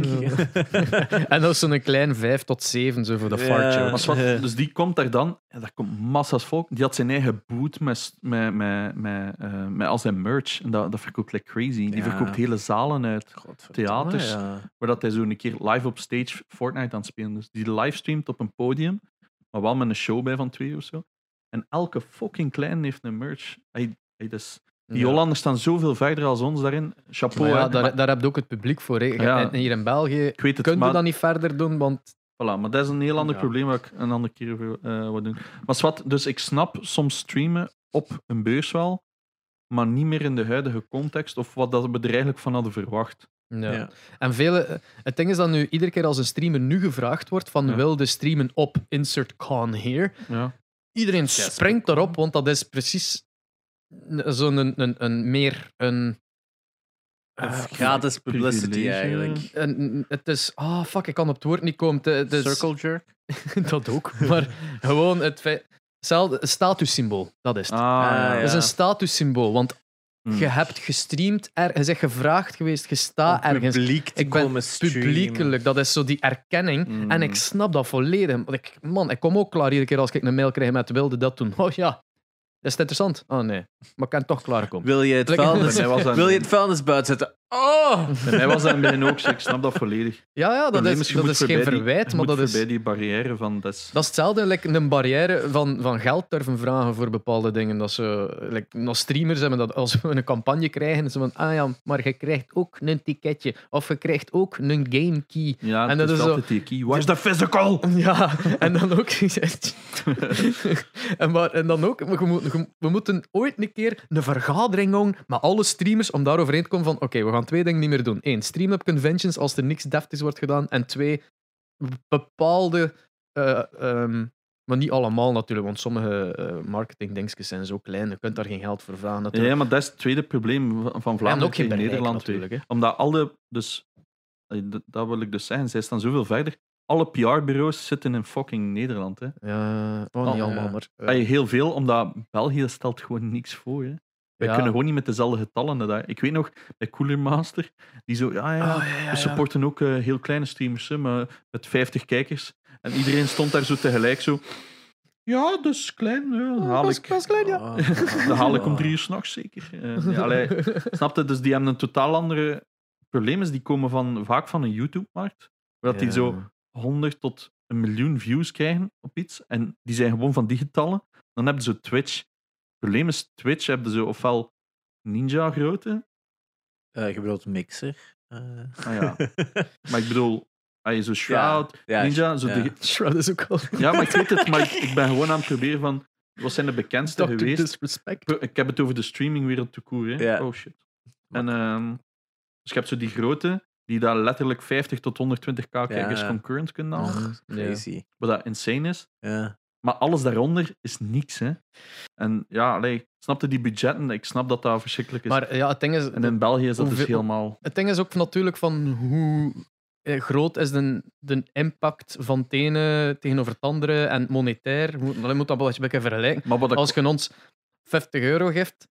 en dat is zo'n klein 5 tot 7 zo voor de ja. Wat, dus die komt daar dan, en daar komt massa's volk. Die had zijn eigen boot met, met, met, met, uh, met al zijn merch. En dat, dat verkoopt like crazy. Die verkoopt hele zalen uit, theaters. Ja. Waar dat hij zo een keer live op stage Fortnite aan het spelen. Dus die livestreamt op een podium, maar wel met een show bij van twee of zo. En elke fucking klein heeft een merch. Hij, hij, dus, die Hollanders staan zoveel verder als ons daarin. Chapeau. ja, daar, daar heb je ook het publiek voor. En hier in België kun je dat niet verder doen, want... Voilà, maar dat is een heel ander probleem waar ik een andere keer uh, wat doen. Maar wat, dus ik snap soms streamen op een beurs wel, maar niet meer in de huidige context of wat dat we er eigenlijk van hadden verwacht. Ja. En vele, het ding is dat nu iedere keer als een streamer nu gevraagd wordt van wil de streamen op insert con here, ja. iedereen springt erop, want dat is precies zo'n een, een, een, meer een. Uh, gratis publicity eigenlijk. En, het is. Ah, oh, fuck, ik kan op het woord niet komen. Het is, Circle jerk? dat ook. Maar gewoon het feit. Hetzelfde statussymbool, dat is het. Ah, Het is een statussymbool, want hmm. je hebt gestreamd, er, je bent gevraagd geweest, je staat ergens. Publiek ik ben publiekelijk, dat is zo die erkenning. Hmm. En ik snap dat volledig. Ik, man, ik kom ook klaar iedere keer als ik een mail krijg met wilde dat doen. Oh ja, is het interessant? Oh nee, maar ik kan toch klaarkomen. Wil je het vuilnis, wil je het vuilnis buiten zetten? Oh! Bij mij was dat begin ook Ik snap dat volledig. Ja, ja dat is, dat is geen verwijt, maar dat is... bij die barrière van... Dat is, dat is hetzelfde, like een barrière van, van geld durven vragen voor bepaalde dingen. Dat ze, like, nog streamers hebben dat als we een campagne krijgen, ze van, ah ja, maar je krijgt ook een ticketje. Of je krijgt ook een game key. Ja, en dat is altijd die key. Where's the physical? Ja, en dan ook... en, maar, en dan ook, we, we moeten ooit een keer een vergadering doen met alle streamers om daar overeen te komen van, oké, we gaan gaan twee dingen niet meer doen. Eén, streamen op conventions als er niks deftigs wordt gedaan. En twee, bepaalde. Uh, maar niet allemaal natuurlijk, want sommige uh, marketingdingetjes zijn zo klein. Je kunt daar geen geld voor vragen. Natuurlijk. Ja, maar dat is het tweede probleem van Vlaanderen ook geen Nederland natuurlijk. Hè. Omdat alle, dus, dat wil ik dus zeggen, zij staan zoveel verder. Alle PR-bureaus zitten in fucking Nederland. Hè. Ja, oh, niet allemaal, maar... Uh, heel veel, omdat België stelt gewoon niks voor. Hè. Wij kunnen gewoon niet met dezelfde getallen. Daar. Ik weet nog, bij Cooler Master, die zo, ja, ja, oh, we supporten ook uh, heel kleine streamers, hè, maar met 50 kijkers. En iedereen stond daar zo tegelijk zo. Ja, dat is klein. Ja, dan haal ik, dat is klein, ja. dan haal ik om drie uur s'nachts zeker. Uh, ja, allee, snapte? Dus die hebben een totaal andere probleem. Die komen van, vaak van een YouTube-markt. Waar die zo 100 tot een miljoen views krijgen op iets. En die zijn gewoon van die getallen. Dan hebben ze Twitch probleem is, Twitch hebben ze ofwel Ninja grootte. Uh, je bedoelt Mixer. Uh. Ah ja. maar ik bedoel, je zo Shroud, ja, Ninja. Zo ja. De... Shroud is ook al. Ja, maar ik weet het, maar ik, ben gewoon aan het proberen van. Wat zijn de bekendste Dr. geweest? Disrespect. Ik heb het over de streamingwereld te koer. Hè? Oh shit. En, um, dus je hebt zo die grote, die daar letterlijk 50 tot 120k kijkers concurrent kunnen halen. Crazy. Wat dat insane is. Ja. Maar alles daaronder is niks. Hè. En ja, allee, snapte die budgetten? Ik snap dat dat verschrikkelijk is. Maar ja, het ding is... En in België is dat dus helemaal... Het ding is ook natuurlijk van hoe eh, groot is de, de impact van het ene tegenover het andere en monetair. Moet, dan moet dat wel een beetje vergelijken. Maar Als je ons 50 euro geeft,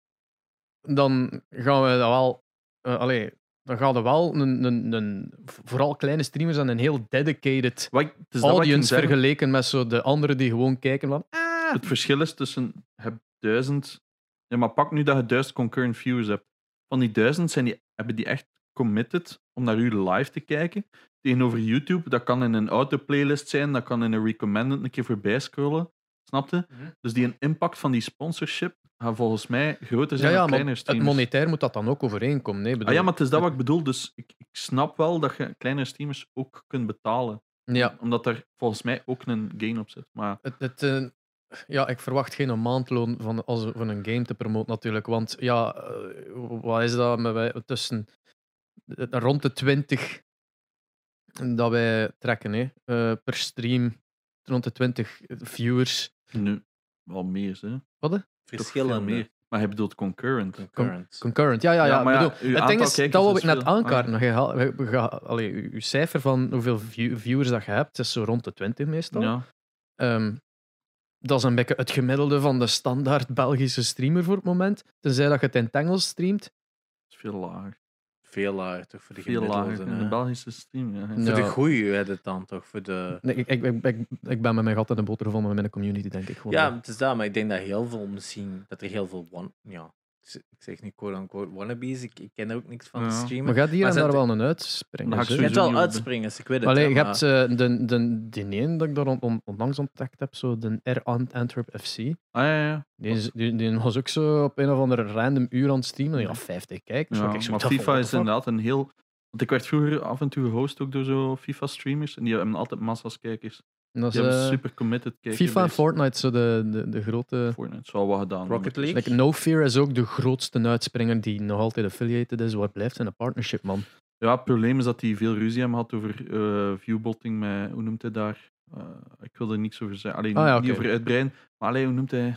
dan gaan we dat wel... Uh, allee, dan gaat er wel een, een, een, vooral kleine streamers en een heel dedicated audience vergeleken met zo de anderen die gewoon kijken van. Ah. Het verschil is tussen heb duizend. Ja, maar pak nu dat je duizend concurrent views hebt. Van die duizend zijn die, hebben die echt committed om naar u live te kijken. Tegenover YouTube, dat kan in een auto-playlist zijn, dat kan in een recommended een keer voorbij scrollen. Snapte? Mhm. Dus die een impact van die sponsorship volgens mij groter zijn ja, ja, dan Het monetair moet dat dan ook overeenkomen. Nee, bedoel... ah, ja, maar het is dat wat ik bedoel. Dus ik, ik snap wel dat je kleinere streamers ook kunt betalen. Ja. Omdat er volgens mij ook een gain op zit. Maar... Het, het, uh, ja, ik verwacht geen maandloon van, als, van een game te promoten natuurlijk. Want ja, uh, wat is dat met wij, tussen uh, rond de 20 dat wij trekken hè, per stream. Rond de 20 viewers. Nu, wel meer, hè? Wat? Verschillen meer. Maar hij bedoelt concurrent. Concurrent. concurrent, ja, ja, ja. ja, bedoel, het ding is, dat wil ik net aankaarten. Ah. Je, je, cijfer van hoeveel viewers dat je hebt, is zo rond de 20 meestal. Ja. Um, dat is een beetje het gemiddelde van de standaard Belgische streamer voor het moment. Tenzij dat je het in het Engels streamt. Dat is veel lager veel lager toch voor de Veel lager in de Belgische stream. Ja. Voor de goeie het dan toch? Voor de... Nee, ik, ik, ik, ik ben met mijn gat in de boter gevonden met mijn community, denk ik. Gewoon ja, het is dat, maar ik denk dat heel veel misschien, dat er heel veel one, ja, ik zeg niet quote-unquote wannabes, ik, ik ken er ook niks van ja. streamen. Maar gaat hier en daar wel een uitspringen? Je hebt wel uitspringen, ik weet het. Allee, je hebt uh, de, de, die ene dat ik daar on, on, onlangs ontdekt heb, zo de R Antwerp FC. Ah ja, ja. Die, die, die, was ook zo op een of andere random uur aan het streamen. Ja, 50 kijkers. Ja, maar FIFA is inderdaad een heel... Want ik werd vroeger af en toe gehost ook door zo FIFA-streamers en die hebben altijd massa's kijkers. Dat is, uh, super committed FIFA en Fortnite, zo de, de, de grote... Fortnite zou wel gedaan Rocket League? Like, no Fear is ook de grootste uitspringer die nog altijd affiliated is. Wat blijft zijn een partnership, man. Ja, het probleem is dat hij veel ruzie hebben gehad over uh, viewbotting met... Hoe noemt hij daar? Uh, ik wil er niks over zeggen. Alleen ah, ja, niet over uitbreiden. Maar alleen, hoe noemt hij?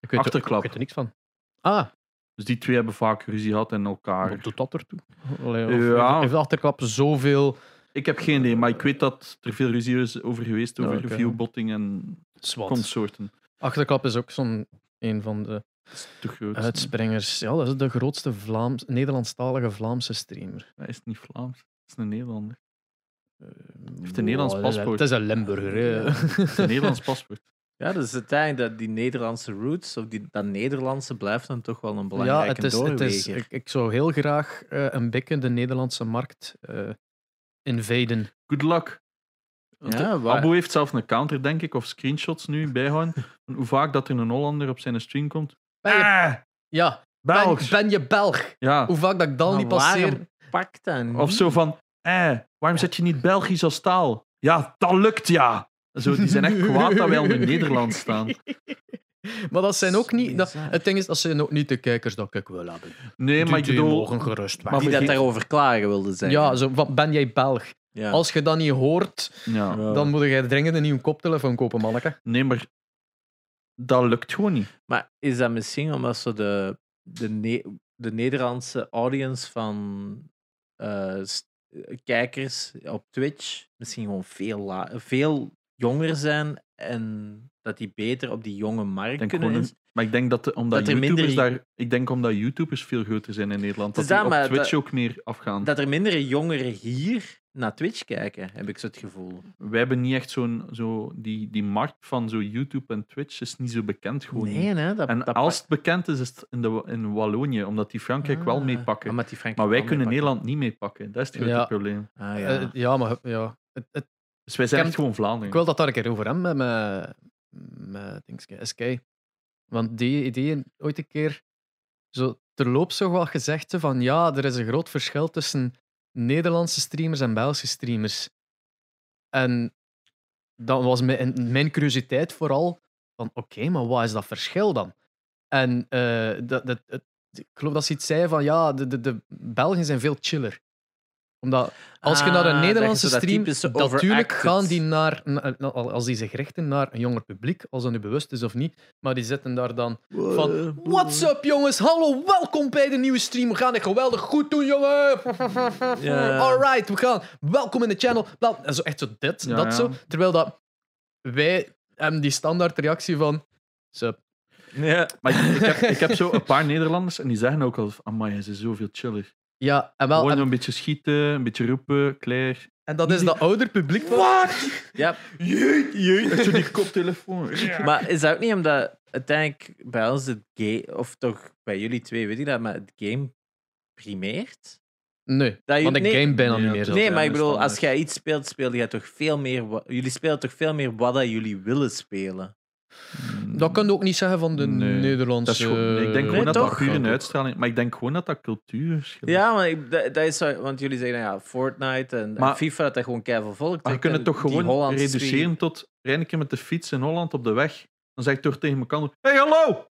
Ik weet Achterklap. ik weet er niks van. Ah. Dus die twee hebben vaak ruzie gehad en elkaar... Wat doet dat ertoe? Allee, ja. Heeft Achterklap zoveel ik heb geen idee, maar ik weet dat er veel ruzie is over geweest over okay. viewbotting en Swat. consorten. Achterklap is ook zo'n een van de uitspringers. Ja, dat is de grootste Vlaams, Nederlandstalige Vlaamse streamer. Hij is niet Vlaams, hij is een Nederlander. Uh, heeft een Nederlands paspoort. Het is een Limburger. Ja, een Nederlands paspoort. Ja, dus uiteindelijk dat die Nederlandse roots, of die, dat Nederlandse, blijft dan toch wel een belangrijke ja, het is, het is, ik, ik, zou heel graag uh, een beetje de Nederlandse markt uh, invaden. Good luck. Ja, Abu heeft zelf een counter, denk ik, of screenshots nu bijhouden. hoe vaak dat er een Hollander op zijn stream komt. Ben je, ah, ja, Belg. Ben, je Belg? Ja. Hoe vaak dat ik dan niet passeer. Pak dan. Of zo van, eh, waarom zet je niet Belgisch als taal? Ja, dat lukt ja. Zo, die zijn echt kwaad dat wij al in Nederland staan. Maar dat zijn ook niet. Dat, het ding is, dat zijn ook niet de kijkers dat ik wil hebben. Nee, maar ik bedoel. gerust maar die dat daarover klagen wilden zijn. Ja, zo, van, ben jij Belg? Ja. Als je dat niet hoort, ja. dan moet je dringend een nieuwe koptelefoon kopen, manneke. Nee, maar dat lukt gewoon niet. Maar is dat misschien omdat zo de, de, de Nederlandse audience van uh, kijkers op Twitch misschien gewoon veel, veel jonger zijn en dat die beter op die jonge markt kunnen Maar ik denk dat, omdat dat YouTubers minder... daar, ik denk omdat YouTubers veel groter zijn in Nederland, dat, dat die op Twitch ook meer afgaan. Dat er mindere jongeren hier naar Twitch kijken, heb ik zo het gevoel. Wij hebben niet echt zo'n... Zo, die, die markt van zo YouTube en Twitch is niet zo bekend gewoon. Nee, hè, dat, en als het bekend is, is het in, de, in Wallonië, omdat die Frankrijk wel ah, meepakken. Maar, maar wij kunnen Nederland niet meepakken. Dat is het grote probleem. Ah, ja. Uh, ja, maar ja, het, het, dus wij zijn echt gewoon Vlaanderen. Ik wil dat daar een keer over hebben met, met, met SK. Want die ideeën ooit een keer zo terloops zo wel gezegd van ja, er is een groot verschil tussen Nederlandse streamers en Belgische streamers. En dat was mijn, mijn curiositeit vooral van oké, maar wat is dat verschil dan? En uh, dat, dat, ik geloof dat ze iets zei van ja, de, de, de Belgen zijn veel chiller omdat als je naar een ah, Nederlandse stream, natuurlijk gaan die naar, als die zich richten naar een jonger publiek, als dat nu bewust is of niet, maar die zitten daar dan van, what's up jongens, hallo, welkom bij de nieuwe stream, we gaan het geweldig goed doen jongen, yeah. alright, we gaan, welkom in de channel, en zo echt zo dit, dat zo, terwijl dat wij hebben die standaard reactie van, sup. Maar ik, heb, ik heb zo een paar Nederlanders en die zeggen ook al, amai, ze is zoveel chiller. Ja, en wel. Gewoon een beetje schieten, een beetje roepen, Claire. En dat is dat ouder publiek. Wat? Ja. Jeet, jeet. die koptelefoon. Maar is dat ook niet omdat uiteindelijk bij ons het game, of toch bij jullie twee, weet ik dat, maar het game primeert? Nee, dat want de game bijna niet meer. Nee, maar ik bedoel, als jij iets speelt, speel je toch veel meer. Jullie spelen toch veel meer wat dat jullie willen spelen. Dat kan je ook niet zeggen van de Nederlandse. ik denk gewoon dat dat puur een uitstraling Maar ik denk gewoon dat dat cultuur is. Ja, maar ik, dat, is want jullie zeggen ja, Fortnite en, FIFA, dat dat gewoon keihard volk. Maar je kunt het toch gewoon reduceren tot rijden met de fiets in Holland op de weg. Dan zeg ik toch tegen elkaar: Hey, hallo!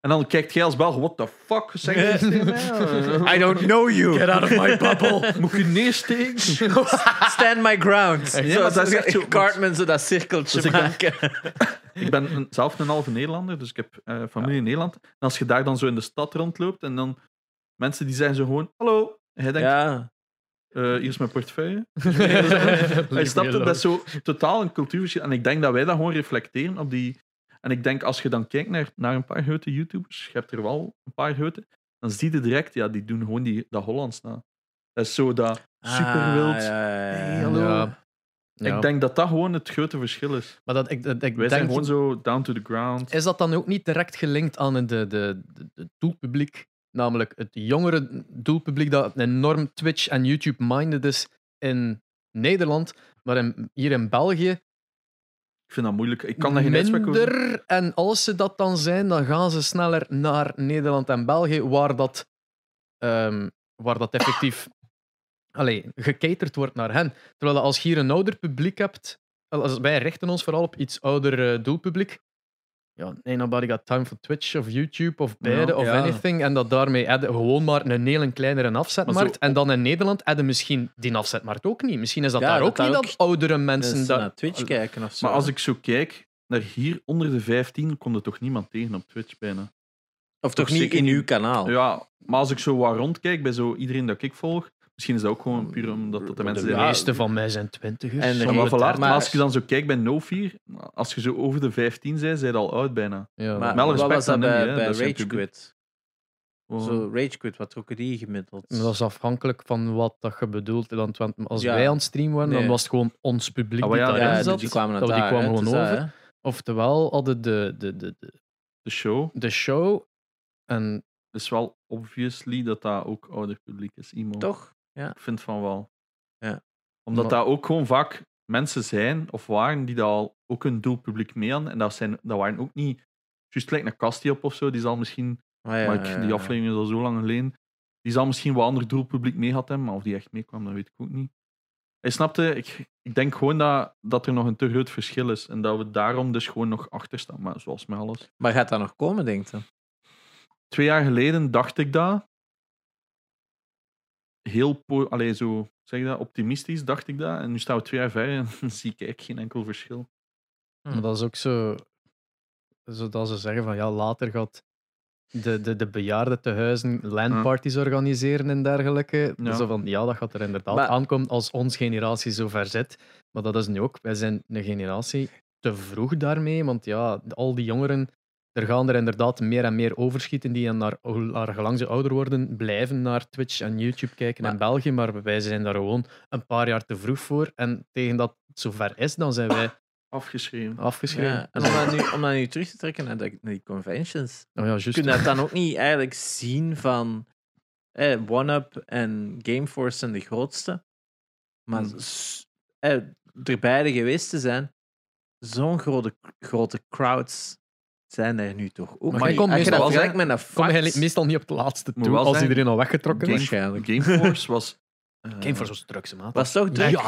En dan kijkt jij als Belg, what the fuck zeg je I don't know you. Get out of my bubble. Moet je neersteken? Stand my ground. Ja, zo, dat is echt zo. Cartman zo dat cirkeltje dus maken. Ik ben, ben zelf een halve Nederlander, dus ik heb uh, familie in Nederland. En als je daar dan zo in de stad rondloopt en dan mensen die zeggen zo gewoon, hallo. En hij denkt, ja. Uh, hier is mijn portefeuille. hij snapt dat is zo totaal een cultuurverschil. En ik denk dat wij dat gewoon reflecteren op die en ik denk, als je dan kijkt naar, naar een paar grote YouTubers, je hebt er wel een paar grote, dan zie je direct, ja, die doen gewoon die, dat Hollands na. Dat is zo dat super wild. Ah, hey, hallo. Ik denk dat dat gewoon het grote verschil is. Maar dat, ik, dat, ik Wij zijn gewoon zo down to the ground. Is dat dan ook niet direct gelinkt aan de, de, de, de doelpubliek? Namelijk het jongere doelpubliek dat enorm Twitch en YouTube-minded is in Nederland. Maar in, hier in België ik vind dat moeilijk. Ik kan dat geen Minder, En als ze dat dan zijn, dan gaan ze sneller naar Nederland en België, waar dat, um, waar dat effectief allee, gecaterd wordt naar hen. Terwijl als je hier een ouder publiek hebt, als wij richten ons vooral op iets ouder uh, doelpubliek, ja, nee, nobody got time for Twitch of YouTube of beide of anything. En dat daarmee hadden gewoon maar een heel kleinere afzetmarkt. en dan in Nederland hadden misschien die afzetmarkt ook niet. Misschien is dat daar ook niet dat oudere mensen dat... naar Twitch kijken of zo. Maar als ik zo kijk naar hier onder de 15, komt er toch niemand tegen op Twitch bijna. Of toch, niet in uw kanaal? Ja, maar als ik zo wat rondkijk bij zo iedereen dat ik volg, Misschien is dat ook gewoon puur omdat dat de mensen... De meeste van mij zijn twintigers. En maar, maar als je dan zo kijkt bij No 4, als je zo over de 15 bent, zijn al oud bijna. Ja. Maar, wat was dat bij, bij Rage Quit? Zo Rage Quit, wat trokken die gemiddeld? Dat is afhankelijk van wat dat je bedoelt. Want als wij aan het streamen waren, dan was het gewoon ons publiek oh, ja, die daarin zat. Die kwamen, dat die kwamen gewoon over. Oftewel hadden de, de, de, de, de show. De show. En het is wel obviously dat dat ook ouder publiek is. Emo. Toch? Ja. Ik vind van wel. Ja. Omdat dat ook gewoon vaak mensen zijn of waren die dat al ook een doelpubliek mee hadden. En dat, zijn, dat waren ook niet juist gelijk naar Kasti op of zo. Die zal misschien, ah, ja, maar ik, die aflevering is al zo lang geleden. Die zal misschien wel ander doelpubliek mee had hebben, maar of die echt meekwam, dat weet ik ook niet. Hij snapte, ik, ik denk gewoon dat, dat er nog een te groot verschil is. En dat we daarom dus gewoon nog achter staan. Maar zoals met alles. Maar gaat dat nog komen, denk je? Twee jaar geleden dacht ik dat. Heel allee, zo, zeg dat, optimistisch, dacht ik dat. En nu staan we twee jaar verder en zie ik eigenlijk geen enkel verschil. Maar dat is ook zo, zodat ze zeggen van ja, later gaat de, de, de bejaardentehuizen landparties organiseren en dergelijke. Ja. Zo van, ja, dat gaat er inderdaad aankomen als onze generatie zo ver zit. Maar dat is nu ook, wij zijn een generatie te vroeg daarmee, want ja, al die jongeren, er gaan er inderdaad meer en meer overschieten die naar, naar gelang ze ouder worden, blijven naar Twitch en YouTube kijken in België, maar wij zijn daar gewoon een paar jaar te vroeg voor. En tegen dat het zover is, dan zijn wij Afgeschreven. Afgeschreven. Ja, en om dat, nu, om dat nu terug te trekken naar, die conventions, oh ja, kun je dat dan ook niet eigenlijk zien van eh, One-Up en Gameforce zijn de grootste, maar hmm. eh, er beide geweest te zijn, zo'n grote, grote crowds zijn er nu toch ook. Maar je komt meestal, met een kom meestal niet op het laatste toe, als iedereen al weggetrokken is. Gameforce was voor zo'n drugs, maat. Was toch druk? Ja,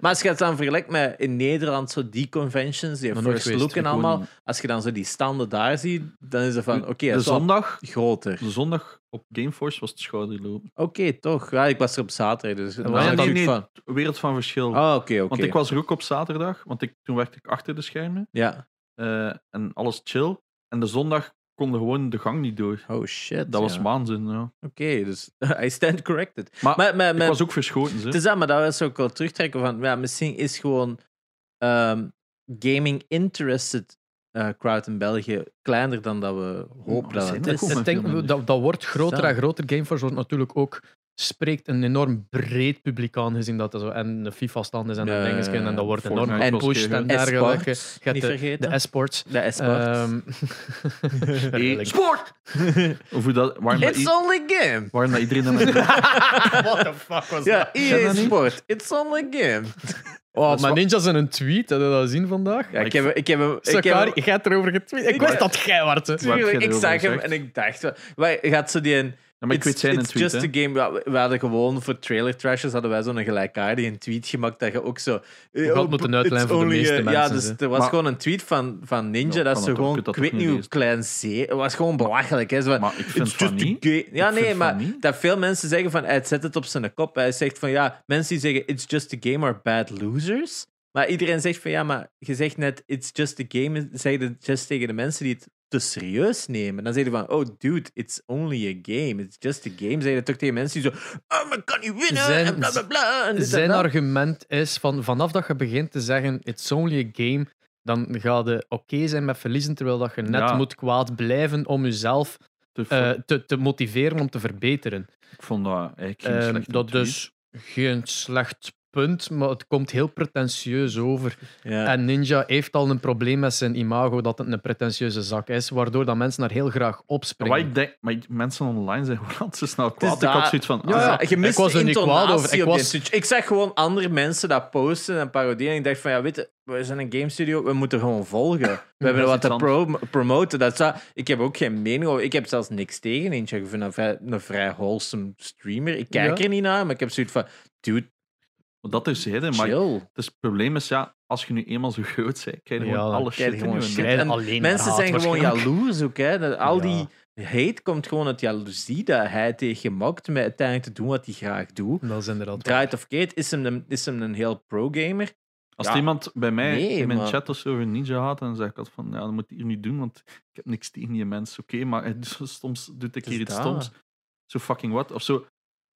maar als je het dan vergelijkt met in Nederland, zo die conventions, die first look en allemaal, als je dan zo die standen daar ziet, dan is het van, oké, de zondag groter. De zondag op Gameforce was het schouderloop. Oké, toch. Ja, ik was er op zaterdag, dus was nee, nee, van... wereld van verschil. Ah, oké, oké. Want ik was er ook op zaterdag, want ik, toen werkte ik achter de schermen. Ja. Uh, en alles chill. En de zondag konden gewoon de gang niet door. Oh shit. Dat was waanzin, ja. Oké, dus I stand corrected. Maar, maar, maar, ik was ook verschoten. Ze. Het is dat, maar dat was ook wel terugtrekken van, ja, misschien is gewoon um, gaming interested uh, crowd in België kleiner dan dat we hopen dat het is. Ik denk, dat, dat wordt groter en groter. Gameforce wordt natuurlijk ook spreekt een enorm breed publiek aan, gezien dat er zo en de FIFA-stand is en de dingen en dat wordt enorm gepusht en dergelijke. Niet vergeten. De e-sports. De e-sport. Um, Sport! Of dat, It's only game! Waarom dat iedereen dan... What the fuck was ja, dat? EA Sport. It's only game. Oh, maar Ninja's in een tweet, heb je dat gezien vandaag? Ja, ik heb, ik heb, ik heb, je gaat erover getweet. Ik, wist dat jij was. Tuurlijk, ik zag hem en ik dacht... Wij, gaat ze die een ja, maar ik weet zijn it's tweet, just a game. We hadden gewoon voor trailer trashers hadden wij zo'n gelijkaardige tweet gemaakt dat je ook zo. Je had oh, moeten uitlijnen voor de meeste mensen. Ja, dus er was gewoon een tweet van, van Ninja dat ze gewoon, ik weet niet hoe klein zee. Het was gewoon belachelijk. Hè. Zo, maar ik vind het funny. Ja, nee, maar dat veel mensen zeggen van hij zet het op zijn kop. Hij zegt van ja, mensen die zeggen it's just a game are bad losers. Maar iedereen zegt van ja, maar je zegt net it's just a game. Zeg je just tegen de mensen die het te serieus nemen. Dan zeg je van, oh dude, it's only a game. It's just a game. Zeg je toch tegen mensen die zo, oh, maar kan niet winnen, zijn, en bla bla bla. zijn argument is, van, vanaf dat je begint te zeggen, it's only a game, dan ga je oké zijn met verliezen, terwijl dat je net moet kwaad blijven om jezelf te, uh, te, te, motiveren om te verbeteren. Ik vond dat eigenlijk geen uh, Dat dus geen slecht punt, maar het komt heel pretentieus over. Ja. En Ninja heeft al een probleem met zijn imago dat het een pretentieuze zak is, waardoor dat mensen daar heel graag opspringen. Maar, ik denk, maar mensen online zijn gewoon zo snel kwaad. Ik had zoiets van... Ja, ah, je ik was er niet kwaad over. Ik, was... ik zag gewoon andere mensen dat posten en paroderen en ik dacht van, ja, weet je, we zijn een game studio, we moeten gewoon volgen. We hebben wat te pro promoten. Dat zou, ik heb ook geen mening over. Ik heb zelfs niks tegen Ninja. Ik vind een vrij, een vrij wholesome streamer. Ik kijk er niet naar, maar ik heb zoiets van, dude, dat is het, maar het, probleem is, ja, als je nu eenmaal zo groot bent, krijg je ja, gewoon alles shit gewoon shit. mensen zijn gewoon jaloers ook. Hè. al die hate komt gewoon uit jaloezie dat hij tegen mokt met uiteindelijk te doen wat hij graag doet. Dat is inderdaad Draait of Kate is hem, een, is hem een heel pro-gamer. Als iemand bij mij in mijn chat of zo over Ninja had, dan zeg ik altijd van, ja, dat moet hij hier niet doen, want ik heb niks tegen die mensen. Oké, maar soms doet ik hier iets stoms. Zo fucking wat. Of zo,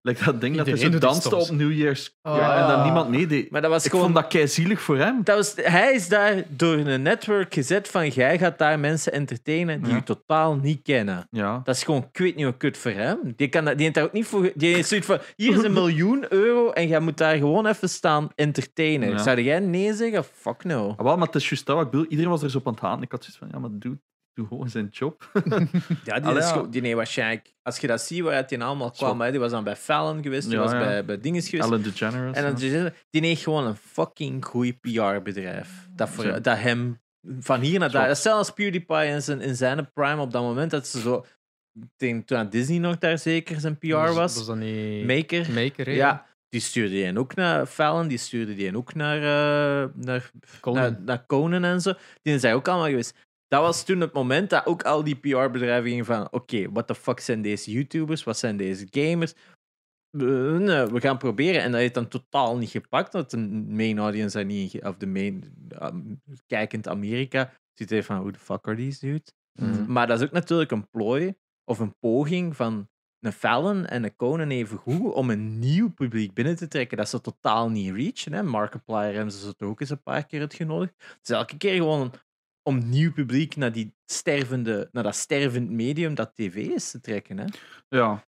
Like dat ding dat hij zo danste op New Year's oh, ja, en dan niemand meedeed. Maar dat was ik gewoon, vond dat kei zielig voor hem. Dat was, hij is daar door een network gezet van jij gaat daar mensen entertainen die ja. je totaal niet kennen. Ja. Dat is gewoon, ik weet niet wat kut voor hem. Die, kan dat, die heeft daar ook niet voor... Die zoiets van, hier is een miljoen euro en jij moet daar gewoon even staan entertainen. Ja. Zou jij nee zeggen? Fuck no. Ah, wel, maar het is juist dat wat ik bedoel. Iedereen was er zo op aan het gaan. Ik had zoiets van, ja, maar dude, doe gewoon zijn job. ja, die, is, die nee, waarschijnlijk... Als je dat ziet, waar hij allemaal kwam, hè, die was dan bij Fallon geweest, die was Bij, bij Dinges geweest. Ellen DeGeneres. En dan, die heeft gewoon een fucking goed PR-bedrijf. Dat, voor, dat hem van hier naar daar... Zelfs PewDiePie in zijn, in zijn prime op dat moment, dat ze zo... Denk, toen Disney nog daar zeker zijn PR was. Was, was dat niet... Maker. Maker, ja. Die stuurde die ook naar Fallon, die stuurde die ook naar, uh, naar, Conan. naar, naar Conan en zo. Die zijn ook allemaal geweest dat was toen het moment dat ook al die PR-bedrijven gingen van oké, okay, what the fuck zijn deze YouTubers? Wat zijn deze gamers? we gaan proberen. En dat heeft dan totaal niet gepakt. Dat de main audience daar niet, of de main um, kijkend Amerika ziet even van, hoe de fuck are these dudes? Mm. Maar dat is ook natuurlijk een plooi of een poging van een Fallon en een Conan even goed om een nieuw publiek binnen te trekken dat ze totaal niet reachen. Hè. Markiplier hebben ze het ook eens een paar keer uitgenodigd. Dus elke keer gewoon om nieuw publiek naar, die stervende, naar dat stervend medium dat tv is te trekken. Hè. Ja.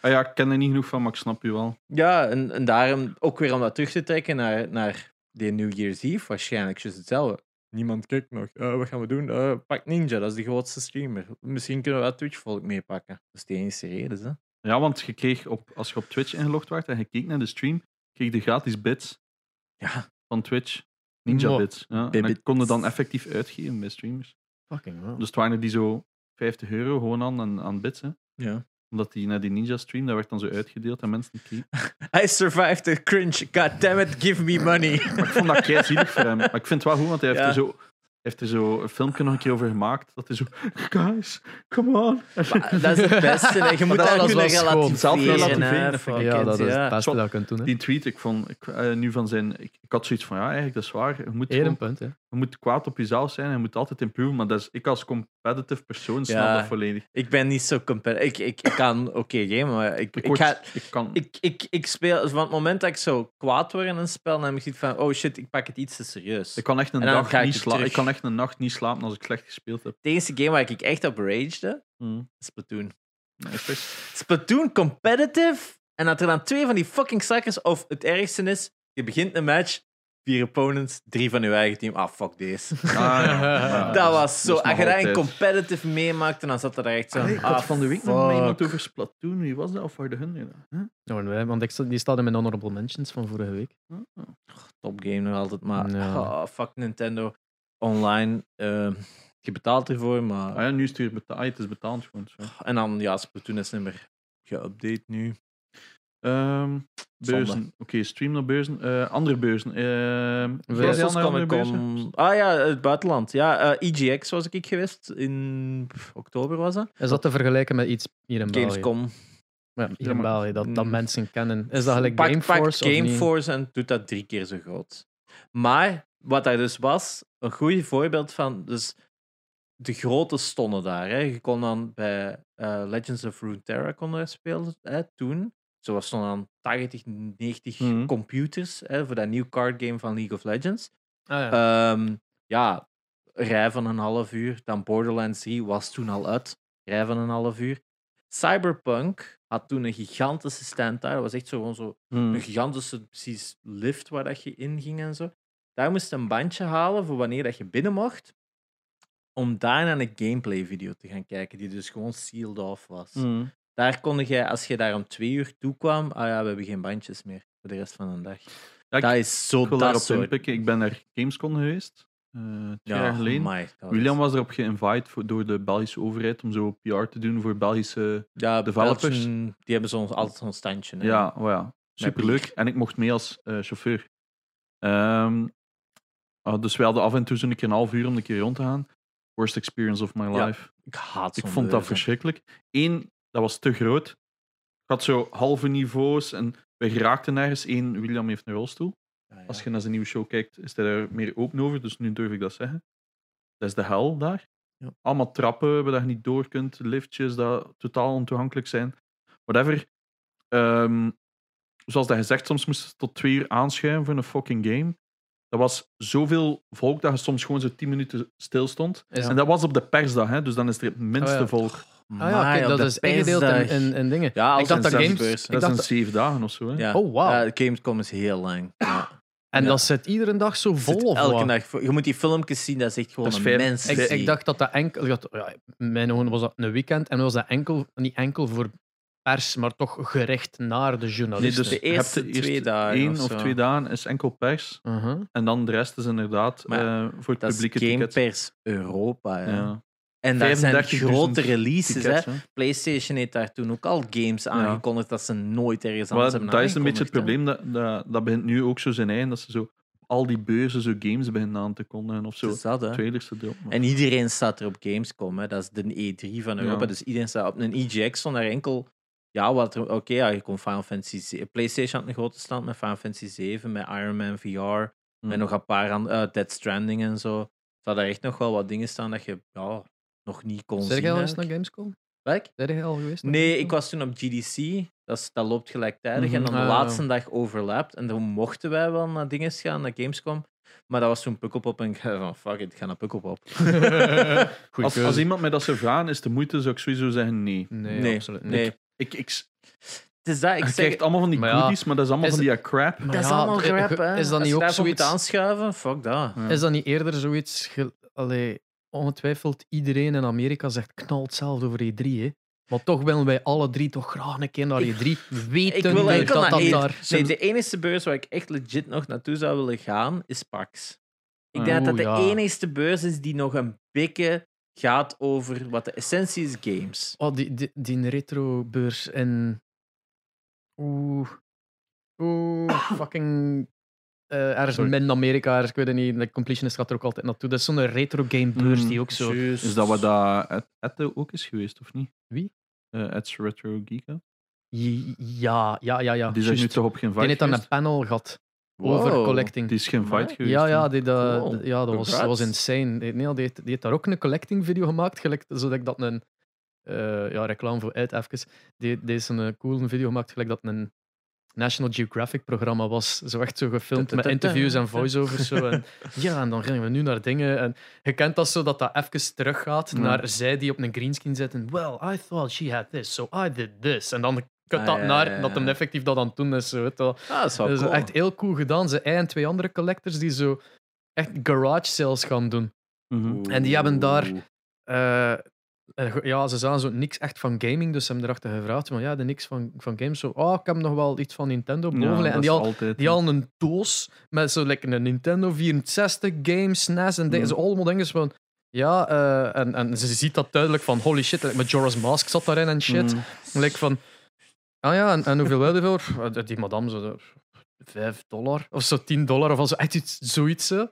Ah ja, ik ken er niet genoeg van, maar ik snap je wel. Ja, en, en daarom ook weer om dat terug te trekken naar, naar de New Year's Eve, waarschijnlijk is hetzelfde. Niemand kijkt nog. Uh, wat gaan we doen? Uh, pak Ninja, dat is de grootste streamer. Misschien kunnen we wel Twitch-volk meepakken. Dat is de enige reden. Hè? Ja, want je kreeg op, als je op Twitch ingelogd werd en je keek naar de stream, kreeg je gratis bits ja. van Twitch. Ninja bits. Ja. En dat konden dan effectief uitgeven bij streamers. Fucking wow. Dus het waren er die zo 50 euro gewoon aan, aan, aan bits. Hè. Ja omdat die naar die ninja stream, dat werd dan zo uitgedeeld en mensen die I survived the cringe. God damn it, give me money. maar ik vond dat kei zielig voor hem. Maar ik vind het wel goed, want hij heeft er zo heeft er zo een filmpje nog een keer over gemaakt. Dat is zo, guys, come on. dat is het beste. Je moet dat alles wel relativeren. Ja, dat is het beste dat je kunt doen. Die tweet, ik vond ik, uh, nu van zijn... Ik, ik, had zoiets van, ja, eigenlijk, dat is waar. Je moet, punt, hè. Je moet kwaad op jezelf zijn en je moet altijd improven. Maar dat is, ik als competitive persoon snap ja, dat volledig. Ik ben niet zo competitive. Ik, ik, ik kan oké okay, gamen, maar ik, ik, ga, ik, kan... ik, ik, ik speel... Van het moment dat ik zo kwaad word in een spel, dan heb ik zoiets van, oh shit, ik pak het iets te serieus. Ik kan echt een dag niet slapen echt een nacht niet slapen als ik slecht gespeeld heb. De eerste game waar ik echt op ragede, mm. Splatoon. Nice. Splatoon competitive. En dat er dan twee van die fucking suckers, of het ergste is, je begint een match, vier opponents, drie van je eigen team. Ah, fuck deze. Ah, ja. dat was zo. Als je daar een competitive meemaakt, dan zat er echt zo. ik had ah, van de week nog met iemand over Splatoon. Wie was dat? Of waar de hun? Huh? wij, want ik, die staat in mijn honorable mentions van vorige week. Oh. Top game nog altijd, maar oh, fuck Nintendo online. Uh, je betaalt ervoor, maar... Ah ja, nu is het weer betaald. Ah, het is betaald gewoon. Zo. En dan, ja, Splatoon is niet meer geüpdate nu. Um, beurzen. Oké, okay, stream naar beurzen. Uh, andere beurzen. Uh, Brussels Comic Con. Ah ja, het buitenland. Ja, uh, eh, EGX was ik geweest. In oktober was dat. Is dat te vergelijken met iets hier in België? Gamescom. Ja, hier in België, dat, dat mm. mensen kennen. Is dat gelijk Gameforce? Gameforce en doet dat drie keer zo groot. Maar wat daar dus was, een goed voorbeeld van. Dus de grote stonden daar. Hè. Je kon dan bij uh, Legends of Runeterra kon spelen hè, toen. Zo was stonden dan 80, 90 mm. computers hè, voor dat nieuw card game van League of Legends. Ah, ja. Um, ja, rij van een half uur. Dan Borderlands 3 was toen al uit. Rij van een half uur. Cyberpunk had toen een gigantische stand daar. Dat was echt zo, gewoon zo mm. een gigantische precies lift waar dat je in ging en zo. Daar moest je een bandje halen voor wanneer dat je binnen mocht. Om daarna een gameplay video te gaan kijken, die dus gewoon sealed off was. Mm. Daar kon je, als je daar om twee uur toe kwam, ah ja, we hebben geen bandjes meer voor de rest van de dag. dat is zo ik dat soort... Ik ben naar Gamescom geweest, uh, twee ja, jaar geleden. William was erop geïnviteerd door de Belgische overheid om zo PR te doen voor Belgische ja, developers. die hebben zo altijd zo'n standje. Hè? Ja, oh ja, superleuk. En ik mocht mee als uh, chauffeur. Um, Uh, dus we hadden af en toe zo'n keer een half uur om een keer rond te gaan. Worst experience of my life. ik haat Ik vond dat verschrikkelijk. Eén, dat was te groot. Ik had zo halve niveaus en we geraakten nergens. Eén, William heeft een rolstoel. Ja, Als je naar zijn nieuwe show kijkt, is hij daar meer open over. Dus nu durf ik dat zeggen. Dat is de hel daar. Allemaal trappen waar je niet door kunt. Liftjes dat totaal ontoegankelijk zijn. Whatever. Um, zoals dat gezegd, soms moest je tot twee uur aanschuiven voor een fucking game. Dat was zoveel volk dat je soms gewoon zo 10 minuten stil stond. En dat was op de persdag, hè, dus dan is er het minste oh volk. Ah ja, dat is ingedeeld in, in, in, dingen. Ja, ik dacht dat games... Dat zijn zeven dagen of zo. Hè? Ja. Oh, wow. Ja, Gamescom is heel lang. Ja. En dat zit iedere dag zo vol of Elke dag. Je moet die filmpjes zien, dat is echt gewoon dat is een mens. Ik, ik, dacht dat dat enkel... Ja, mijn ogen was dat een weekend en was dat enkel, niet enkel voor pers, maar toch gericht naar de journalisten. Nee, dus de eerste twee dagen. Eén of, twee dagen is enkel pers. Uh-huh. En dan de rest is inderdaad uh, voor het publieke ticket. Pers Europa. Ja. En dat zijn grote releases. hè. PlayStation heeft daar toen ook al games aangekondigd dat ze nooit ergens anders hebben Dat is een beetje het probleem. Dat, dat, dat begint nu ook zo zijn eigen. Dat ze zo al die beurzen zo games beginnen aan te kondigen of zo. Dat, En iedereen staat er op Gamescom. Hè. Dat is de E3 van Europa. Dus iedereen staat op een EGX zonder enkel ja, wat oké, ja, je kon Final Fantasy PlayStation had een grote stand met Final Fantasy 7, met Iron Man VR, met Mm. nog een paar aan uh, Dead Stranding en zo. Er er echt nog wel wat dingen staan dat je ja, nog niet kon Zijn zien. jij al eens naar. Gamescom? Welk? Zijn jij al geweest? naar Nee, Gamescom? ik was toen op GDC. Dat, is, dat loopt gelijktijdig. Mhm. En dan de Ah. laatste dag overlapt. En dan mochten wij wel naar dingen gaan, naar Gamescom. Maar dat was toen Pukkelpop. En ik zei van, fuck it, ik ga naar Pukkelpop. Goeie Als, keuze. als iemand mij dat zou vragen, is de moeite, zou ik sowieso zeggen nee. Nee, nee, absoluut niet. nee. Ik, ik, Het is dat, ik je zeg... krijgt allemaal van die Maar ja, goodies, maar dat is allemaal is- van die crap. Maar Dat is ja, allemaal crap, hè. Is dat Als niet je ook daarvoor moet zoiets... aanschuiven, fuck dat. Ja. Is dat niet eerder zoiets... ge- Allee, ongetwijfeld iedereen in Amerika zegt knalt hetzelfde over E3, hè. Maar toch willen wij alle drie toch graag een keer naar Ik- E3. Weten Ik wil dat naar dat één- daar... Nee, de enige beurs waar ik echt legit nog naartoe zou willen gaan, is PAX. Ik denk dat dat de enige beurs is die nog een beetje gaat over wat de essentie is games. Oh, die, die, die retro-beurs in... Oeh... Oeh, fucking... eh ergens Sorry. in Amerika, ergens, ik weet het niet. De Completionist gaat er ook altijd naartoe. Dat is zo'n retro-game-beurs Mm, die ook zo... Is dat wat dat Ed, Ed ook is geweest, of niet? Wie? Eh Ed's Retro Geek. hè? Ja, ja, ja, ja. die zijn nu toch op geen Die fight heeft dan een panel gehad over collecting. Die is geen fight geweest. Ja, ja, die, dat, ja dat, was, dat was insane. Die, nee, die, heeft, die heeft daar ook een collecting video gemaakt, gelijk, zodat ik dat een eh, ja, reclame voor uit even. Die, die is een coole video gemaakt, gelijk dat een National Geographic programma was. Zo echt zo gefilmd met interviews en voiceovers. Zo. En, ja, en dan gingen we nu naar dingen. En je kent dat zo dat dat even teruggaat Ja. naar zij die op een greenscreen zitten. Well, I thought she had this, so I did this. En dan kut Ah, dat ja, naar ja, dat hem effectief dat aan het doen is. Zo, weet je wel. Ah, dat is wel cool. echt heel cool gedaan. Ze en twee andere collectors die zo echt garage sales gaan doen. Mhm. En die hebben daar-. Ja, ze zagen zo niks echt van gaming, dus ze hebben erachter gevraagd van ja, de niks van, van games. Zo, oh, ik heb nog wel iets van Nintendo boven. Ja, en dat die al, altijd, die al een doos met zo like, een Nintendo 64 game, SNES en dingen. Mm. Zo allemaal dingen van ja, eh, en, en ze ziet dat duidelijk van holy shit, like, Majora's Mask zat daarin en shit. Like van, ah ja, en, en hoeveel wil je voor? Eh, Die madame zo, zo, 5 dollar of zo 10 dollar of zo, zoiets. Zo.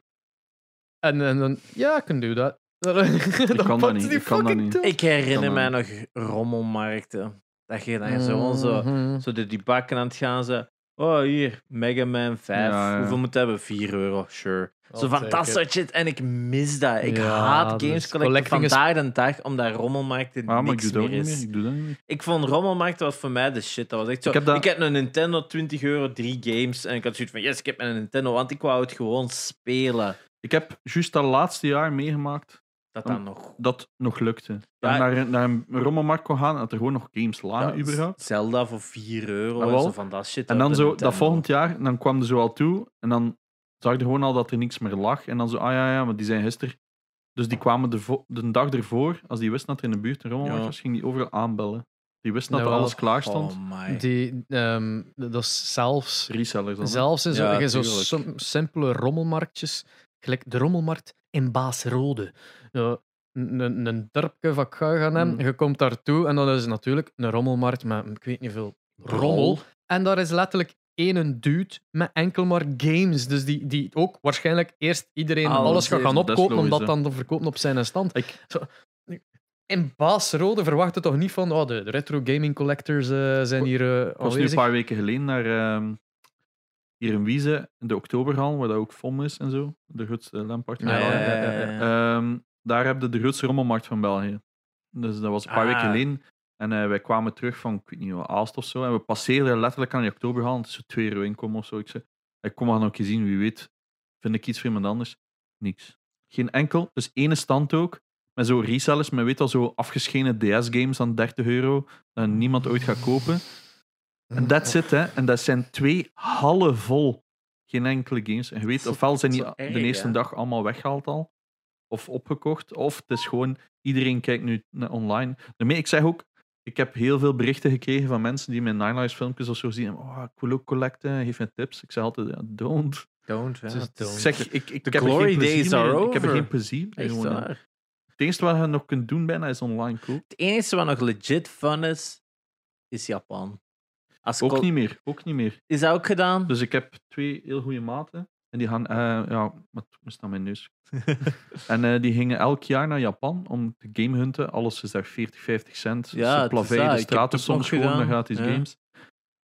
En, en dan, ja, ik kan do that. dan kan dat niet, ik kan dat niet. doos. Ik herinner Kan mij dan. nog rommelmarkten. Dat je dan zo, zo, Mhm. zo door die bakken aan het gaan ze. Oh, hier, Mega Man 5. Ja, ja. Hoeveel moet het hebben? 4 euro, sure. Zo van dat soort shit. En ik mis dat. Ik Ja, haat games collecten vandaag de dag, omdat rommelmarkten Ah, ik niks doe ook meer niet is. meer. Ik doe dat niet meer. Ik vond rommelmarkten was voor mij de shit. Dat was echt zo. Ik Ik heb een Nintendo 20 euro, drie games. En ik had zoiets van, yes, ik heb een Nintendo, want ik wou het gewoon spelen. Ik heb juist dat laatste jaar meegemaakt Dat dan nog. dat nog lukte. Dat Ja. naar, een- naar een rommelmarkt kon gaan en dat er gewoon nog games lagen, Ja, überhaupt. Zelda voor 4 euro Ah, en zo van dat shit. En dan zo, Nintendo. dat volgend jaar, dan kwam er zo al toe en dan zag je gewoon al dat er niks meer lag. En dan zo, ah ja, ja, maar die zijn gisteren. Dus die kwamen de, de dag ervoor, als die wisten dat er in de buurt een rommelmarkt Ja. was, ging die overal aanbellen. Die wisten dat er alles klaar stond. Oh my. Die, ehm, dat is zelfs, Resellers dan. zelfs in zo, zo simpele rommelmarktjes, gelijk de rommelmarkt in Baasrode. Ja, een, een, dorpje van Guiganem, Mm. je komt daartoe en dan is natuurlijk een rommelmarkt met, ik weet niet veel, rommel. En daar is letterlijk één dude met enkel maar games. Dus die, die ook waarschijnlijk eerst iedereen Alles alles gaat gaan dat opkopen, om dat dan te verkopen op zijn stand. Ik- Zo, in Baasrode verwacht het toch niet van oh, de, retro gaming collectors eh, zijn hier eh Ik was nu een paar weken geleden naar ehm, hier in Wiese, in de Oktoberhal, waar dat ook FOM is en zo. De grootste Ja, ja, ja, ja. Ehm, daar heb je de grootste rommelmarkt van België. Dus dat was een paar Ah. weken geleden. En eh, wij kwamen terug van, ik weet niet wat, Aalst of zo. En we passeerden letterlijk aan die Oktoberhal. Het is zo euro inkomen of zo. Ik zei, ik kom maar nog eens zien, wie weet. Vind ik iets voor iemand anders? Niks. Geen enkel. Dus ene stand ook. Met zo resellers, met weet al zo afgeschenen DS-games aan 30 euro. Dat niemand ooit gaat kopen. En that's it, hè. En dat zijn twee hallen vol. Geen enkele games. En je weet, ofwel zijn die de eerste dag allemaal weggehaald al. Of opgekocht. Of het is gewoon, iedereen kijkt nu online. Daarmee, ik zeg ook, ik heb heel veel berichten gekregen van mensen die mijn Nine Lives filmpjes of zo zien. Oh, ik wil ook collecten, geef me tips. Ik zeg altijd, don't. Don't, ja. Is- Ik zeg, ik, ik, ik The heb glory geen plezier meer. Ik heb er over. geen plezier meer. Het enige wat je nog kunt doen bijna is online kopen. Het enige wat nog legit fun is, is Japan. Als Ook niet meer, ook niet meer. Is dat ook gedaan? Dus ik heb twee heel goede maten. En die gaan, uh, ja, wat is dan mijn neus? en uh, die gingen elk jaar naar Japan om te game hunten. Alles is daar 40, 50 cent. Ja, Ze plaveien de straten soms gewoon met gratis ja. games.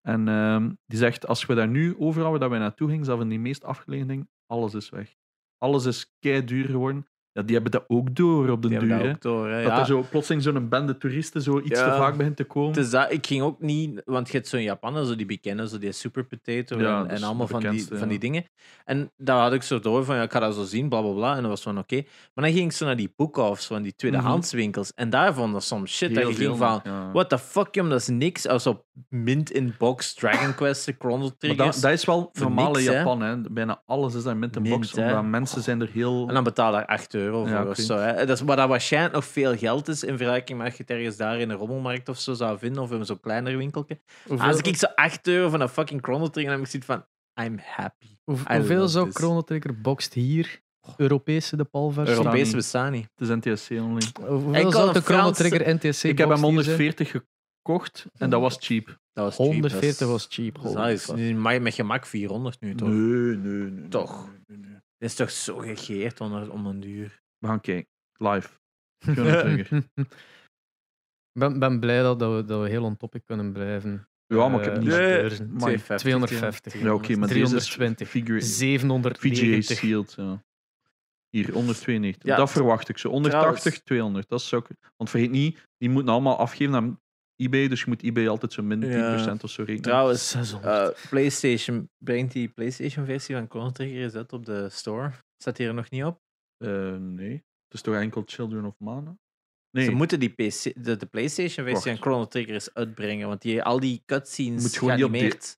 En uh, die zegt, als we daar nu overal waar we naartoe gingen, zelfs in die meest afgelegen ding, alles is weg. Alles is kei duur geworden. Ja, die hebben dat ook door op de duur. Dat, door, hè, dat er zo plotseling zo'n bende toeristen zo iets te vaak begint te komen. Dus dat, ik ging ook niet, want je hebt zo'n Japaner, zo die bekende, zo die super potato en, en allemaal van die, van die dingen. En daar had ik zo door van, ja, ik ga dat zo zien, bla bla bla. En dat was van oké. Maar dan ging ik zo naar die book-offs van die tweedehandswinkels. Mm En daar vond ik soms shit. dat je ging van, what the fuck, jam, dat is niks. Als op mint in box, Dragon Quest, Chrono Trigger. Dat, dat, is wel normaal in Japan, hè. Bijna alles is daar mint in box. Omdat mensen zijn er heel... En dan betaal je 8 euro euro ja, of zo. Hè. Dat is, wat dat waarschijnlijk nog veel geld is in vergelijking met als je het ergens daar in een rommelmarkt of zo zou vinden, of in zo'n kleiner winkeltje. Als ik zo 8 euro van een fucking Chrono Trigger heb ik zoiets van, I'm happy. hoeveel zou Chrono Trigger boxt hier? Europese de Palvers? Europese bestaan niet. Het is NTSC only. Hoeveel zou de Chrono Trigger NTSC Ik heb hem 140 gekocht en dat was cheap. Dat was 140 was cheap. Dat is met gemak 400 nu, toch? Nee, nee, nee. Toch? Nee, nee. Dat is toch zo gegeerd om, om een duur. We gaan kijken. Live. Ik ben, ben blij dat, we, dat we heel on topic kunnen blijven. Ja, maar ik heb eh, niet... Uh, 250. 250. Ja, oké, okay, maar 320. Figure... 790. Shield, ja. Hier, 192. Ja, dat verwacht ik zo. 180, 200. Dat is ook... Want vergeet niet, die moeten allemaal afgeven aan eBay, dus je moet eBay altijd zo min 10% ja. of zo rekenen. Trouwens, uh, PlayStation brengt die PlayStation-versie van Chrono Trigger is op de store. Staat hier nog niet op? Uh, nee. Het is toch enkel Children of Mana? Nee. Ze moeten die PC, de, de PlayStation-versie van Chrono Trigger eens uitbrengen, want die, al die cutscenes Moet gewoon op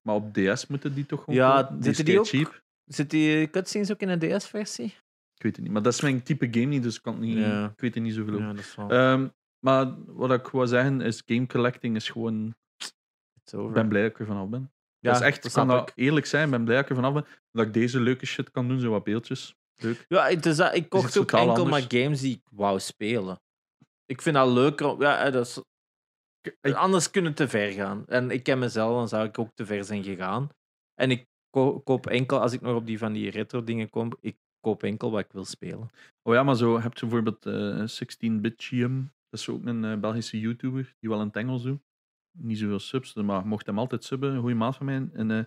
Maar op DS moeten die toch gewoon Ja, die zitten die ook? Cheap. Zitten die cutscenes ook in een DS-versie? Ik weet het niet, maar dat is mijn type game niet, dus ik, kan niet, ja. ik weet er niet zoveel over. Ja, wel... um, maar wat ik wou zeggen is, game collecting is gewoon... Ik ben blij dat ik er vanaf ben. Ja, dat is echt, ik kan dat eerlijk zijn, ik ben blij dat ik er vanaf ben. Dat ik deze leuke shit kan doen, zo wat beeldjes. Leuk. Ja, het is, ik kocht ook enkel maar games die ik wou spelen. Ik vind dat leuker. Ja, dat is, ik, anders kunnen te ver gaan. En ik ken mezelf, dan zou ik ook te ver zijn gegaan. En ik koop enkel, als ik nog op die van die retro dingen kom, ik koop enkel wat ik wil spelen. Oh ja, maar zo heb je bijvoorbeeld uh, 16-bit GM. Dat is ook een uh, Belgische YouTuber die wel een Engels doet. Niet zoveel subs, maar mocht hem altijd subben. Een goede maat van mij. En uh,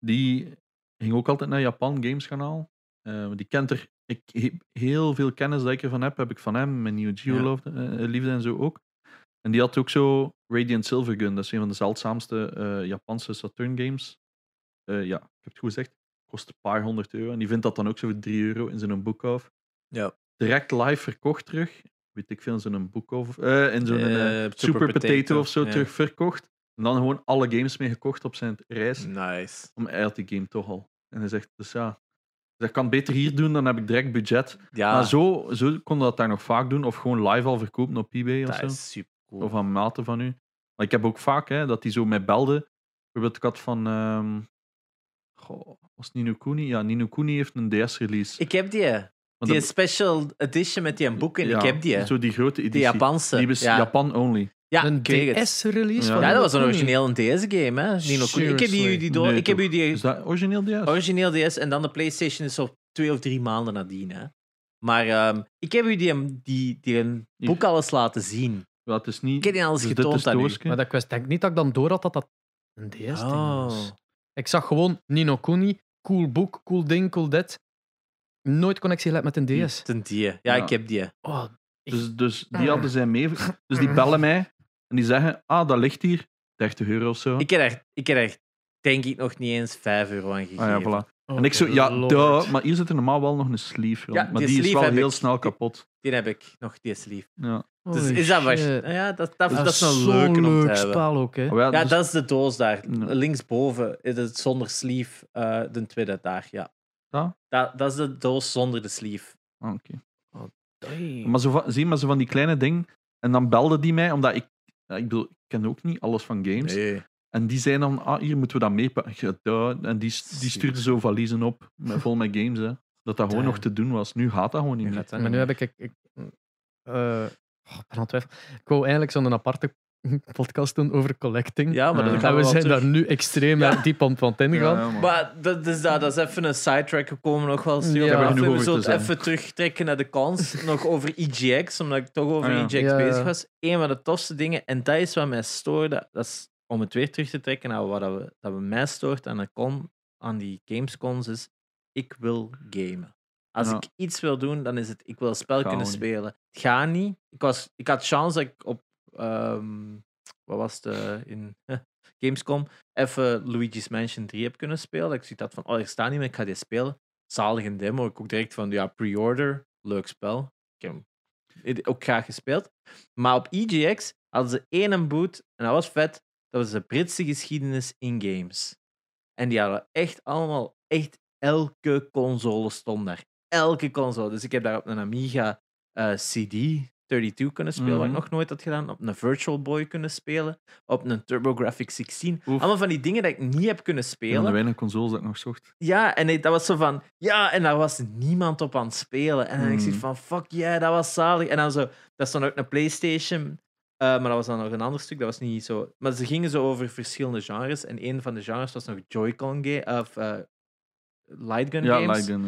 die ging ook altijd naar Japan Games kanaal. Uh, die kent er ik, heel veel kennis dat ik ervan heb, heb ik van hem, mijn nieuwe Geo-liefde uh, en zo ook. En die had ook zo Radiant Silvergun, dat is een van de zeldzaamste Japanse Saturn games. Ja, ik heb het goed gezegd, kost een paar honderd euro. En die vindt dat dan ook zo voor 3 euro in zijn boek af. Ja. Direct live verkocht terug. Weet ik veel, zo'n boek of in zo'n super, super, Potato, of zo terug verkocht. En dan gewoon alle games mee gekocht op zijn reis. Nice. Om hij had die game toch al. En hij zegt, dus ja, dat kan beter hier doen, dan heb ik direct budget. Ja. Maar zo, zo kon dat daar nog vaak doen. Of gewoon live al verkopen op eBay of dat zo. Is super cool. Of aan maten van u. Maar ik heb ook vaak hè, dat die zo mij belde. Bijvoorbeeld, ik had van. Um, goh, was Nino Kuni? Ja, Nino Kuni heeft een DS-release. Ik heb die. Die special edition met die boeken. Ja, ik heb die. Zo die grote editie. Die Japanse. Die is Japan only. Ja, een DS-release? Ja. ja, dat was een origineel DS-game. hè Ik heb die, die door. Nee, ik heb u die. Is dat origineel DS? Origineel DS en dan de PlayStation is op twee of drie maanden nadien. Hè. Maar um, ik heb u die, die, die een boek alles laten zien. Ja, het is niet, ik heb die alles dus getoond aan u. Maar dat, ik denk niet dat ik dan door had dat dat een DS-ding oh. was. Ik zag gewoon Nino Kuni, cool boek, cool ding, cool dit. Nooit connectie gelegd met een DS. Ten die. Ja, ja, ik heb die. Oh, dus, dus die hadden zij mee. Dus die bellen mij en die zeggen, ah, dat ligt hier. 30 euro of zo. Ik heb echt, ik heb echt denk ik, nog niet eens 5 euro aan gegeven. Ah, ja, voilà. Oh, en ik zo, ja, duh, maar hier zit er normaal wel nog een sleeve. Ja, maar die, is wel heel snel kapot. Die, heb ik, nog die sleeve. Ja. Dus is dat was, ja, dat, dat, dat, is een leuke om te hebben. spel ook, hè? Oh, ja, dus... dat is de doos daar. Linksboven is het zonder sleeve, uh, de tweede daar, ja. Ja? Dat, dat is de doos zonder de sleeve. Ah, oké. Okay. Oh, maar zo van, zie maar zo van die kleine dingen. En dan belde die mij, omdat ik, ik bedoel, ik ken ook niet alles van games. Nee. En die zei dan, ah, hier moeten we dat meepakken. En die, die stuurde zo valiezen op, met, vol met games. Hè. Dat dat gewoon nog te doen was. Nu gaat dat gewoon niet meer. Maar nu heb ik... ik, ik uh, oh, ik ben aan het Ik wou eigenlijk zo'n aparte podcast doen over collecting. Ja, maar dan gaan we, zijn daar nu extreem ja. diep aan het ingaan. Ja, maar dat, dus dat, dat is even een sidetrack. We komen nog wel. Ja, we zullen even terugtrekken naar de kans. nog over EGX, omdat ik toch over EGX ah, bezig was. Een van de tofste dingen, en dat is wat mij stoorde, dat is om het weer terug te trekken naar wat we, dat we mij stoort aan, de con, aan die gamescons, is ik wil gamen. Als ik iets wil doen, dan is het ik wil een spel kunnen spelen. Het gaat niet. Ik, was, ik had chance dat ik op um, wat was het uh, in Gamescom even Luigi's Mansion 3 heb kunnen spelen. Ik zie dat van, oh, ik sta niet meer, ik ga dit spelen. Zalig een demo. Ik ook direct van, ja, pre-order, leuk spel. Ik heb hem ook graag gespeeld. Maar op EGX hadden ze één boot en dat was vet. Dat was de Britse geschiedenis in games. En die hadden echt allemaal, echt elke console stond daar. Elke console. Dus ik heb daar op een Amiga uh, CD 32 kunnen spelen, wat ik mhm. nog nooit had gedaan. Op een Virtual Boy kunnen spelen. Op een TurboGrafx 16. Allemaal van die dingen dat ik niet heb kunnen spelen. Van de weinig consoles dat ik nog zocht. Ja, en dat was zo van... Ja, en daar was niemand op aan het spelen. En dan ik zoiets mhm. van, fuck yeah, dat was zalig. En dan zo... Dat stond ook een Playstation... Uh, maar dat was dan nog een ander stuk. Dat was niet zo... Maar ze gingen zo over verschillende genres. En een van de genres was nog Joy-Con game... Of uh, Lightgun ja, games. Lightgun,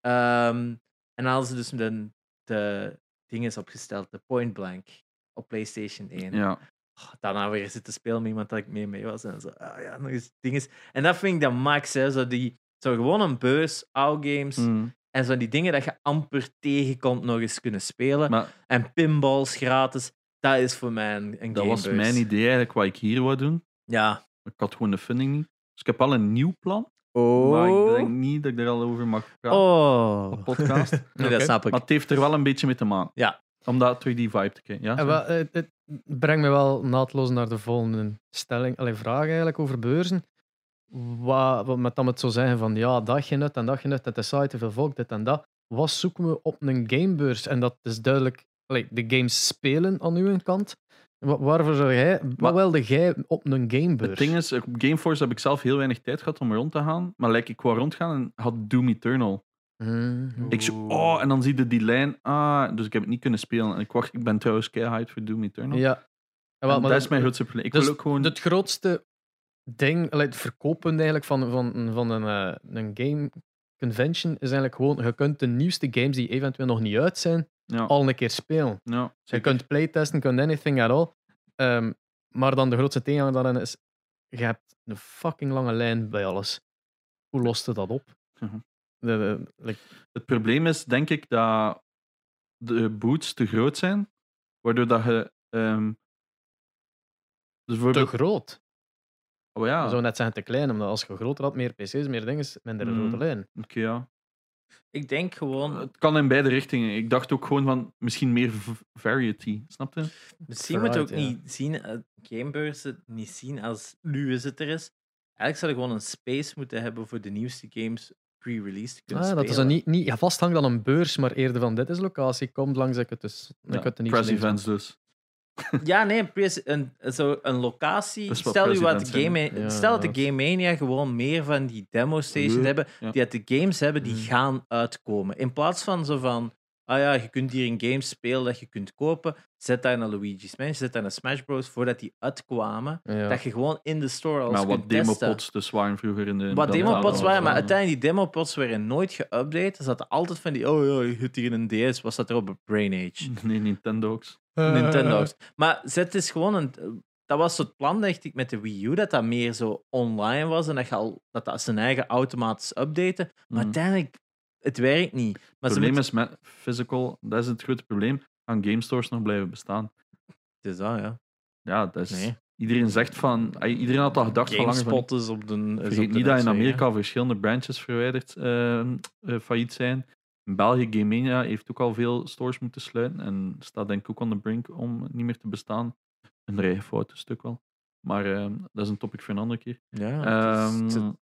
ja. Um, en dan hadden ze dus de, de ding is opgesteld, de Point Blank op PlayStation 1. Ja. Oh, daarna weer zitten spelen met iemand dat ik mee mee was. En zo, ah, ja, nog eens dinges. En dat vind ik dan max, hè. Zo, die, zo gewoon een bus, oude games. Mm. En zo die dingen dat je amper tegenkomt nog eens kunnen spelen. Maar, en pinballs gratis. Dat is voor mij een, een Dat was mijn idee eigenlijk, wat ik hier wou doen. Ja. Ik had gewoon de funding niet. Dus ik heb al een nieuw plan. Oh. Maar ik denk niet dat ik er al over mag praten oh. op podcast. nee, dat snap ik. Maar het heeft er wel een beetje mee te maken. Ja. Om dat terug die vibe te krijgen. Ja, wel, het, het, brengt me wel naadloos naar de volgende stelling. Alleen vraag eigenlijk over beurzen. Wat, wat met dan het zo zeggen van ja, dat je nut en dat je nut, het is saai, te veel volk, dit en dat. Wat zoeken we op een gamebeurs? En dat is duidelijk allee, de games spelen aan uw kant. Waarvoor zou jij, wat wilde jij op een gamebeurs? Het ding is, op Gameforce heb ik zelf heel weinig tijd gehad om rond te gaan. Maar like, ik wou rondgaan en had Doom Eternal. Mm. Ik zo, oh, en dan zie je die lijn. Ah, dus ik heb het niet kunnen spelen. En ik, wacht, ik ben trouwens keihard voor Doom Eternal. Ja. wel, maar dat is mijn grootste probleem. Ik dus wil ook gewoon... Het grootste ding, het verkopen eigenlijk van, van, van een, uh, een game convention is eigenlijk gewoon, je kunt de nieuwste games die eventueel nog niet uit zijn, ja. al een keer spelen. Ja, je kunt playtesten, je kunt anything at all. Um, maar dan de grootste tegenhanger daarin is, je hebt een fucking lange lijn bij alles. Hoe lost je dat op? Mhm. de, like... Het probleem is, denk ik, dat de boots te groot zijn, waardoor dat je... Um, dus Te groot? Oh ja. Je zou net zeggen te klein, omdat als je groter had, meer PC's, meer dingen, minder mm. grote lijn. Oké, ja. Ik denk gewoon. Het kan in beide richtingen. Ik dacht ook gewoon van misschien meer variety. Snap je? Misschien moet je ook niet zien, uh, gamebeurzen niet zien als nu is het er is. Eigenlijk zou je gewoon een space moeten hebben voor de nieuwste games pre-release te kunnen ah. Dat is niet, niet ja, vasthangt aan een beurs, maar eerder van dit is locatie. Komt langs ik het dus. Ja, ik press events dus. Ja, nee, een, zo een locatie. Stel, je wat game, stel dat de Game Mania gewoon meer van die demo-stations hebben, die uit de games hebben die gaan uitkomen. In plaats van zo van, ah ja, je kunt hier een game spelen dat je kunt kopen, zet daar een Luigi's Mansion, zet daar een Smash Bros. voordat die uitkwamen, dat je gewoon in de store al Maar wat demopods dus waren vroeger in de... Wat demopods waren, maar uiteindelijk die demopods werden nooit geüpdate. Er zaten altijd van die, oh ja, je hebt hier een DS, was dat er op een Brain Age? Nee, Nintendo's. Nintendo's. Maar zet is gewoon een. Dat was het plan, dacht ik, met de Wii U, dat dat meer zo online was en dat, je al, dat, dat zijn eigen automatisch updaten. Maar mm. uiteindelijk, het werkt niet. Maar het probleem is met physical, dat is het grote probleem, gaan game stores nog blijven bestaan. Het is dat, ja. Ja, dat is... Iedereen zegt van... Iedereen had al gedacht van langer is op de... Vergeet niet dat in Amerika verschillende branches verwijderd uh, uh, failliet zijn. In België, Game Mania heeft ook al veel stores moeten sluiten en staat denk ik ook aan de brink om niet meer te bestaan. Een eigen fout stuk wel. Maar uh, dat is een topic voor een andere keer. Ja, um, het, het,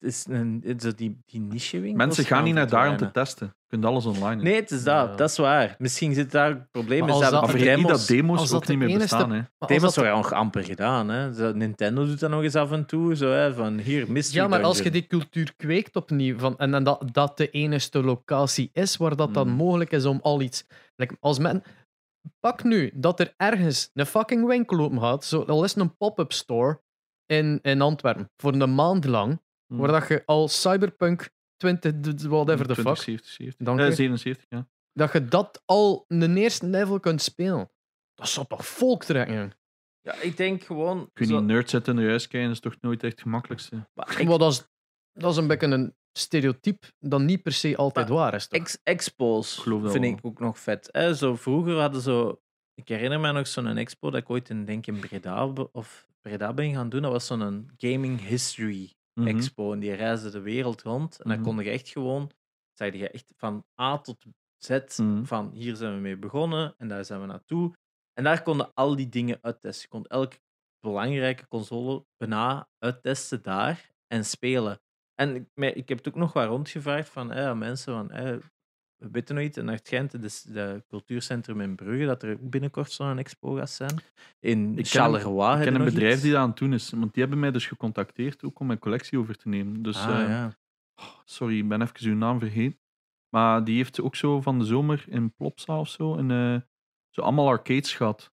is een, het is die, die niche winkel. Mensen gaan niet naar daar om te testen. Je kunt alles online. Nee, het is dat. Ja. Dat is waar. Misschien zit daar problemen. Maar dat, dat, demos, dat demo's ook niet meer bestaan. Hè. Demos worden nog amper gedaan. Hè. Nintendo doet dat nog eens af en toe. Zo, hè, van hier, Mystery Ja, maar als je die cultuur kweekt opnieuw, van, en, en dat, dat de enige locatie is waar dat dan hmm. mogelijk is om al iets... Like, als men, pak nu dat er ergens een fucking winkel open gaat, zo, al is een pop-up store in, in Antwerpen, voor een maand lang, Hmm. waar dat je al Cyberpunk 20, whatever the fuck, 20, Dank Eh, je. 77, ja. dat je dat al een eerste level kunt spelen. Dat zou toch volk trekken? Ja, ik denk gewoon. Kun je zo- niet nerd zetten in de huis kijken, dat is toch nooit echt het gemakkelijkste. maar ik- Maar dat is, dat is een beetje een stereotype dat niet per se altijd Maar waar is. Toch? Ex expos vind wel. ik ook nog vet. Hè? Zo, vroeger hadden zo. Ik herinner me nog zo'n expo dat ik ooit in, denk in Breda, of Breda ben gaan doen. Dat was zo'n gaming history Mhm. expo. En die reisde de wereld rond. En dan Mhm. kon je echt gewoon, zei je echt van A tot Z, Mhm. van hier zijn we mee begonnen en daar zijn we naartoe. En daar konden al die dingen uittesten. Je kon elke belangrijke console bijna uittesten daar en spelen. En ik, ik heb het ook nog wat rondgevraagd van eh, mensen van eh, we weten nog iets. En het schijnt, het is de cultuurcentrum in Brugge, dat er ook binnenkort zo'n expo gaat zijn. In ken- Charleroi Ik ken een bedrijf iets. die dat aan het doen is, want die hebben mij dus gecontacteerd ook om mijn collectie over te nemen. Dus, ah, eh, ja. sorry, ik ben even uw naam vergeten. Maar die heeft ook zo van de zomer in Plopsa of zo, en, eh, zo allemaal arcades gehad.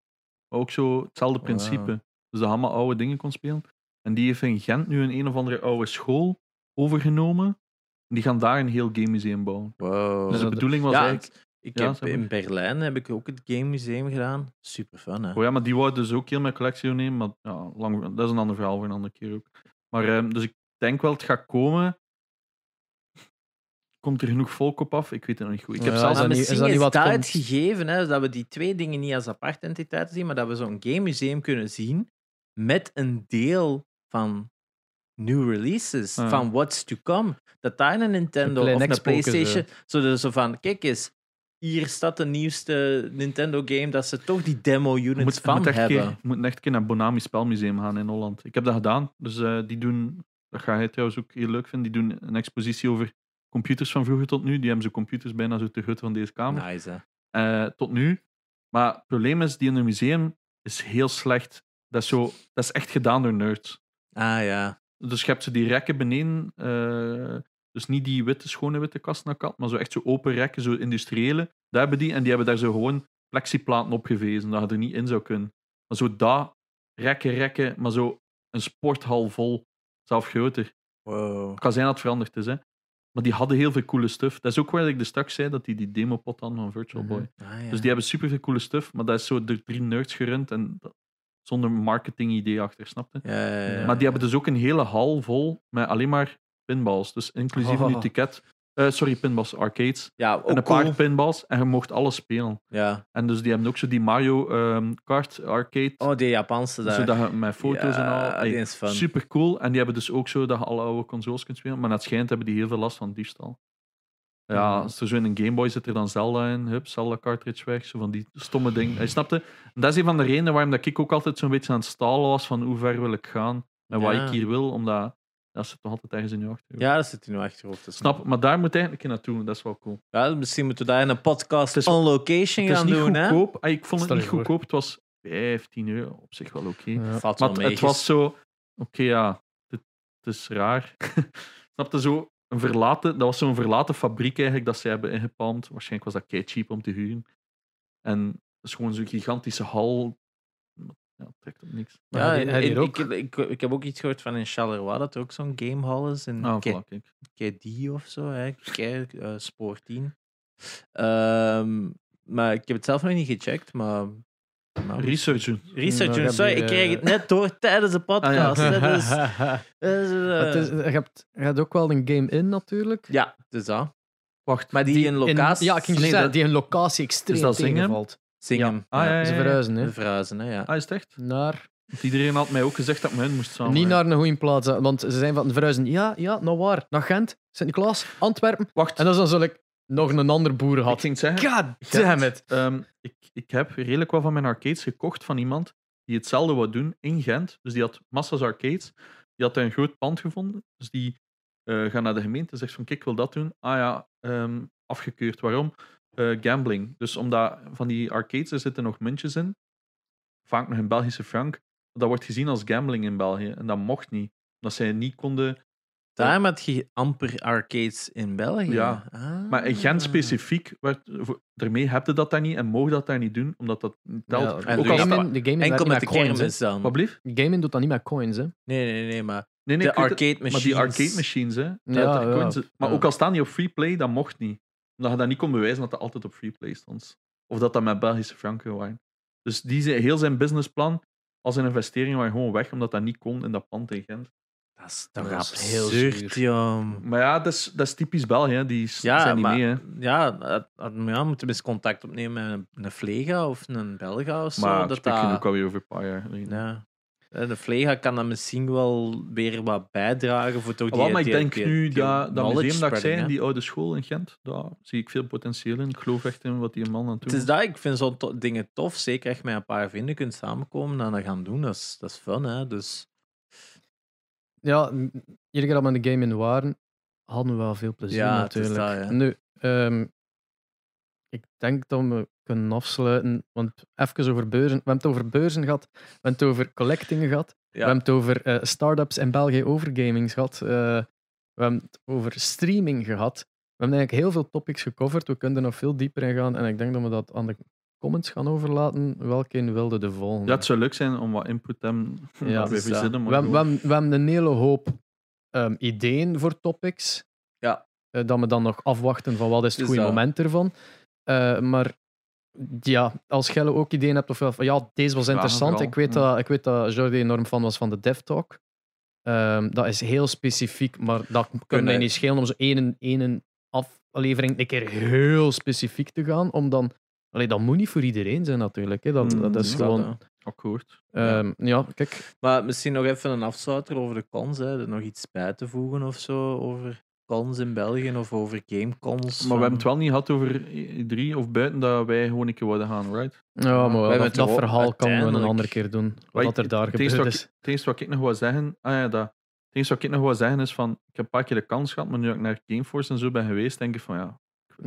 Maar ook zo hetzelfde principe. Dus dat je allemaal oude dingen kon spelen. En die heeft in Gent nu een een of andere oude school overgenomen. Die gaan daar een heel game museum bouwen. Wow. Dus de bedoeling was ja, eigenlijk... ik Ja, heb, zeg maar. in Berlijn heb ik ook het Game Museum gedaan. Super fun, hè? Oh ja, maar die wou dus ook heel mijn collectie nemen. Maar ja, lang, dat is een ander verhaal voor een andere keer ook. Maar ehm, dus ik denk wel, het gaat komen. Komt er genoeg volk op af? Ik weet het nog niet goed. Ik heb Ja, zelfs is dat maar niet- is misschien dat is, niet wat dat het gegeven, hè, dat we die twee dingen niet als aparte entiteiten zien, maar dat we zo'n game museum kunnen zien met een deel van new releases, Ja. van what's to come. Dat daar een Nintendo klein of een PlayStation, zo, zo van, kijk eens, hier staat de nieuwste Nintendo game, dat ze toch die demo Je units moet, van moet echt een hebben. keer, moet echt een keer naar Bonami Spelmuseum gaan in Holland. Ik heb dat gedaan. Dus eh, die doen, dat ga je trouwens ook heel leuk vinden, die doen een expositie over computers van vroeger tot nu. Die hebben zo computers bijna zo te groot van deze kamer. Nice, eh, tot nu. Maar het probleem is, die in een museum is heel slecht. Dat is, zo, dat is echt gedaan door nerds. Ah ja. Dus je hebt zo die rekken beneden. eh, dus niet die witte, schone witte kasten naar kant, maar zo echt zo open rekken, zo industriële. Daar hebben die. En die hebben daar zo gewoon plexiplaten opgevezen, dat je er niet in zou kunnen. Maar zo dat, rekken, rekken, maar zo een sporthal vol, zelf groter. Wow. Het kan zijn dat het veranderd is, hè. Maar die hadden heel veel coole stuff. Dat is ook waar ik de straks zei, dat die die demopot hadden van Virtual Mhm. Boy. Ah, ja. Dus die hebben super veel coole stuff, maar dat is zo door drie nerds gerund en dat- zonder marketing-idee achter, snapte? Ja, ja, ja, maar die hebben dus ook een hele hal vol met alleen maar pinballs. Dus inclusief Oh. een ticket. eh, sorry, pinballs, arcades. Ja, ook en een cool. paar pinballs en je mocht alles spelen. Ja. En dus die hebben ook zo die Mario ehm, Kart arcade. Oh, die Japanse daar. zodat je met foto's en al. Die is fun. super cool. En die hebben dus ook zo dat je alle oude consoles kunt spelen. Maar naar het schijnt hebben die heel veel last van diefstal. Ja, als er zo in een Game Boy zit er dan Zelda in, hup, Zelda cartridge weg, zo van die stomme dingen. Je snapte? En dat is een van de redenen waarom dat ik ook altijd zo'n beetje aan het stalen was van hoe ver wil ik gaan en wat Ja. ik hier wil, omdat dat zit toch altijd ergens in je achterhoofd. Ja, dat zit in uw achterhoofd. Snap, maar daar moet eigenlijk een naartoe, dat is wel cool. Ja, misschien moeten we daar een podcast is- on location Het is gaan niet doen, hè? goedkoop. Ah, Ik vond het Stel je niet voor. goedkoop, het was 15 euro, op zich wel oké. Ja. Maar wel het, was zo, oké, ja, het, het is raar. Snapte zo een verlaten, dat was zo'n verlaten fabriek eigenlijk dat ze hebben ingepalmd. Waarschijnlijk was dat kei cheap om te huren. En dat is gewoon zo'n gigantische hal. Ja, trekt op niks. Ja, ook. Ik, ik, ik heb ook iets gehoord van in Charleroi dat er ook zo'n gamehall is. In Ah, of zo, hè? Ke- eh, Spoor 10. Ehm, maar ik heb het zelf nog niet gecheckt, maar... maar Research doen. Research doen. Nou, Sorry, ik kreeg eh, het net door tijdens de podcast. hè, dus, dus, eh, Het is, je, hebt, je hebt ook wel een game in natuurlijk. ja, dus dat. Wacht, Maar die, in locatie... ja, ik ging Nee, zeggen, dat- die een locatie extreem Is dat zingen? tegenvalt. zingen. Ah, ja, ja, Ze verhuizen, hè. De verhuizen, hè, ja. Ah, is het echt? Naar, Want iedereen had mij ook gezegd dat ik met hen moest samen. niet naar een goede plaats, want ze zijn van verhuizen. Ja, ja, nou waar? Naar Gent, Sint-Niklaas, Antwerpen. Wacht, En dat is dan zal ik nog een ander boer ik had. ging het zeggen. God damn it. Ehm, ik, ik heb redelijk wat van mijn arcades gekocht van iemand die hetzelfde wou doen in Gent. Dus die had massa's arcades. Die had een groot pand gevonden. Dus die eh gaat naar de gemeente en zegt van kijk, ik wil dat doen. Ah ja, ehm, afgekeurd. Waarom? Eh, gambling. Dus omdat van die arcades er zitten nog muntjes in. Vaak nog in Belgische frank. Dat wordt gezien als gambling in België. En dat mocht niet. Omdat zij niet konden... Daarom had je amper arcades in België. Ja, maar in Gent ah. specifiek, werd, daarmee heb je dat daar niet en mogen dat daar niet doen, omdat dat telt. ook de de enkel met de coins dan. Wat? Gaming doet dat niet met coins, hè? Nee, nee, nee, maar nee, nee, de arcade machines. Maar die arcade machines, hè. Ja, coins, maar ook al staan die op free play, dat mocht niet. Omdat je dat niet kon bewijzen dat dat altijd op free play stond. Of dat dat met Belgische franken waren. Dus die, heel zijn businessplan als een investering waren gewoon weg, omdat dat niet kon in dat pand in Gent. Dat is toch dat is heel zuur. Maar ja, dat is, dat is typisch België, die ja, zijn niet mee. Hè. Ja, ja, moeten we eens contact opnemen met een, een Vlega of een Belga of zo. Maar dat spreek je ook alweer over een paar jaar Ja. Eh, de Vlega kan dan misschien wel weer wat bijdragen voor toch die... maar ik denk nu dat, dat museum dat ik zei, die oude school in Gent, daar zie ik veel potentieel in. Ik geloof echt in wat die man aan het doen Het is dat, ik vind zo'n dingen tof. Zeker echt met een paar vrienden kunt samenkomen en dat gaan doen. Dat is, dat is fun, hè. Dus... Ja, iedere keer dat we de game in waren, hadden we wel veel plezier ja, natuurlijk. Dat, ja. Nu, um, ik denk dat we kunnen afsluiten. Want even over beurzen. We hebben het over beurzen gehad. We hebben het over collectingen gehad. We hebben het over uh, startups in België over gaming gehad. Uh, we hebben het over streaming gehad. We hebben eigenlijk heel veel topics gecoverd. We kunnen er nog veel dieper in gaan. En ik denk dat we dat aan de comments gaan overlaten. Welke wilde de volgende? Ja, het zou leuk zijn om wat input te hebben. Ja, we, we, we, we, hebben een hele hoop um, ideeën voor topics. Ja. Uh, dat we dan nog afwachten van wat is het goede moment ervan. Uh, maar ja, als Gelle ook ideeën hebt of van ja, deze was interessant. ik, weet dat, ik weet dat Jordi enorm fan was van de Dev Talk. Um, dat is heel specifiek, maar dat kan mij niet schelen om zo één, één aflevering een keer heel specifiek te gaan. Om dan, allee, dat moet niet voor iedereen zijn natuurlijk. Hè. Dat, mm, dat is gewoon. Akkoord. Um, ja. kijk. Maar misschien nog even een afsluiter over de cons. Hè. Er nog iets bij te voegen of zo over cons in België of over gamecons. Maar we hebben het wel niet gehad over E3 of buiten dat wij gewoon een keer wilden gaan, right? Ja, maar dat, dat verhaal kan we een andere keer doen. Wat er daar gebeurd is. Het eerste wat ik nog wil zeggen, ah ja, dat. Het enige wat ik nog wil zeggen is van, ik heb een paar keer de kans gehad, maar nu ik naar Gameforce en zo ben geweest, denk ik van ja.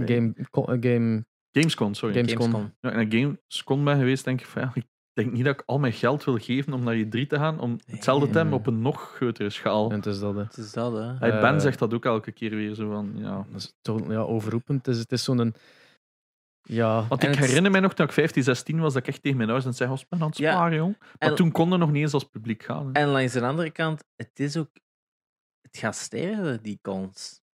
Game, game, Gamescom, sorry. Gamescom. Ik naar Gamescom ben geweest, denk ik van ja, ik denk niet dat ik al mijn geld wil geven om naar je 3 te gaan, om hetzelfde te hebben op een nog grotere schaal. En het is dat, hè. Het is dat, hè. Hey, ben uh, zegt dat ook elke keer weer zo van, ja. Dat is toch, ja, overroepend. Het is, het is zo'n... Ja. Want ik herinner mij nog dat ik 15, 16 was, dat ik echt tegen mijn huis en zei, was ben aan het sparen, jong. Maar toen konden nog niet eens als publiek gaan. Hè. En langs de andere kant, het is ook... Het gaat sterven, die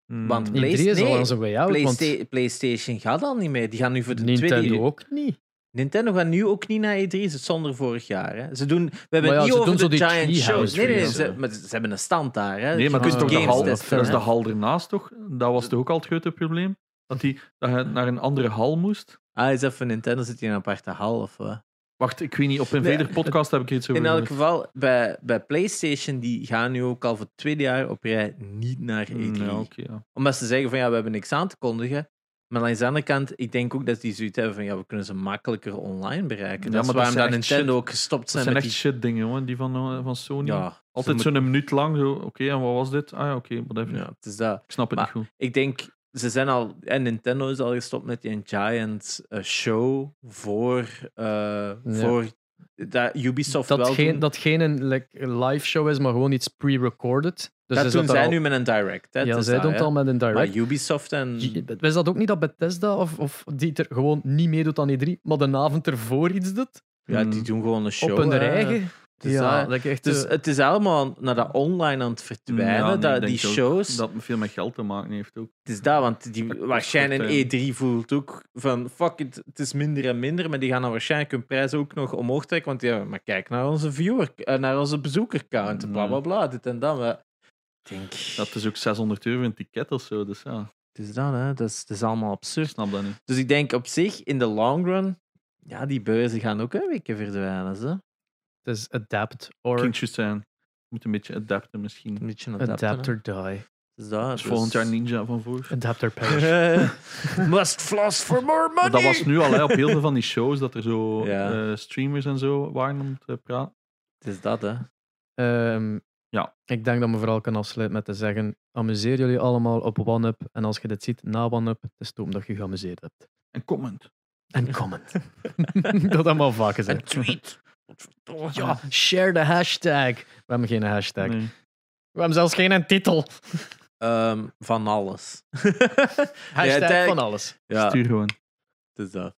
Hmm. Want PlayStation, nee, Playsta PlayStation gaat al niet meer. Die gaan nu voor de Nintendo tweede... ook niet. Nintendo gaat nu ook niet naar E3, zonder vorig jaar. Hè. Ze doen, we hebben het niet over de giant shows. Nee, nee, ze, maar ze hebben een stand daar. Hè. Nee, maar dus toch de hal, dat is de hal ernaast toch? Dat was toch ook al het grote probleem? Dat, die, dat je naar een andere hal moest? Ah, is even Nintendo zit in een aparte hal of wat? Wacht, ik weet niet, op een nee, podcast heb ik iets over. In elk geval, bij, bij PlayStation, die gaan nu ook al voor het tweede jaar op rij niet naar E3. Mm, ja, okay, ja. Omdat ze zeggen van ja, we hebben niks aan te kondigen. Maar aan de andere kant, ik denk ook dat die zoiets hebben van ja, we kunnen ze makkelijker online bereiken. Ja, dat is waarom dat Nintendo ook gestopt zijn. Dat zijn echt die... shit dingen, hoor, die van, eh, van Sony. Ja, Altijd zo'n minuut lang zo, oké, en wat was dit? Ah ja, oké, okay, whatever. Ja, het is dat. Ik snap het niet goed. Ik denk, ze zijn al, en Nintendo is al gestopt met die Giant uh, show voor, uh, ja. voor dat Ubisoft dat wel geen, Dat geen like, live show is, maar gewoon iets pre-recorded. Dus dat doen zij nu met een direct. Hè? Ja, zij doen het al met een direct. Maar Ubisoft en... Is dat ook niet dat Bethesda of, of die er gewoon niet meedoet aan E3, maar de avond ervoor iets doet? Ja, die doen gewoon een show. Op hun eigen. Dus ja, dat, echt, dus het is allemaal naar dat online aan het verdwijnen, dat, die shows. Dat veel met geld te maken heeft ook. Het is dat, want die, waarschijnlijk E3 voelt ook van fuck it, het is minder en minder, maar die gaan dan waarschijnlijk hun prijs ook nog omhoog trekken, want ja, maar kijk naar onze viewer, eh, naar onze bezoekercount, bla bla bla, dit en dat. Maar denk... Dat is ook 600 euro een ticket of zo, dus ja. Het is dat, hè. Dat is, dat is allemaal absurd. Ik snap dat niet. Dus ik denk op zich, in de long run, ja, die beurzen gaan ook een beetje verdwijnen. Zo. Het is adapt or... Zijn. Moet een beetje adapten misschien. Een beetje adapten, adapt or die. Dus dat, dus volgend jaar Ninja van voor. Adapter perish. Must floss for more money. Maar dat was nu al hè, op heel veel van die shows dat er zo ja. uh, streamers en zo waren om te praten. Het is dat, hè. Um, ja. Ik denk dat we vooral kan afsluiten met te zeggen: amuseer jullie allemaal op OneUp. En als je dit ziet na OneUp, het is toon dat je geamuseerd hebt. En comment. En comment. dat allemaal vaak gezegd. En tweet. Ja, share de hashtag. We hebben geen hashtag. We hebben zelfs geen titel. Um, van alles. Hashtag ja, van alles. Ja. Stuur gewoon. Dus dat.